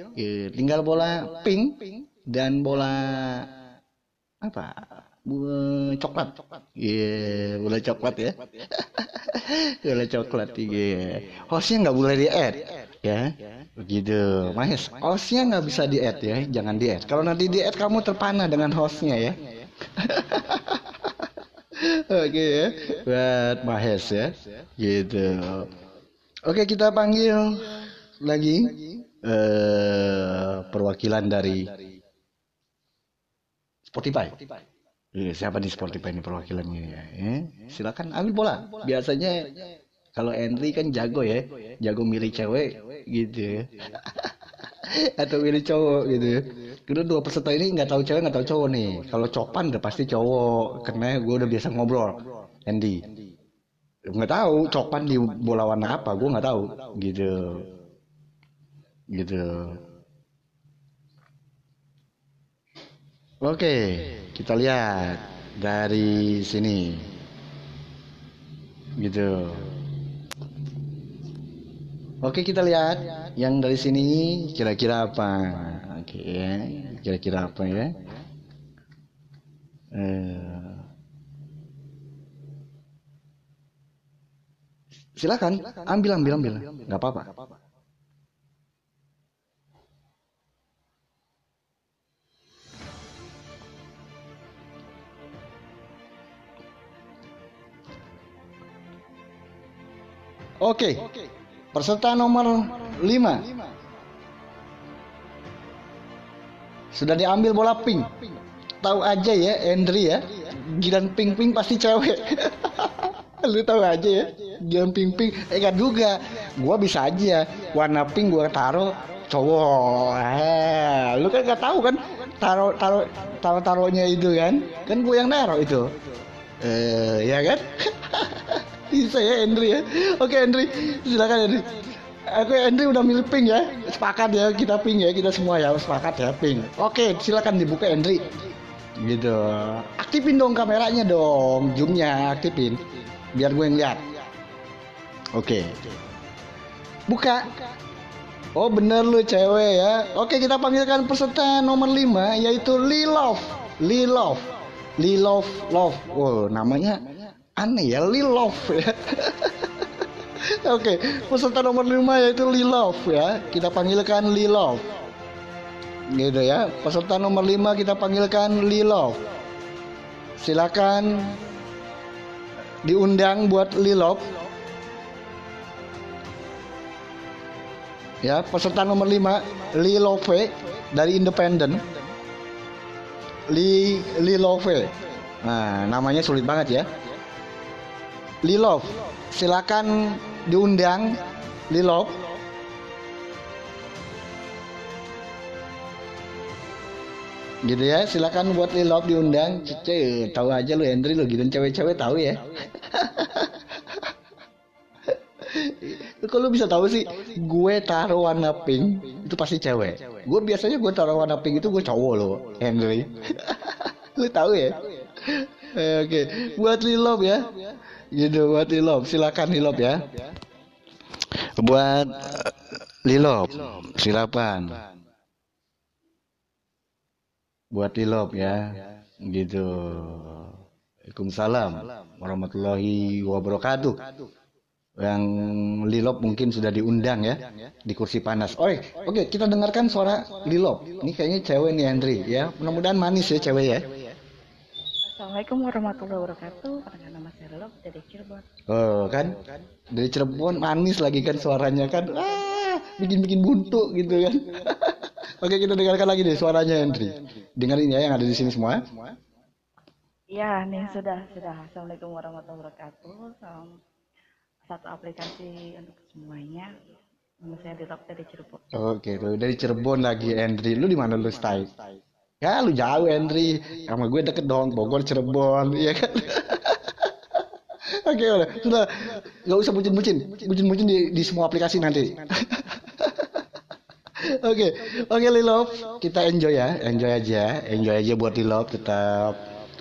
Tinggal bola pink dan bola apa? Bola coklat. Iya, bola coklat ya. bola coklat iya. Hostnya nggak boleh di add ya. Begitu, Mas. Hostnya nggak bisa di add ya, jangan di add. Kalau nanti di add kamu terpana dengan hostnya ya. Oke ya, buat Mahes ya, gitu. Oke kita panggil lagi eh perwakilan dari Spotify. Iya, siapa di Spotify ini perwakilannya ya? Eh, silakan ambil bola. Biasanya kalau Henry kan jago ya, jago milih cewek gitu ya. Atau milih cowok gitu ya. Kedua dua peserta ini nggak tahu cewek nggak tahu cowok nih. Kalau Copan udah pasti cowok, karena gue udah biasa ngobrol. Andy, nggak tahu Copan di bola warna apa, gue nggak tahu gitu, gitu. Oke, kita lihat dari sini. Gitu. Oke, kita lihat yang dari sini kira-kira apa. Oke, kira-kira apa ya? Eh, silakan, ambil, ambil, ambil. Nggak apa-apa. Oke. Peserta nomor 5. Sudah diambil bola pink. Tahu aja ya, Andri ya. Gilan pink-pink pasti cewek. Lu tahu aja ya. Gilan pink-pink. Eh kan juga. Gua bisa aja warna pink gua taruh cowok. Ah, lu kan gak tahu kan taruh taruh taruh taruhnya itu kan. Kan gua yang naruh itu. Eh, ya kan? Bisa ya Andri ya. Oke Andri, silakan Andri. Oke Andri udah milih pink ya. Sepakat ya kita pink ya kita semua ya sepakat ya pink. Oke silakan dibuka Andri. Gitu. Aktifin dong kameranya dong, zoomnya aktifin. Biar gue yang lihat. Oke. Buka. Oh bener lu cewek ya. Oke kita panggilkan peserta nomor 5 yaitu Lilov. Lilov. Lilov Love. Oh namanya aneh ya Lilov ya. Oke, peserta nomor 5 yaitu Lilov ya. Kita panggilkan Lilov. Gitu ya. Peserta nomor 5 kita panggilkan Lilov. Silakan diundang buat Lilov. Ya, peserta nomor 5 Lilove dari Independen. Li Lilove. Nah, namanya sulit banget ya. Lilov, silakan diundang Lilov. Gitu ya, silakan buat Lilov diundang. Cece, tahu aja lu Hendri lu gitu cewek-cewek tahu ya. Kalau bisa tahu sih, gue taruh warna pink itu pasti cewek. Gue biasanya gue taruh warna pink itu gue cowok lo, Henry. lu tahu ya? Oke, buat Lilov ya. Gitu buat Lilov, silakan Lilov ya. Buat eh, Lilov, silakan. Buat Lilov ya. Gitu. Waalaikumsalam warahmatullahi wabarakatuh. Yang Lilop mungkin sudah diundang ya di kursi panas. Oke, oke kita dengarkan suara Lilop. Ini kayaknya cewek nih Henry ya. Mudah-mudahan manis ya cewek ya. Assalamualaikum warahmatullahi wabarakatuh. Perkenalkan nama saya Lelop dari Cirebon. Oh kan dari Cirebon manis lagi kan suaranya kan. Ah, bikin-bikin buntu gitu kan. oke kita dengarkan lagi deh suaranya Henry. Dengerin ya yang ada di sini semua. Iya, nih sudah sudah. Assalamualaikum warahmatullahi wabarakatuh. Salam satu aplikasi untuk semuanya. Nama saya dari Cirebon. Oke, dari Cirebon lagi Henry. Lu di mana lu stay? Ya lu jauh Henry. Sama gue deket dong, Bogor Cirebon, ya kan? Oke, udah. Sudah. Gak usah bucin-bucin. Bucin-bucin di, di semua aplikasi nanti. Oke, oke Lilop, kita enjoy ya, enjoy aja, enjoy aja buat Lilop tetap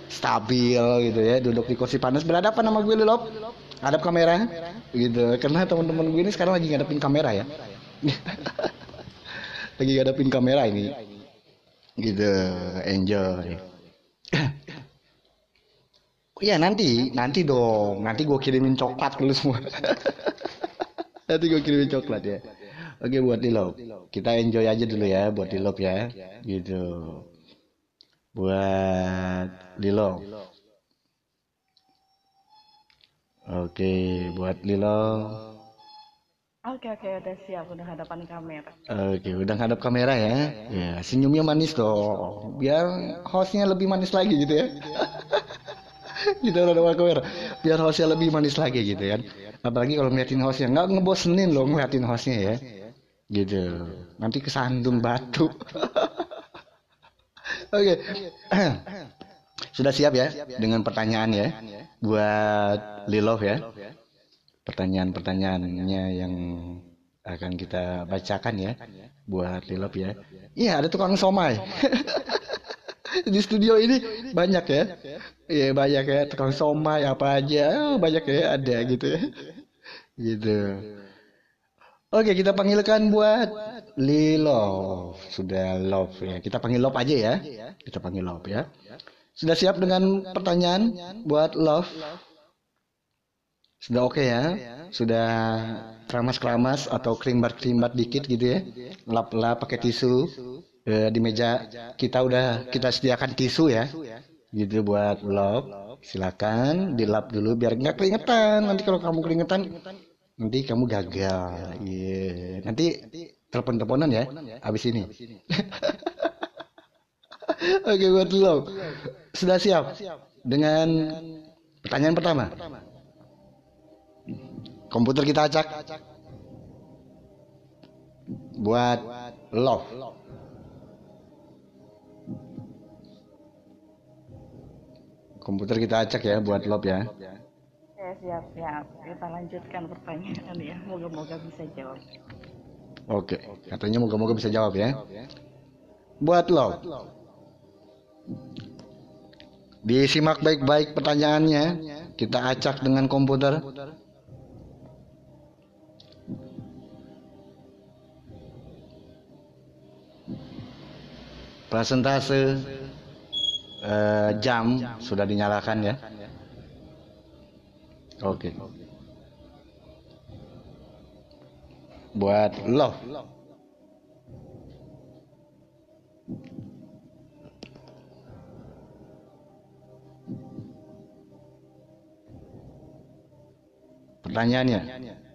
stabil gitu ya, duduk di kursi panas berhadapan sama gue Lilop, hadap kamera, gitu. Karena teman-teman gue ini sekarang lagi ngadepin kamera ya, lagi ngadepin kamera ini, gitu, enjoy. Iya nanti, nanti dong, nanti gue kirimin coklat ke lu semua. nanti gue kirimin coklat ya. Oke buat Dilop, kita enjoy aja dulu ya buat Dilop ya, gitu. Buat Dilop. Oke, buat Lilo. Oke oke udah siap udah hadapan kamera. Oke, udah ngadap kamera ya. Ya, senyumnya manis dong. Biar hostnya lebih manis lagi gitu ya. gitu udah depan kamera. Biar hostnya lebih manis lagi gitu kan. Apalagi kalau ngeliatin hostnya nggak ngebosenin loh ngeliatin hostnya ya. Gitu. Nanti kesandung batu. Oke. Sudah siap ya dengan pertanyaan ya buat Lilov ya. Pertanyaan-pertanyaannya yang akan kita bacakan ya buat Lilov ya. Iya, ada tukang somai. Di studio ini banyak ya. Iya, banyak ya tukang somai apa aja, banyak ya ada gitu ya. Gitu. Oke, kita panggilkan buat Lilov. Sudah love ya. Kita panggil love aja ya. Kita panggil love ya. Sudah siap dengan pertanyaan buat love? Sudah oke ya? Sudah keramas-keramas atau kerimbat-kerimbat dikit gitu ya? Lap-lap pakai tisu. Eh, di meja kita udah kita sediakan tisu ya. Gitu buat love. Silakan dilap dulu biar nggak keringetan. Nanti kalau kamu keringetan Nanti kamu gagal. Iya. Nanti telepon-teleponan ya habis ini. Oke buat lo. Sudah siap dengan pertanyaan pertama. Komputer kita acak buat love. Komputer kita acak ya buat love ya. Oke, siap, siap. Kita lanjutkan pertanyaan ya. Moga-moga bisa jawab. Oke, katanya moga-moga bisa jawab ya. Buat lo. Disimak baik-baik pertanyaannya. Kita acak dengan komputer. Presentase eh, jam sudah dinyalakan ya. Oke. Buat lo. Pertanyaannya.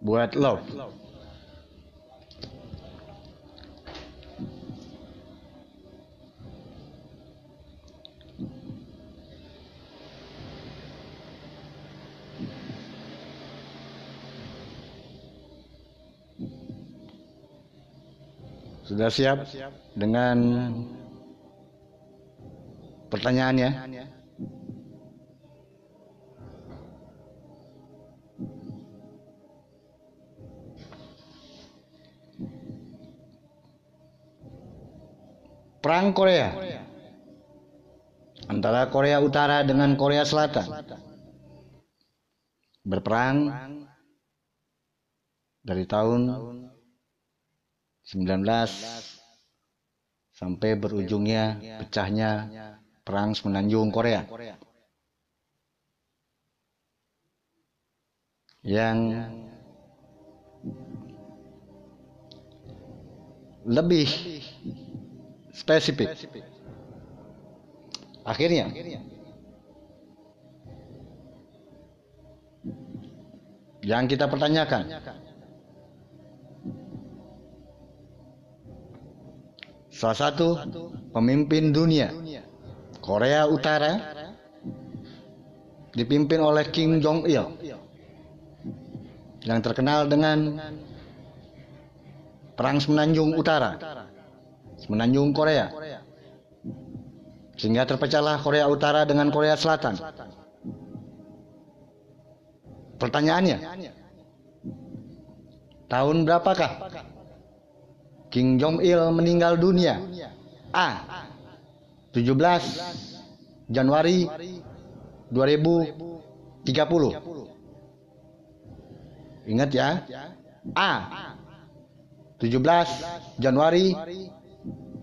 Buat love. Sudah siap dengan pertanyaannya? Perang Korea. Antara Korea Utara dengan Korea Selatan. Berperang dari tahun 19 sampai berujungnya pecahnya perang semenanjung Korea. Yang lebih spesifik. Akhirnya? Yang kita pertanyakan. Salah satu pemimpin dunia Korea Utara dipimpin oleh Kim Jong Il yang terkenal dengan perang semenanjung utara semenanjung Korea. Sehingga terpecahlah Korea Utara dengan Korea Selatan. Pertanyaannya tahun berapakah Kim Jong Il meninggal dunia? A 17 Januari 2030 Ingat ya. A 17 Januari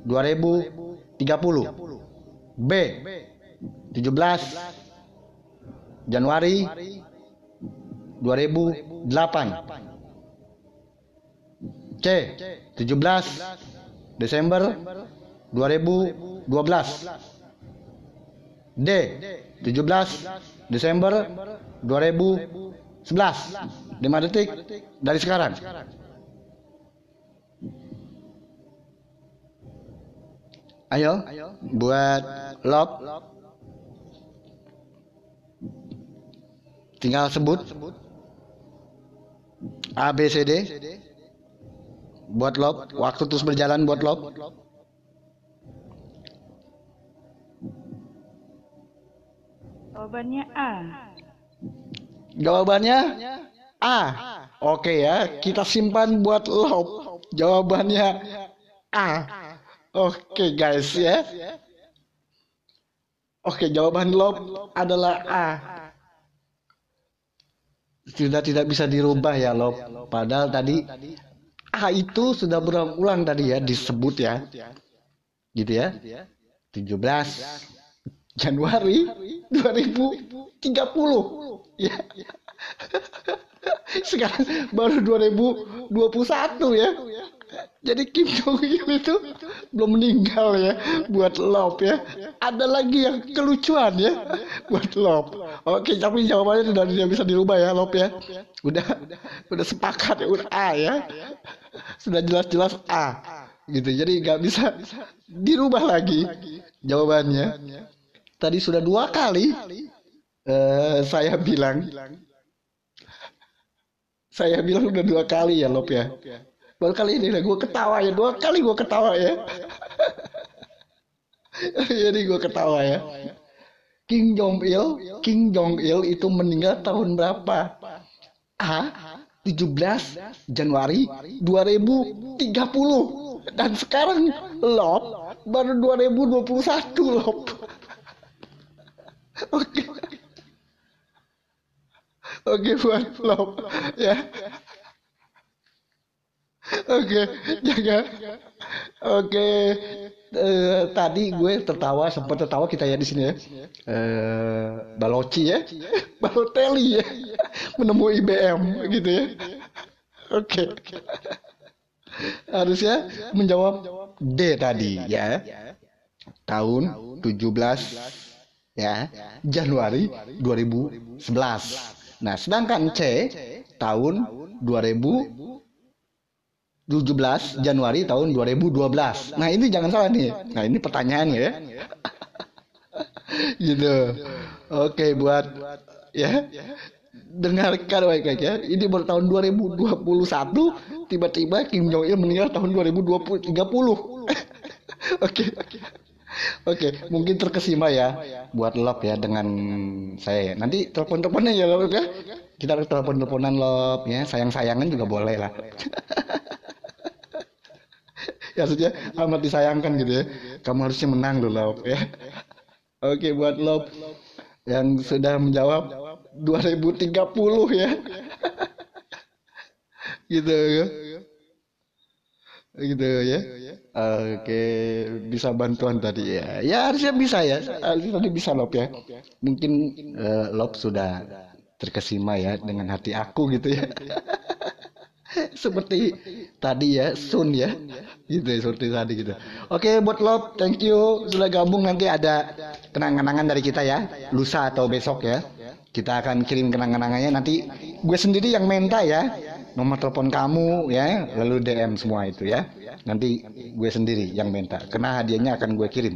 2030 B 17 Januari 2008 C 17 Desember 2012 D 17 Desember 2011 5 detik dari sekarang Ayo, buat lob. Tinggal sebut A B C D. Buat lob, waktu terus berjalan buat lob. Jawabannya A. Jawabannya A. Oke ya, kita simpan buat lob. Jawabannya A. Oke guys ya. Oke jawaban lob adalah A. Sudah tidak bisa dirubah ya lob. Padahal tadi A itu sudah berulang tadi ya disebut ya. Gitu ya. 17 Januari 2030. Ya. Sekarang baru 2021 ya. Jadi Kim Jong Il itu belum meninggal ya buat love ya. Ada lagi yang kelucuan ya buat love. Oke, tapi jawabannya sudah tidak bisa dirubah ya love ya. Udah udah sepakat ya udah A ya. Sudah jelas-jelas A gitu. Jadi nggak bisa dirubah lagi jawabannya. Tadi sudah dua kali eh, saya bilang saya bilang udah dua kali ya Lop ya. Baru kali ini gue ketawa ya. Dua kali gue ketawa ya. Jadi gue ketawa ya. King Jong Il, King Jong Il itu meninggal tahun berapa? A. 17 Januari 2030 dan sekarang Lop baru 2021 Lop. Oke. Oke buat Lop ya. Oke, jaga. Oke, eh, tadi gue tertawa, sempat tertawa kita ya di sini ya. Eh, Baloci ya, Balotelli ya, menemui IBM gitu ya. Oke, harusnya menjawab D tadi ya. Tahun 17 ya, Januari 2011. Nah, sedangkan C tahun 2000 17 Januari tahun 2012. Nah, ini jangan salah nih. Nah, ini pertanyaannya ya. gitu. Oke, buat ya. Dengarkan baik-baik ya. Ini baru tahun 2021 tiba-tiba Kim Jong Il meninggal tahun 2020 30. Oke. Oke, mungkin terkesima ya buat Lop ya dengan saya ya. Nanti telepon-teleponnya ya Lop ya. Kita telepon-teleponan Lop ya. Sayang-sayangan juga boleh lah. ya maksudnya amat disayangkan gitu ya. Kamu harusnya menang loh Lop ya. Oke buat Lop yang sudah menjawab 2030 ya. Gitu ya. Gitu ya. Oke bisa bantuan tadi ya. Ya harusnya bisa ya. Harusnya tadi bisa Lop ya. Mungkin uh, Lop sudah terkesima ya dengan hati aku gitu ya seperti tadi ya Sun ya. Gitu ya seperti tadi gitu. Oke buat Lop thank you. Sudah gabung nanti ada kenang-kenangan dari kita ya. Lusa atau besok ya. Kita akan kirim kenang-kenangannya. Nanti gue sendiri yang minta ya nomor telepon kamu ya lalu DM semua itu ya. Nanti gue sendiri yang minta. Karena hadiahnya akan gue kirim.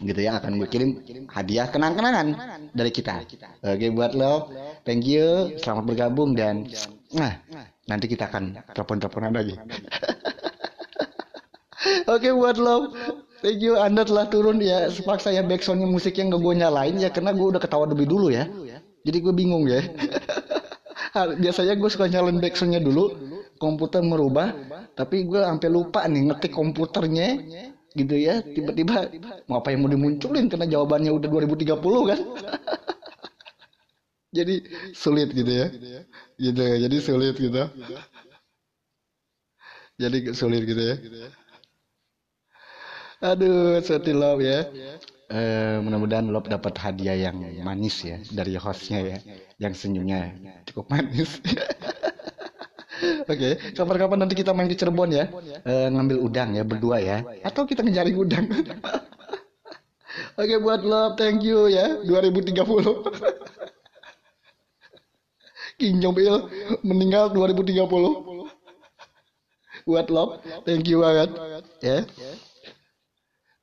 Gitu ya akan gue kirim hadiah kenang-kenangan dari kita. Oke buat Lop thank you. Selamat bergabung dan nah nanti kita akan telepon-teleponan lagi. Oke buat lo, thank you Anda telah turun ya. Sepaksa ya backsoundnya musik yang gue nyalain ya karena gue udah ketawa lebih dulu ya. Jadi gue bingung ya. Biasanya gue suka nyalain backsoundnya dulu, komputer merubah, tapi gue sampai lupa nih ngetik komputernya gitu ya. Tiba-tiba mau apa yang mau dimunculin karena jawabannya udah 2030 kan. jadi sulit gitu ya gitu ya jadi sulit gitu jadi sulit gitu ya aduh seperti love ya eh, mudah-mudahan love dapat hadiah yang manis ya dari hostnya ya yang senyumnya cukup manis Oke, okay. kapan-kapan nanti kita main ke Cirebon ya, uh, ngambil udang ya berdua ya, atau kita ngejaring udang. Oke, okay, buat love, thank you ya, 2030. King Jong Il meninggal 2030 buat love thank you banget. Ya. Yeah.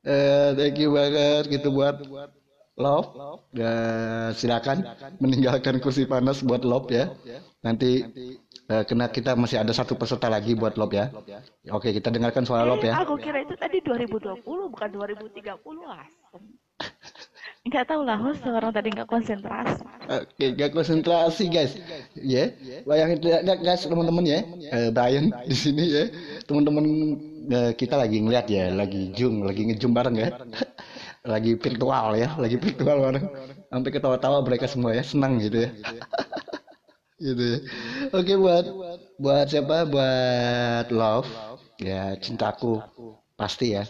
uh, thank you banget gitu buat love uh, silakan meninggalkan kursi panas buat love ya. Nanti uh, kena kita masih ada satu peserta lagi buat love ya. Oke kita dengarkan suara love ya. Aku kira itu tadi 2020 bukan 2030 asem nggak tahu lah host orang tadi nggak konsentrasi. Oke okay, nggak konsentrasi guys. Ya yeah. bayangin lihat guys teman-teman ya. Uh, Brian di sini ya. Teman-teman uh, kita lagi ngeliat ya. Lagi zoom lagi ngejum bareng ya. Lagi virtual ya. Lagi virtual bareng. Sampai ketawa-tawa mereka semua ya. Senang gitu ya. Gitu ya. Oke okay, buat buat siapa? Buat love. Ya cintaku pasti ya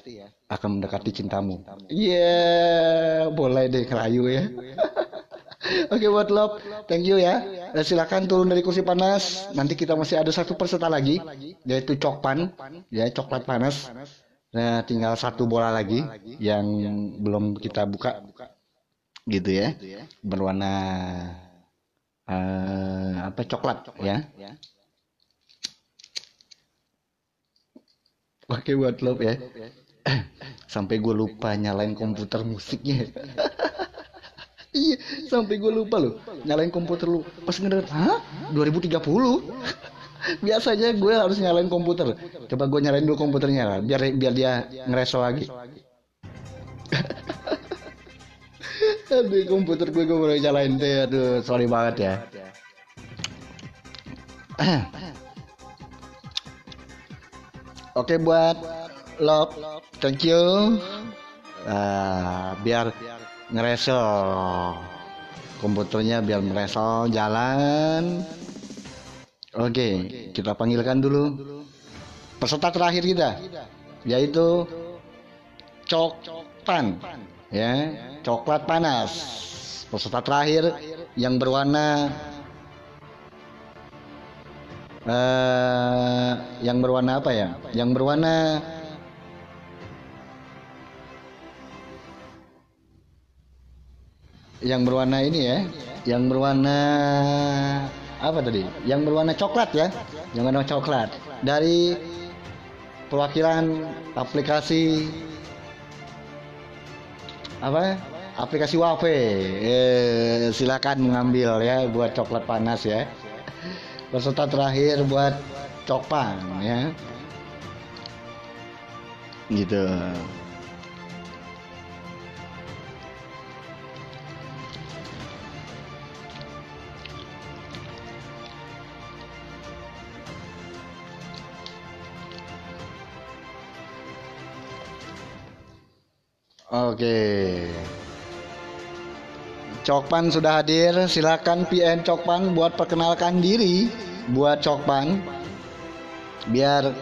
akan mendekati cintamu. Iya, yeah, boleh deh kerayu ya. Oke okay, buat love, thank you ya. eh, silakan turun dari kursi panas. Nanti kita masih ada satu peserta lagi, yaitu Cokpan, ya coklat panas. Nah, tinggal satu bola lagi yang belum kita buka, gitu ya, berwarna eh, apa coklat ya. Pakai buat love ya. Sampai gue lupa nyalain komputer musiknya. Iya, sampai gue lupa loh nyalain komputer lu. Pas ngedenger, hah? 2030? Biasanya gue harus nyalain komputer. Coba gue nyalain dulu komputernya lah, biar biar dia ngereso lagi. Aduh, komputer gue gue baru nyalain deh. Aduh, sorry banget ya. Oke buat love, thank you. Ah, biar ngereso komputernya biar mereso jalan. Oke, kita panggilkan dulu peserta terakhir kita, yaitu Cokpan, ya, coklat panas. Peserta terakhir yang berwarna eh yang berwarna apa ya? Yang berwarna yang berwarna ini ya, yang berwarna apa tadi? Yang berwarna coklat ya, yang berwarna coklat dari perwakilan aplikasi apa? Aplikasi Wafe. Eh, silakan mengambil ya buat coklat panas ya. Peserta terakhir buat cokpan ya. Gitu. Oke. Cokpan sudah hadir. Silakan PN Cokpan buat perkenalkan diri buat Cokpan. Biar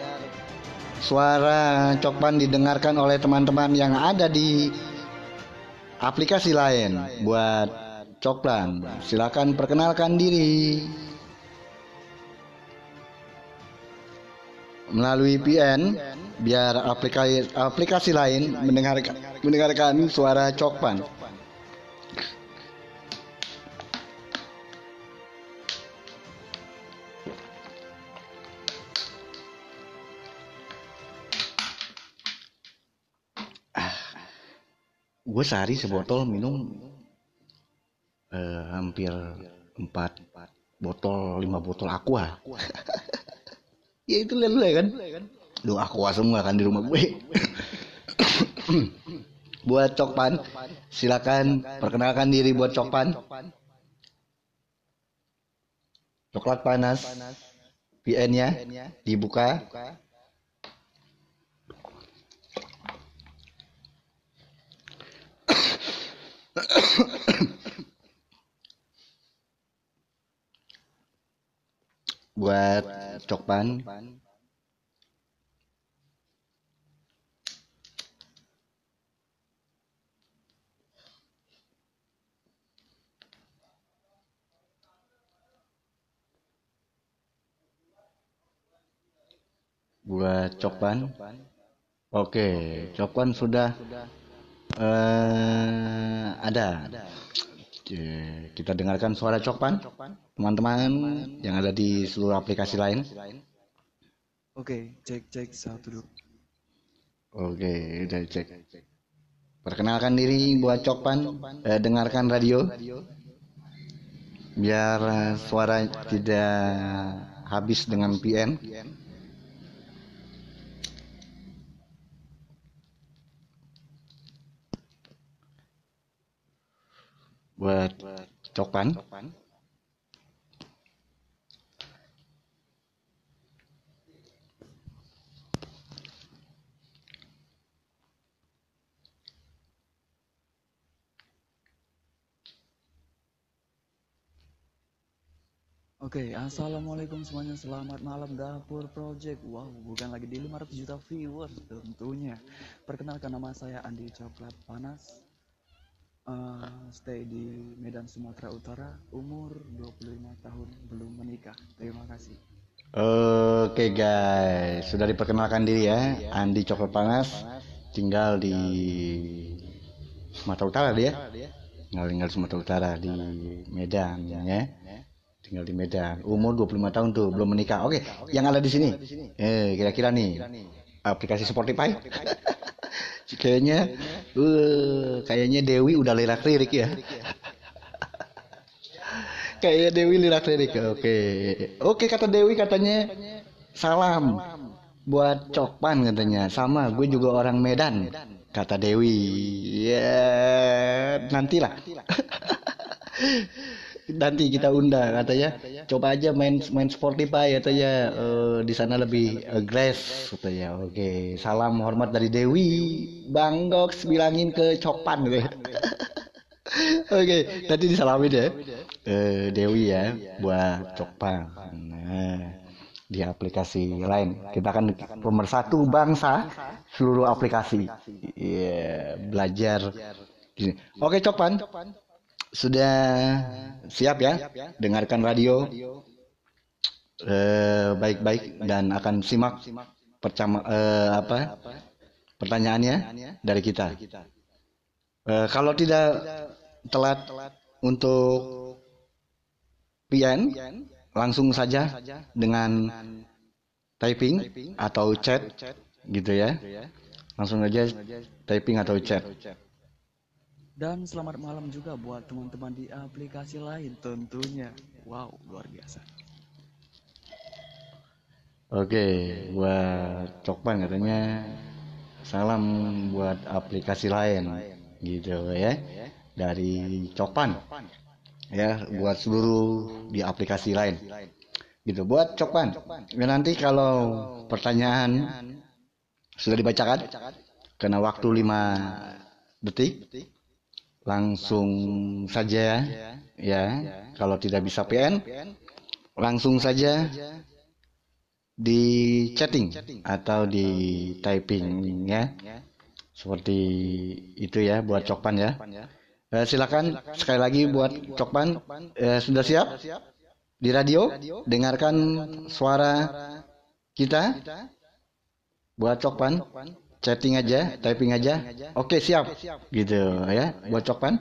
suara Cokpan didengarkan oleh teman-teman yang ada di aplikasi lain buat Cokpan. Silakan perkenalkan diri. melalui PN biar aplikasi aplikasi lain mendengarkan mendengarkan suara Cokpan. Gue sehari sebotol minum eh, hampir empat botol lima botol aqua. Ya itu lu ya kan? Lu aqua semua kan di rumah gue. Buat cokpan silakan perkenalkan diri buat cokpan. Coklat panas PN nya dibuka buat cokpan. Buat cokpan. Oke cokpan sudah eh, ada. Oke, kita dengarkan suara cokpan teman-teman yang ada di seluruh aplikasi lain. Oke, cek cek satu dua. oke udah cek. Perkenalkan diri buat cokpan eh, dengarkan radio. Biar eh, suara tidak habis dengan PN buat cokpan Oke, assalamualaikum semuanya. Selamat malam Dapur Project. Wow, bukan lagi di 500 juta viewers tentunya. Perkenalkan nama saya Andi Coklat Panas. Eh, stay di Medan Sumatera Utara, umur 25 tahun, belum menikah. Terima kasih. Oke guys, sudah diperkenalkan diri ya. Andi Coklat Panas tinggal di Sumatera Utara dia. Tinggal tinggal Sumatera Utara di Medan ya. Tinggal di Medan. Umur 25 tahun tuh, belum menikah. Oke, yang ada di sini. Eh, kira-kira nih aplikasi Spotify. Kayaknya uh, kayaknya Dewi udah lirak-lirik ya. Kayaknya Dewi lirak lirik. Oke. Oke kata Dewi katanya salam buat Cokpan katanya. Sama gue juga orang Medan kata Dewi. Ya nantilah. Nanti kita undang katanya. Coba aja main main Spotify katanya. Eh, di sana lebih agres katanya. Oke. Salam hormat dari Dewi. Bang bilangin ke Cokpan gitu. Oke, nanti disalamin ya. Eh, Dewi ya buat Cokpang. Nah, di aplikasi lain. Kita akan pemersatu bangsa seluruh aplikasi. Iya, belajar. di sini. Oke, Cokpan. Sudah siap ya? Dengarkan radio eh, baik-baik dan akan simak percama eh, apa? Pertanyaannya dari kita. Eh, kalau tidak telat untuk PN, langsung saja dengan typing atau chat gitu ya. Langsung aja typing atau chat. Dan selamat malam juga buat teman-teman di aplikasi lain tentunya. Wow, luar biasa. Oke, buat Cokpan katanya salam buat aplikasi lain gitu ya dari Cokpan ya buat seluruh di aplikasi lain gitu buat Cokpan ya, nanti kalau pertanyaan sudah dibacakan karena waktu 5 detik langsung saja ya. kalau tidak bisa PN langsung saja di chatting atau di typing ya. Seperti itu ya buat Cokpan ya. Eh, silakan sekali lagi buat Cokpan. Eh, sudah siap? Di radio dengarkan suara kita. Buat Cokpan chatting aja typing aja. Oke siap. Gitu ya. Buat Cokpan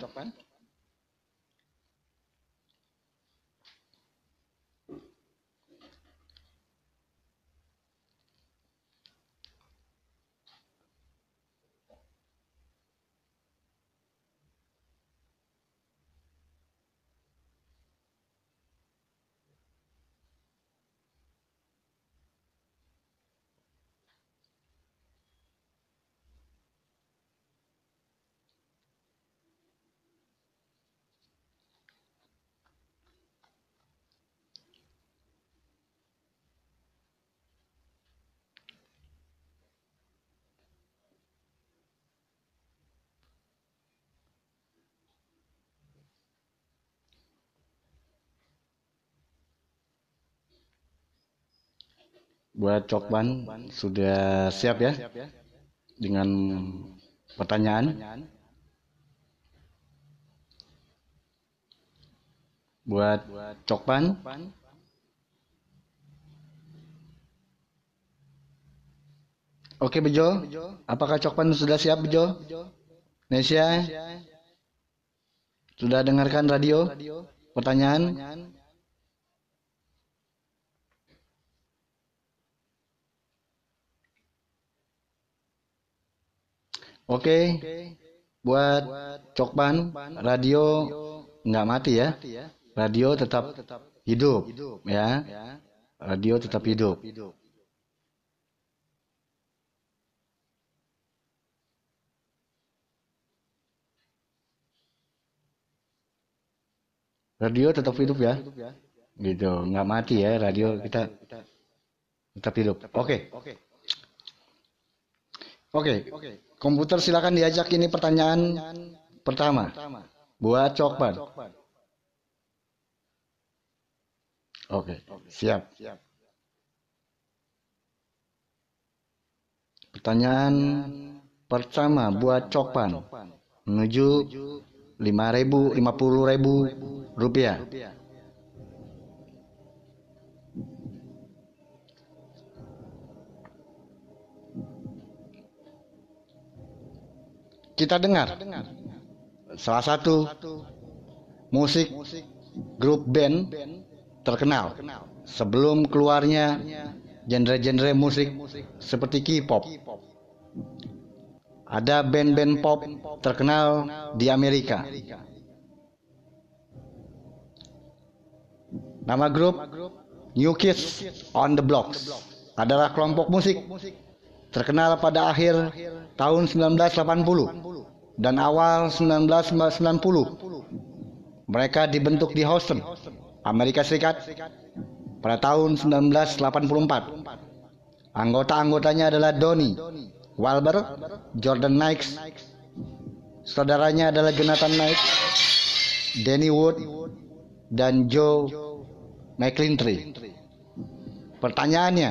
buat Cokban sudah siap ya dengan pertanyaan buat Cokban Oke Bejo, apakah Cokpan sudah siap Bejo? Nesya, sudah dengarkan radio? Pertanyaan? Oke, buat Cokban, radio nggak mati ya. Radio tetap hidup, ya. Radio tetap hidup. Radio tetap hidup ya. Gitu, nggak mati ya radio kita tetap hidup. Oke. Oke. Komputer silakan diajak ini pertanyaan pertama. Buat Cokban. Oke, siap. Pertanyaan pertama buat Cokban menuju lima ribu lima puluh ribu rupiah kita dengar salah satu musik grup band terkenal sebelum keluarnya genre-genre musik seperti K-pop. Ada band-band pop terkenal di Amerika. Nama grup New Kids on the Blocks adalah kelompok musik terkenal pada akhir tahun 1980 dan awal 1990. Mereka dibentuk di Houston, Amerika Serikat pada tahun 1984. Anggota-anggotanya adalah Donny Walber, Jordan Nikes, saudaranya adalah Jonathan Knight, Danny Wood, dan Joe McClintry. Pertanyaannya,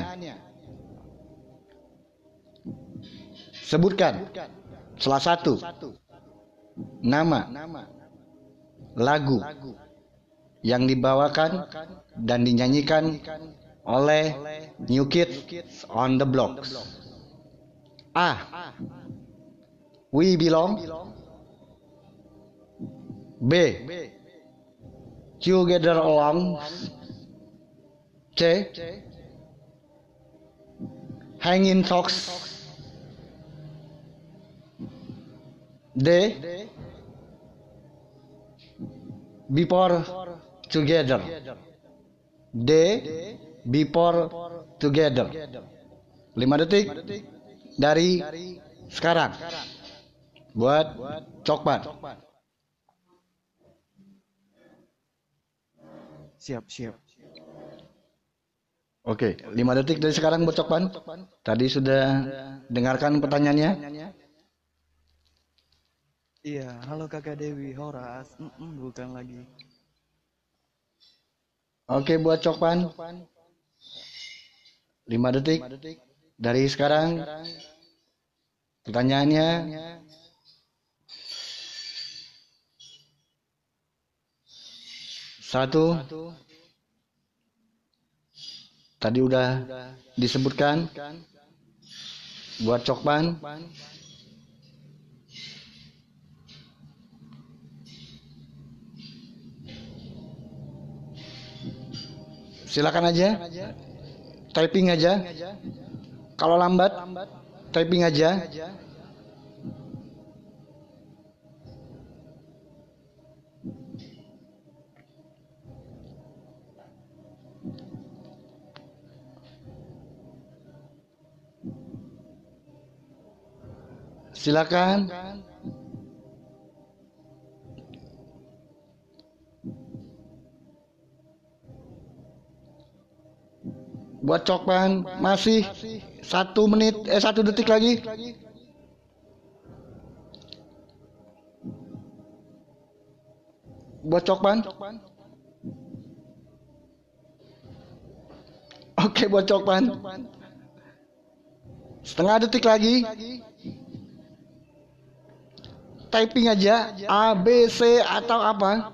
sebutkan salah satu nama lagu yang dibawakan dan dinyanyikan oleh New Kids on the Block. A. We Belong. B. Together Along. C. Hanging Talks. D. Before Together. D. Before Together. 5 detik dari sekarang. Buat cokban. Siap, siap. Oke, 5 detik dari sekarang buat cokban. Tadi sudah dengarkan pertanyaannya? Iya, halo kakak Dewi, Horas. Mm-mm, bukan lagi. Oke, buat cokban. 5 detik dari sekarang. Pertanyaannya satu tadi udah disebutkan buat cokban silakan aja. Typing aja. Kalau lambat typing aja. Silakan buat cokban masih satu menit eh satu detik lagi. Buat cokban oke buat cokban setengah detik lagi. Typing aja A B C atau apa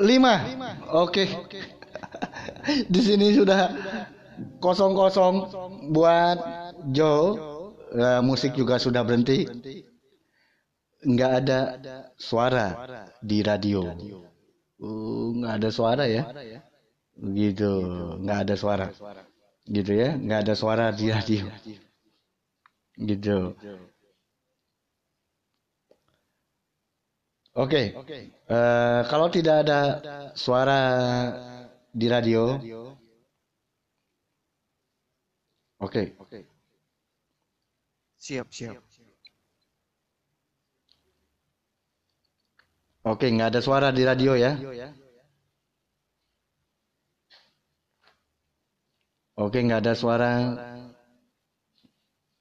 lima. Oke. Di sini sudah kosong kosong buat Joe. Eh, musik juga sudah berhenti. Nggak ada suara di radio. Uh, nggak ada suara ya. Begitu, nggak ada suara. gitu ya nggak ada suara di radio gitu oke. Eh, kalau tidak ada suara di radio. Oke. Siap, siap. oke nggak ada suara di radio ya. Oke nggak ada suara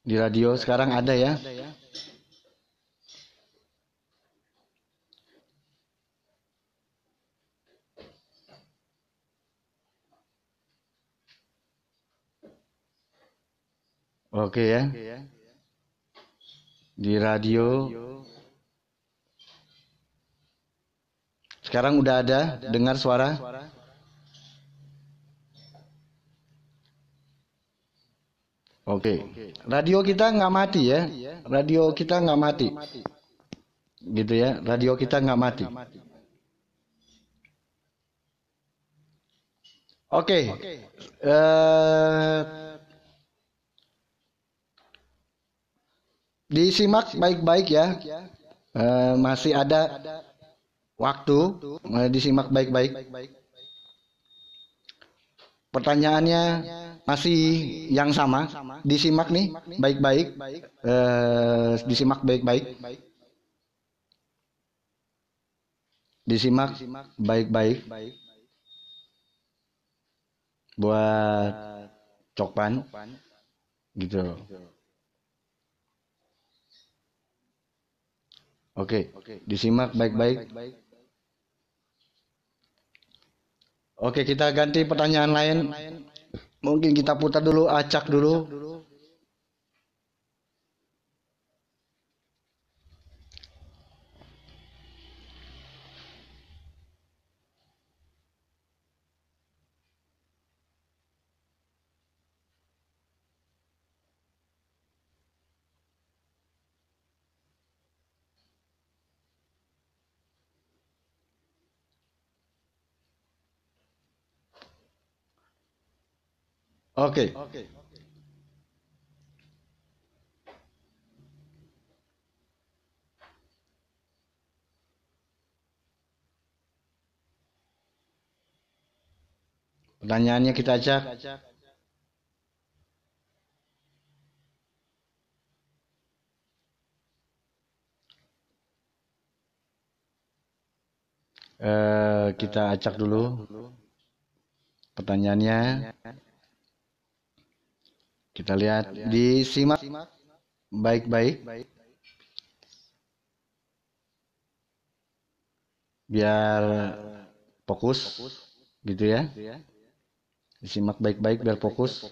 di radio. Sekarang ada ya Oke ya. Di radio. Sekarang udah ada dengar suara? Oke. Radio kita nggak mati ya. Radio kita nggak mati. Gitu ya. Radio kita nggak mati. Oke. Eh, disimak baik-baik ya. Eh, masih ada waktu. Eh, disimak baik-baik. Pertanyaannya masih yang sama. Disimak nih baik-baik. Eh, disimak baik-baik. Disimak baik-baik. Buat cokpan gitu. Oke, disimak baik-baik. Oke, kita ganti pertanyaan lain. Mungkin kita putar dulu, acak dulu. Oke. Pertanyaannya kita acak. Eh, kita acak dulu. Pertanyaannya. Kita lihat disimak baik-baik. Biar fokus gitu ya. Disimak baik-baik biar fokus.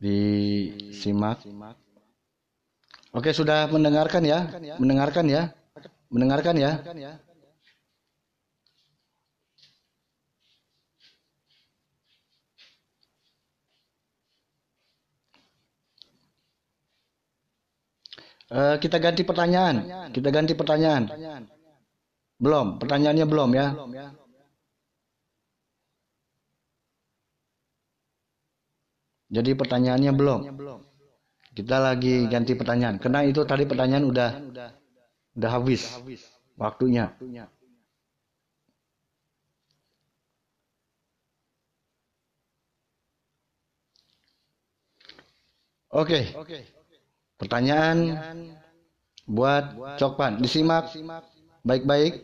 Disimak. Oke, sudah mendengarkan ya? Mendengarkan ya? Mendengarkan ya? Eh, kita ganti pertanyaan. Kita ganti pertanyaan. Belum, pertanyaannya belum ya. Jadi pertanyaannya belum. Kita lagi ganti pertanyaan. Karena itu tadi pertanyaan udah udah habis waktunya. Oke. Pertanyaan buat Cokpan. Disimak baik-baik.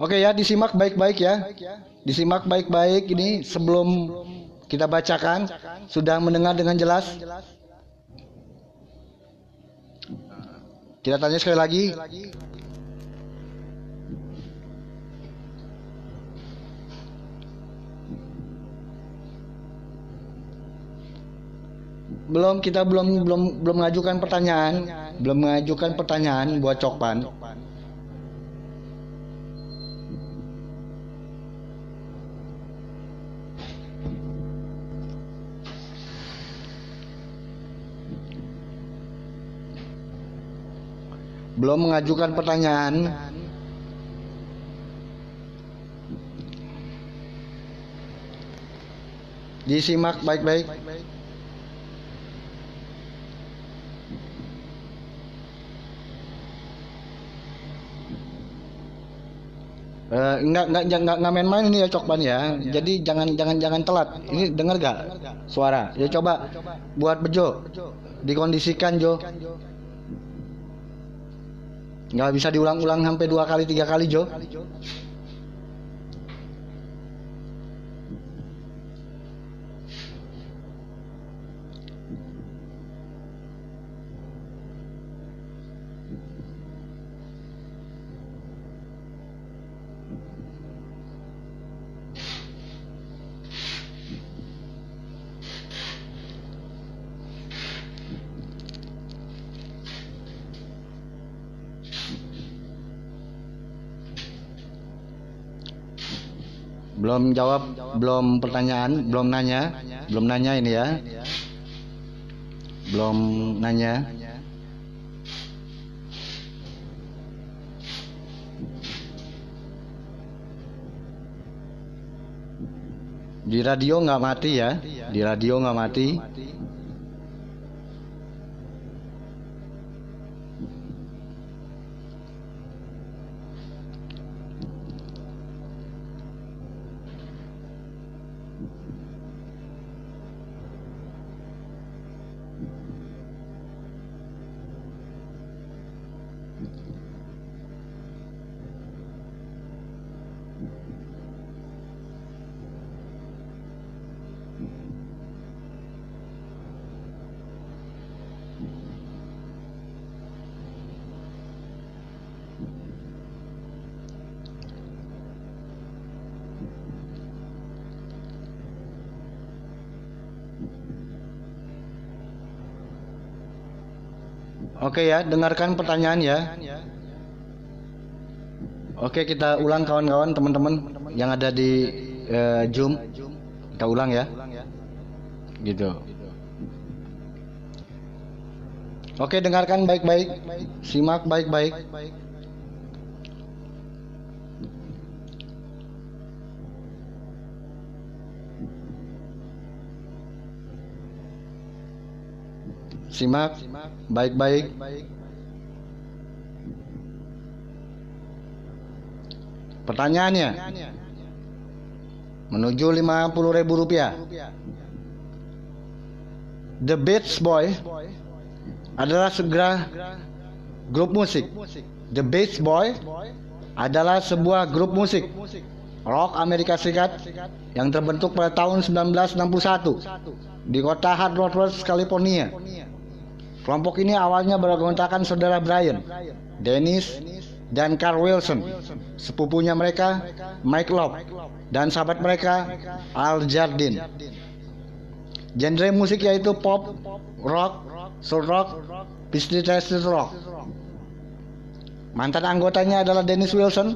Oke ya, disimak baik-baik ya. Disimak baik-baik ini sebelum kita bacakan. Sudah mendengar dengan jelas? Kita tanya sekali lagi. Belum kita belum belum belum mengajukan pertanyaan, belum mengajukan pertanyaan buat Cokpan. Belum mengajukan pertanyaan disimak baik-baik Eh, enggak enggak enggak enggak main-main ini ya Cokban ya. Jadi jangan jangan jangan telat. Ini dengar gak suara? Ya coba buat bejo. Dikondisikan Jo. Nggak bisa diulang-ulang sampai dua kali tiga kali Jo. Belum jawab, belum pertanyaan, belum nanya, belum nanya ini ya. Belum nanya. Di radio nggak mati ya, di radio nggak mati. Oke ya, dengarkan pertanyaan ya. Oke, kita ulang kawan-kawan, teman-teman yang ada di eh, Zoom. Kita ulang ya. Gitu. Oke, dengarkan baik-baik. Simak baik-baik. Simak baik-baik. Pertanyaannya menuju 50 ribu rupiah. The Beach Boy adalah segera grup musik. The Beach Boy adalah sebuah grup musik rock Amerika Serikat yang terbentuk pada tahun 1961 di kota Hard Rock, California. Kelompok ini awalnya beranggotakan saudara Brian, Dennis, dan Carl Wilson. Sepupunya mereka, Mike Love, dan sahabat mereka, Al Jardine. Genre musik yaitu pop, rock, soul rock, business rock. Mantan anggotanya adalah Dennis Wilson,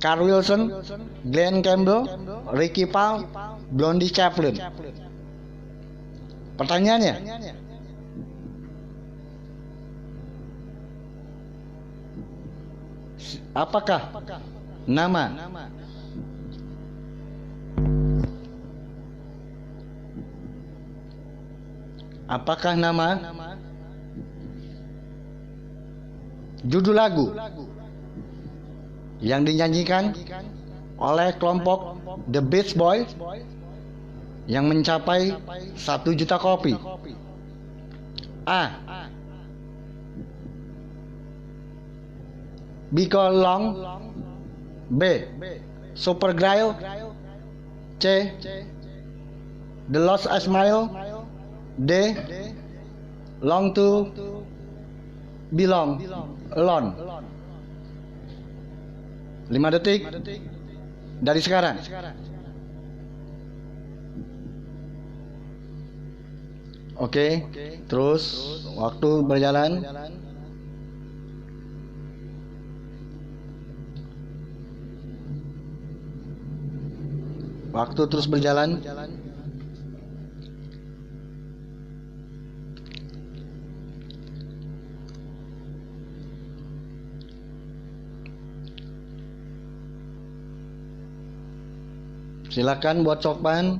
Carl Wilson, Glenn Campbell, Ricky Paul, Blondie Chaplin. Pertanyaannya, apakah nama? Apakah nama? Judul lagu yang dinyanyikan oleh kelompok The Beach Boys yang mencapai satu juta kopi. A Biko Long. B. Super Grail. C. The Lost Smile. D. Long to Belong. Alone 5 detik dari sekarang. Oke, terus waktu berjalan. Waktu terus berjalan. Silakan buat cokpan.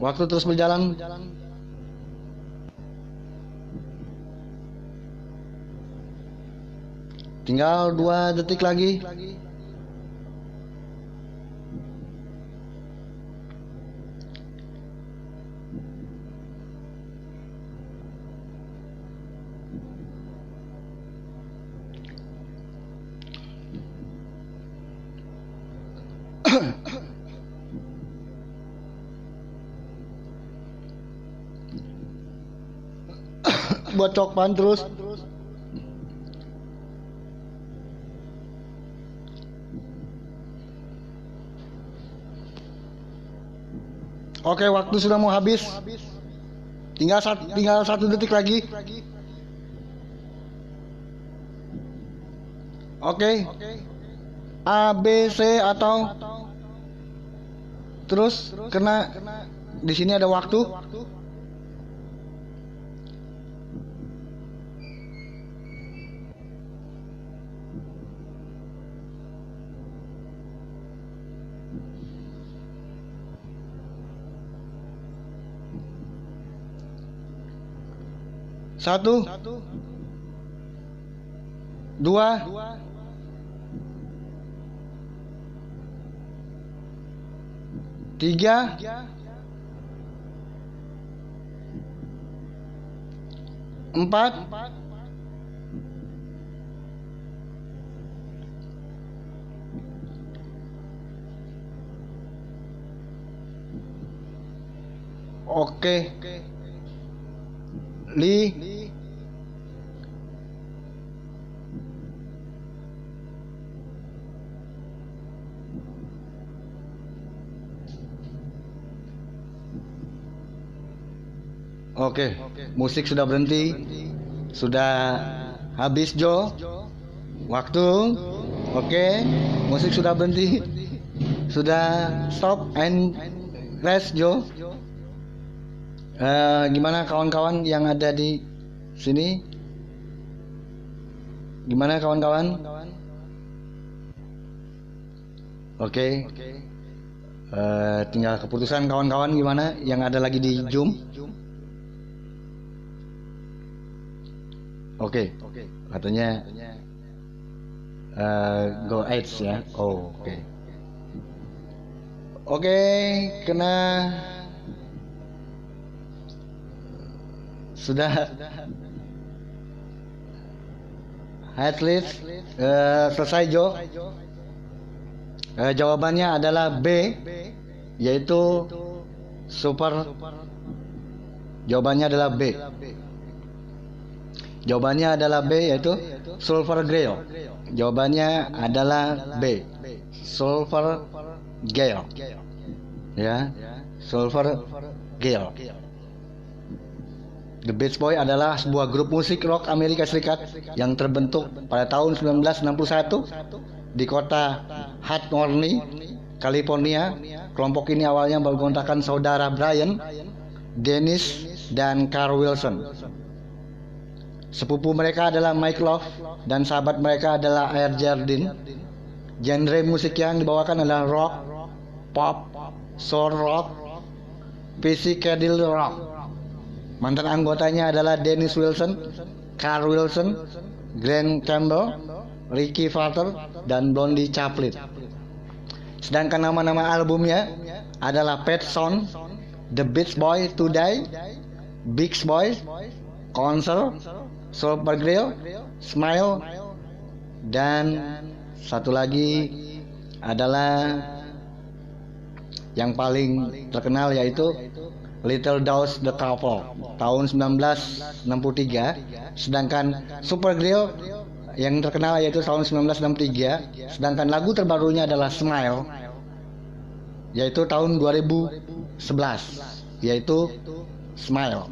Waktu terus berjalan. Tinggal dua detik lagi. buat Cokpan terus. Oke, waktu sudah mau habis. Tinggal satu, tinggal satu detik lagi. Oke. A, B, C atau terus kena di sini ada waktu. Satu, dua, tiga, empat, oke, li, Oke, musik sudah berhenti. Sudah habis Jo. Waktu. Oke, musik sudah berhenti. Sudah stop and rest Jo. Eh, gimana kawan-kawan yang ada di sini? Gimana kawan-kawan? Oke. Eh, tinggal keputusan kawan-kawan gimana yang ada lagi di Zoom. Oke, katanya eh, go Edge ya. Oh, oke. Oke, kena sudah headlist eh, selesai Jo. Eh, jawabannya adalah B, yaitu super. Jawabannya adalah B. Jawabannya adalah B yaitu sulfur gale. Jawabannya adalah B. Sulfur gale. Ya. Sulfur gale. The Beach Boy adalah sebuah grup musik rock Amerika Serikat yang terbentuk pada tahun 1961 di kota Hackney, California. Kelompok ini awalnya bergontakan saudara Brian, Dennis, dan Carl Wilson. Sepupu mereka adalah Mike Love dan sahabat mereka adalah Air Jardine. Genre musik yang dibawakan adalah rock, pop, soul rock, psychedelic rock. Mantan anggotanya adalah Dennis Wilson, Carl Wilson, Glenn Campbell, Ricky Farter, dan Blondie Chaplin. Sedangkan nama-nama albumnya adalah Pet Sound, The Beach Boy Today, Big Boy, Concert, Super Grill, Smile, dan satu lagi adalah yang paling terkenal yaitu Little Dose the Couple tahun 1963 sedangkan Super Grill yang terkenal yaitu tahun 1963 sedangkan lagu terbarunya adalah Smile yaitu tahun 2011 yaitu Smile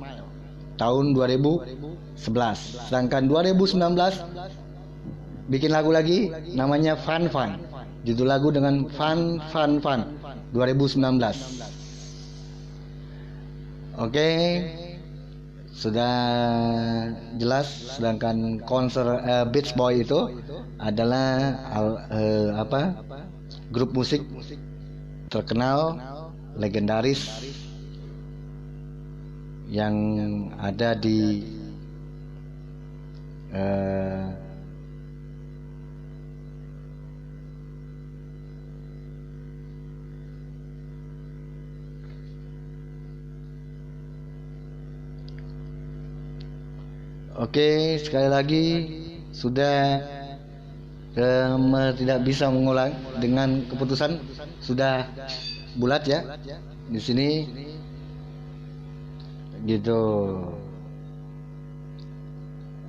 tahun 2011 sedangkan 2019 bikin lagu lagi namanya Fun Fun. Judul lagu dengan Fun Fun Fun 2019 Oke. Sudah jelas sedangkan konser eh, Beach Boy itu adalah al- eh, apa? Grup musik terkenal legendaris yang ada di eh, Oke, sekali lagi sudah eh, tidak bisa mengulang dengan keputusan sudah bulat ya di sini gitu.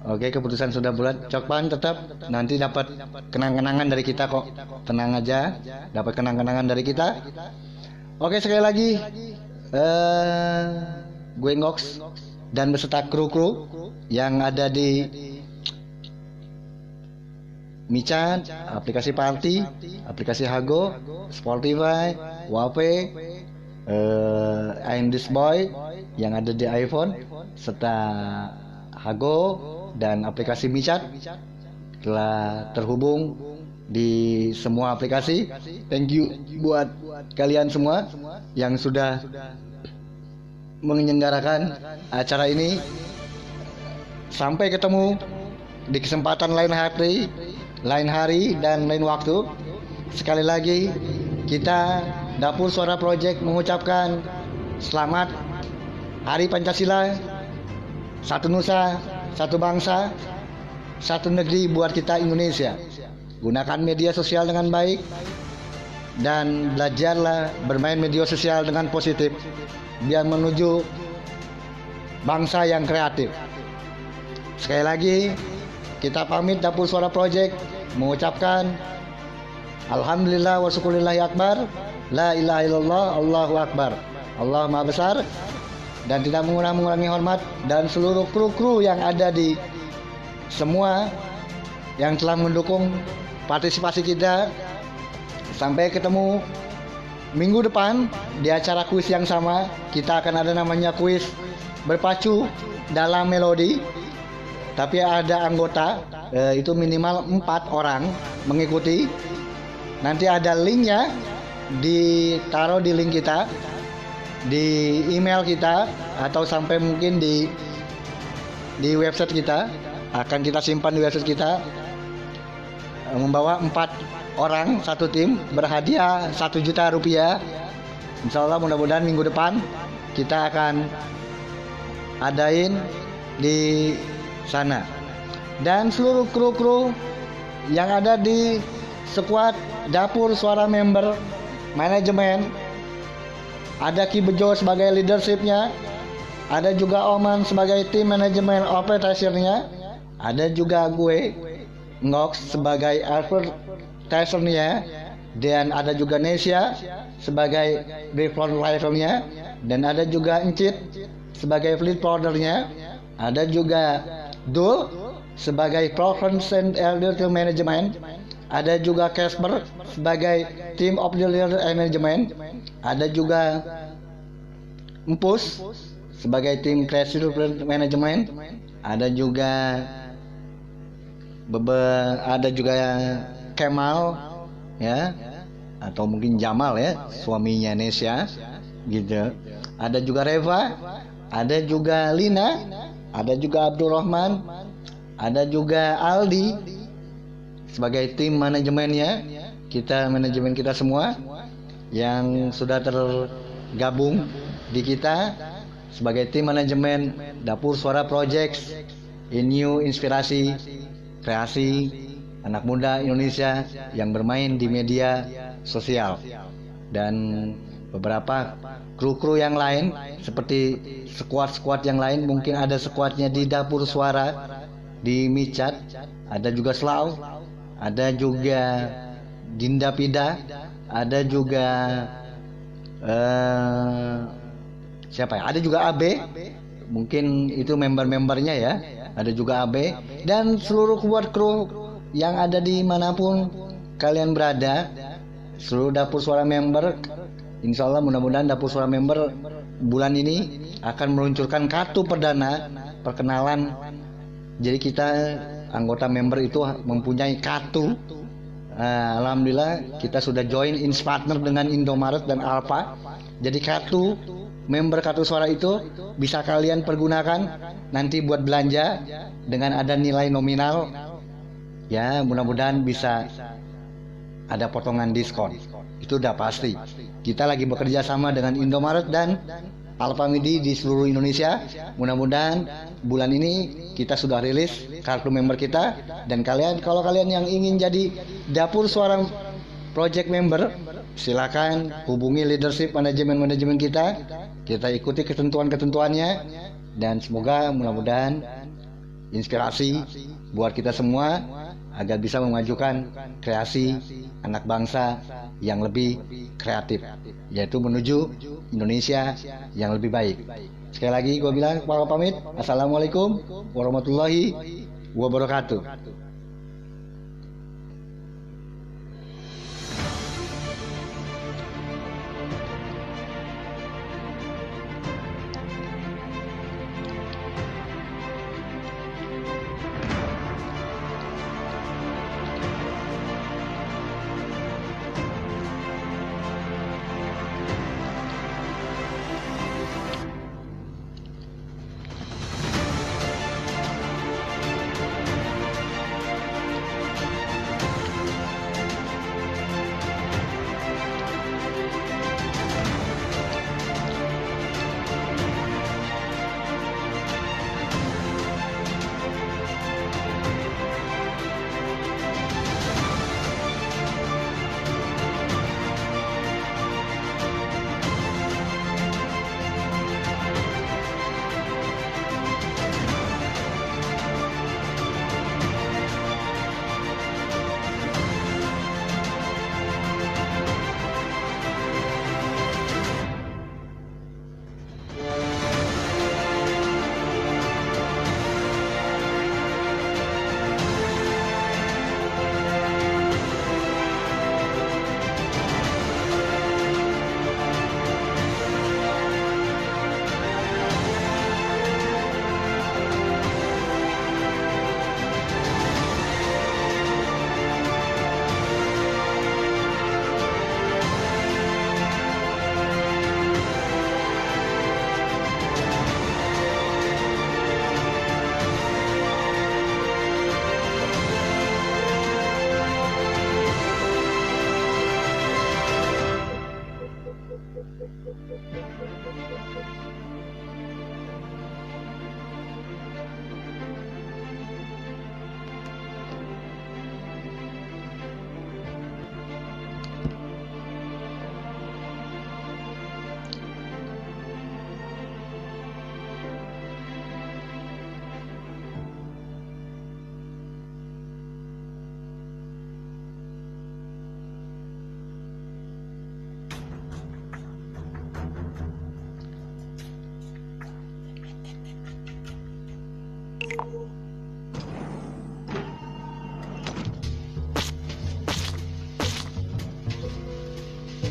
Oke, keputusan sudah bulat. Cokpan tetap nanti dapat kenang-kenangan dari kita kok. Tenang aja, dapat kenang-kenangan dari kita. Oke, sekali lagi eh gue Ngox dan beserta kru-kru yang ada di Micat, aplikasi Party, aplikasi Hago, Spotify, Wape, eh I'm This Boy yang ada di iPhone, serta Hago dan aplikasi Micat telah terhubung di semua aplikasi. Thank you buat kalian semua yang sudah menyelenggarakan acara ini. Sampai ketemu di kesempatan lain hari, lain hari dan lain waktu. Sekali lagi kita Dapur Suara Project mengucapkan selamat Hari Pancasila, satu nusa, satu bangsa, satu negeri buat kita Indonesia. Gunakan media sosial dengan baik dan belajarlah bermain media sosial dengan positif biar menuju bangsa yang kreatif. Sekali lagi kita pamit Dapur Suara Project mengucapkan Alhamdulillah wa syukulillahi akbar. La ilaha illallah Allahu akbar. Allah maha besar. Dan tidak mengurangi hormat dan seluruh kru-kru yang ada di semua yang telah mendukung partisipasi kita. Sampai ketemu minggu depan di acara kuis yang sama kita akan ada namanya kuis berpacu dalam melodi. Tapi ada anggota eh, itu minimal empat orang mengikuti. Nanti ada linknya ditaruh di link kita di email kita atau sampai mungkin di di website kita. Akan kita simpan di website kita Eh, membawa empat orang satu tim berhadiah satu juta rupiah. Insya Allah mudah-mudahan minggu depan kita akan adain di sana. Dan seluruh kru-kru yang ada di squad dapur suara member manajemen ada Ki Bejo sebagai leadershipnya ada juga Oman sebagai tim manajemen operatornya ada juga gue Ngox sebagai advertisernya dan ada juga Nesia sebagai front ridernya dan ada juga Encit sebagai fleet powdernya ada juga Dul sebagai Province and Elder Management. Ada juga Casper sebagai Team of the Leader Management. Ada juga Empus sebagai tim Crash Management. Ada juga bebe ada juga Kemal ya atau mungkin Jamal ya suaminya Nesya gitu. Ada juga Reva ada juga Lina ada juga Abdurrahman ada juga Aldi. Sebagai tim manajemennya kita manajemen kita semua yang sudah tergabung di kita sebagai tim manajemen Dapur Suara Projects in New Inspirasi kreasi anak muda Indonesia yang bermain di media sosial. Dan beberapa kru-kru yang lain seperti squad-squad yang lain mungkin ada squadnya di dapur suara di Micat ada juga Slau ada juga Dinda Pida ada juga eh, siapa ya? Ada juga AB mungkin itu member-membernya ya. Ada juga AB dan seluruh kuat kru yang ada di mana pun kalian berada seluruh dapur suara member Insya Allah mudah-mudahan dapur suara member bulan ini akan meluncurkan kartu perdana perkenalan. Jadi kita anggota member itu mempunyai kartu. Nah, Alhamdulillah kita sudah join in partner dengan Indomaret dan Alfa. Jadi kartu member kartu suara itu bisa kalian pergunakan nanti buat belanja dengan ada nilai nominal. Ya, mudah-mudahan bisa ada potongan diskon. Itu udah pasti. Kita lagi bekerja sama dengan Indomaret dan Alfamidi di seluruh Indonesia. Mudah-mudahan bulan ini kita sudah rilis kartu member kita dan kalian kalau kalian yang ingin jadi dapur suara project member silakan hubungi leadership manajemen-manajemen kita. Kita ikuti ketentuan-ketentuannya dan semoga mudah-mudahan inspirasi buat kita semua agar bisa memajukan kreasi anak bangsa yang lebih kreatif yaitu menuju Indonesia yang lebih baik. Sekali lagi gue bilang, pamit. Assalamualaikum warahmatullahi wabarakatuh.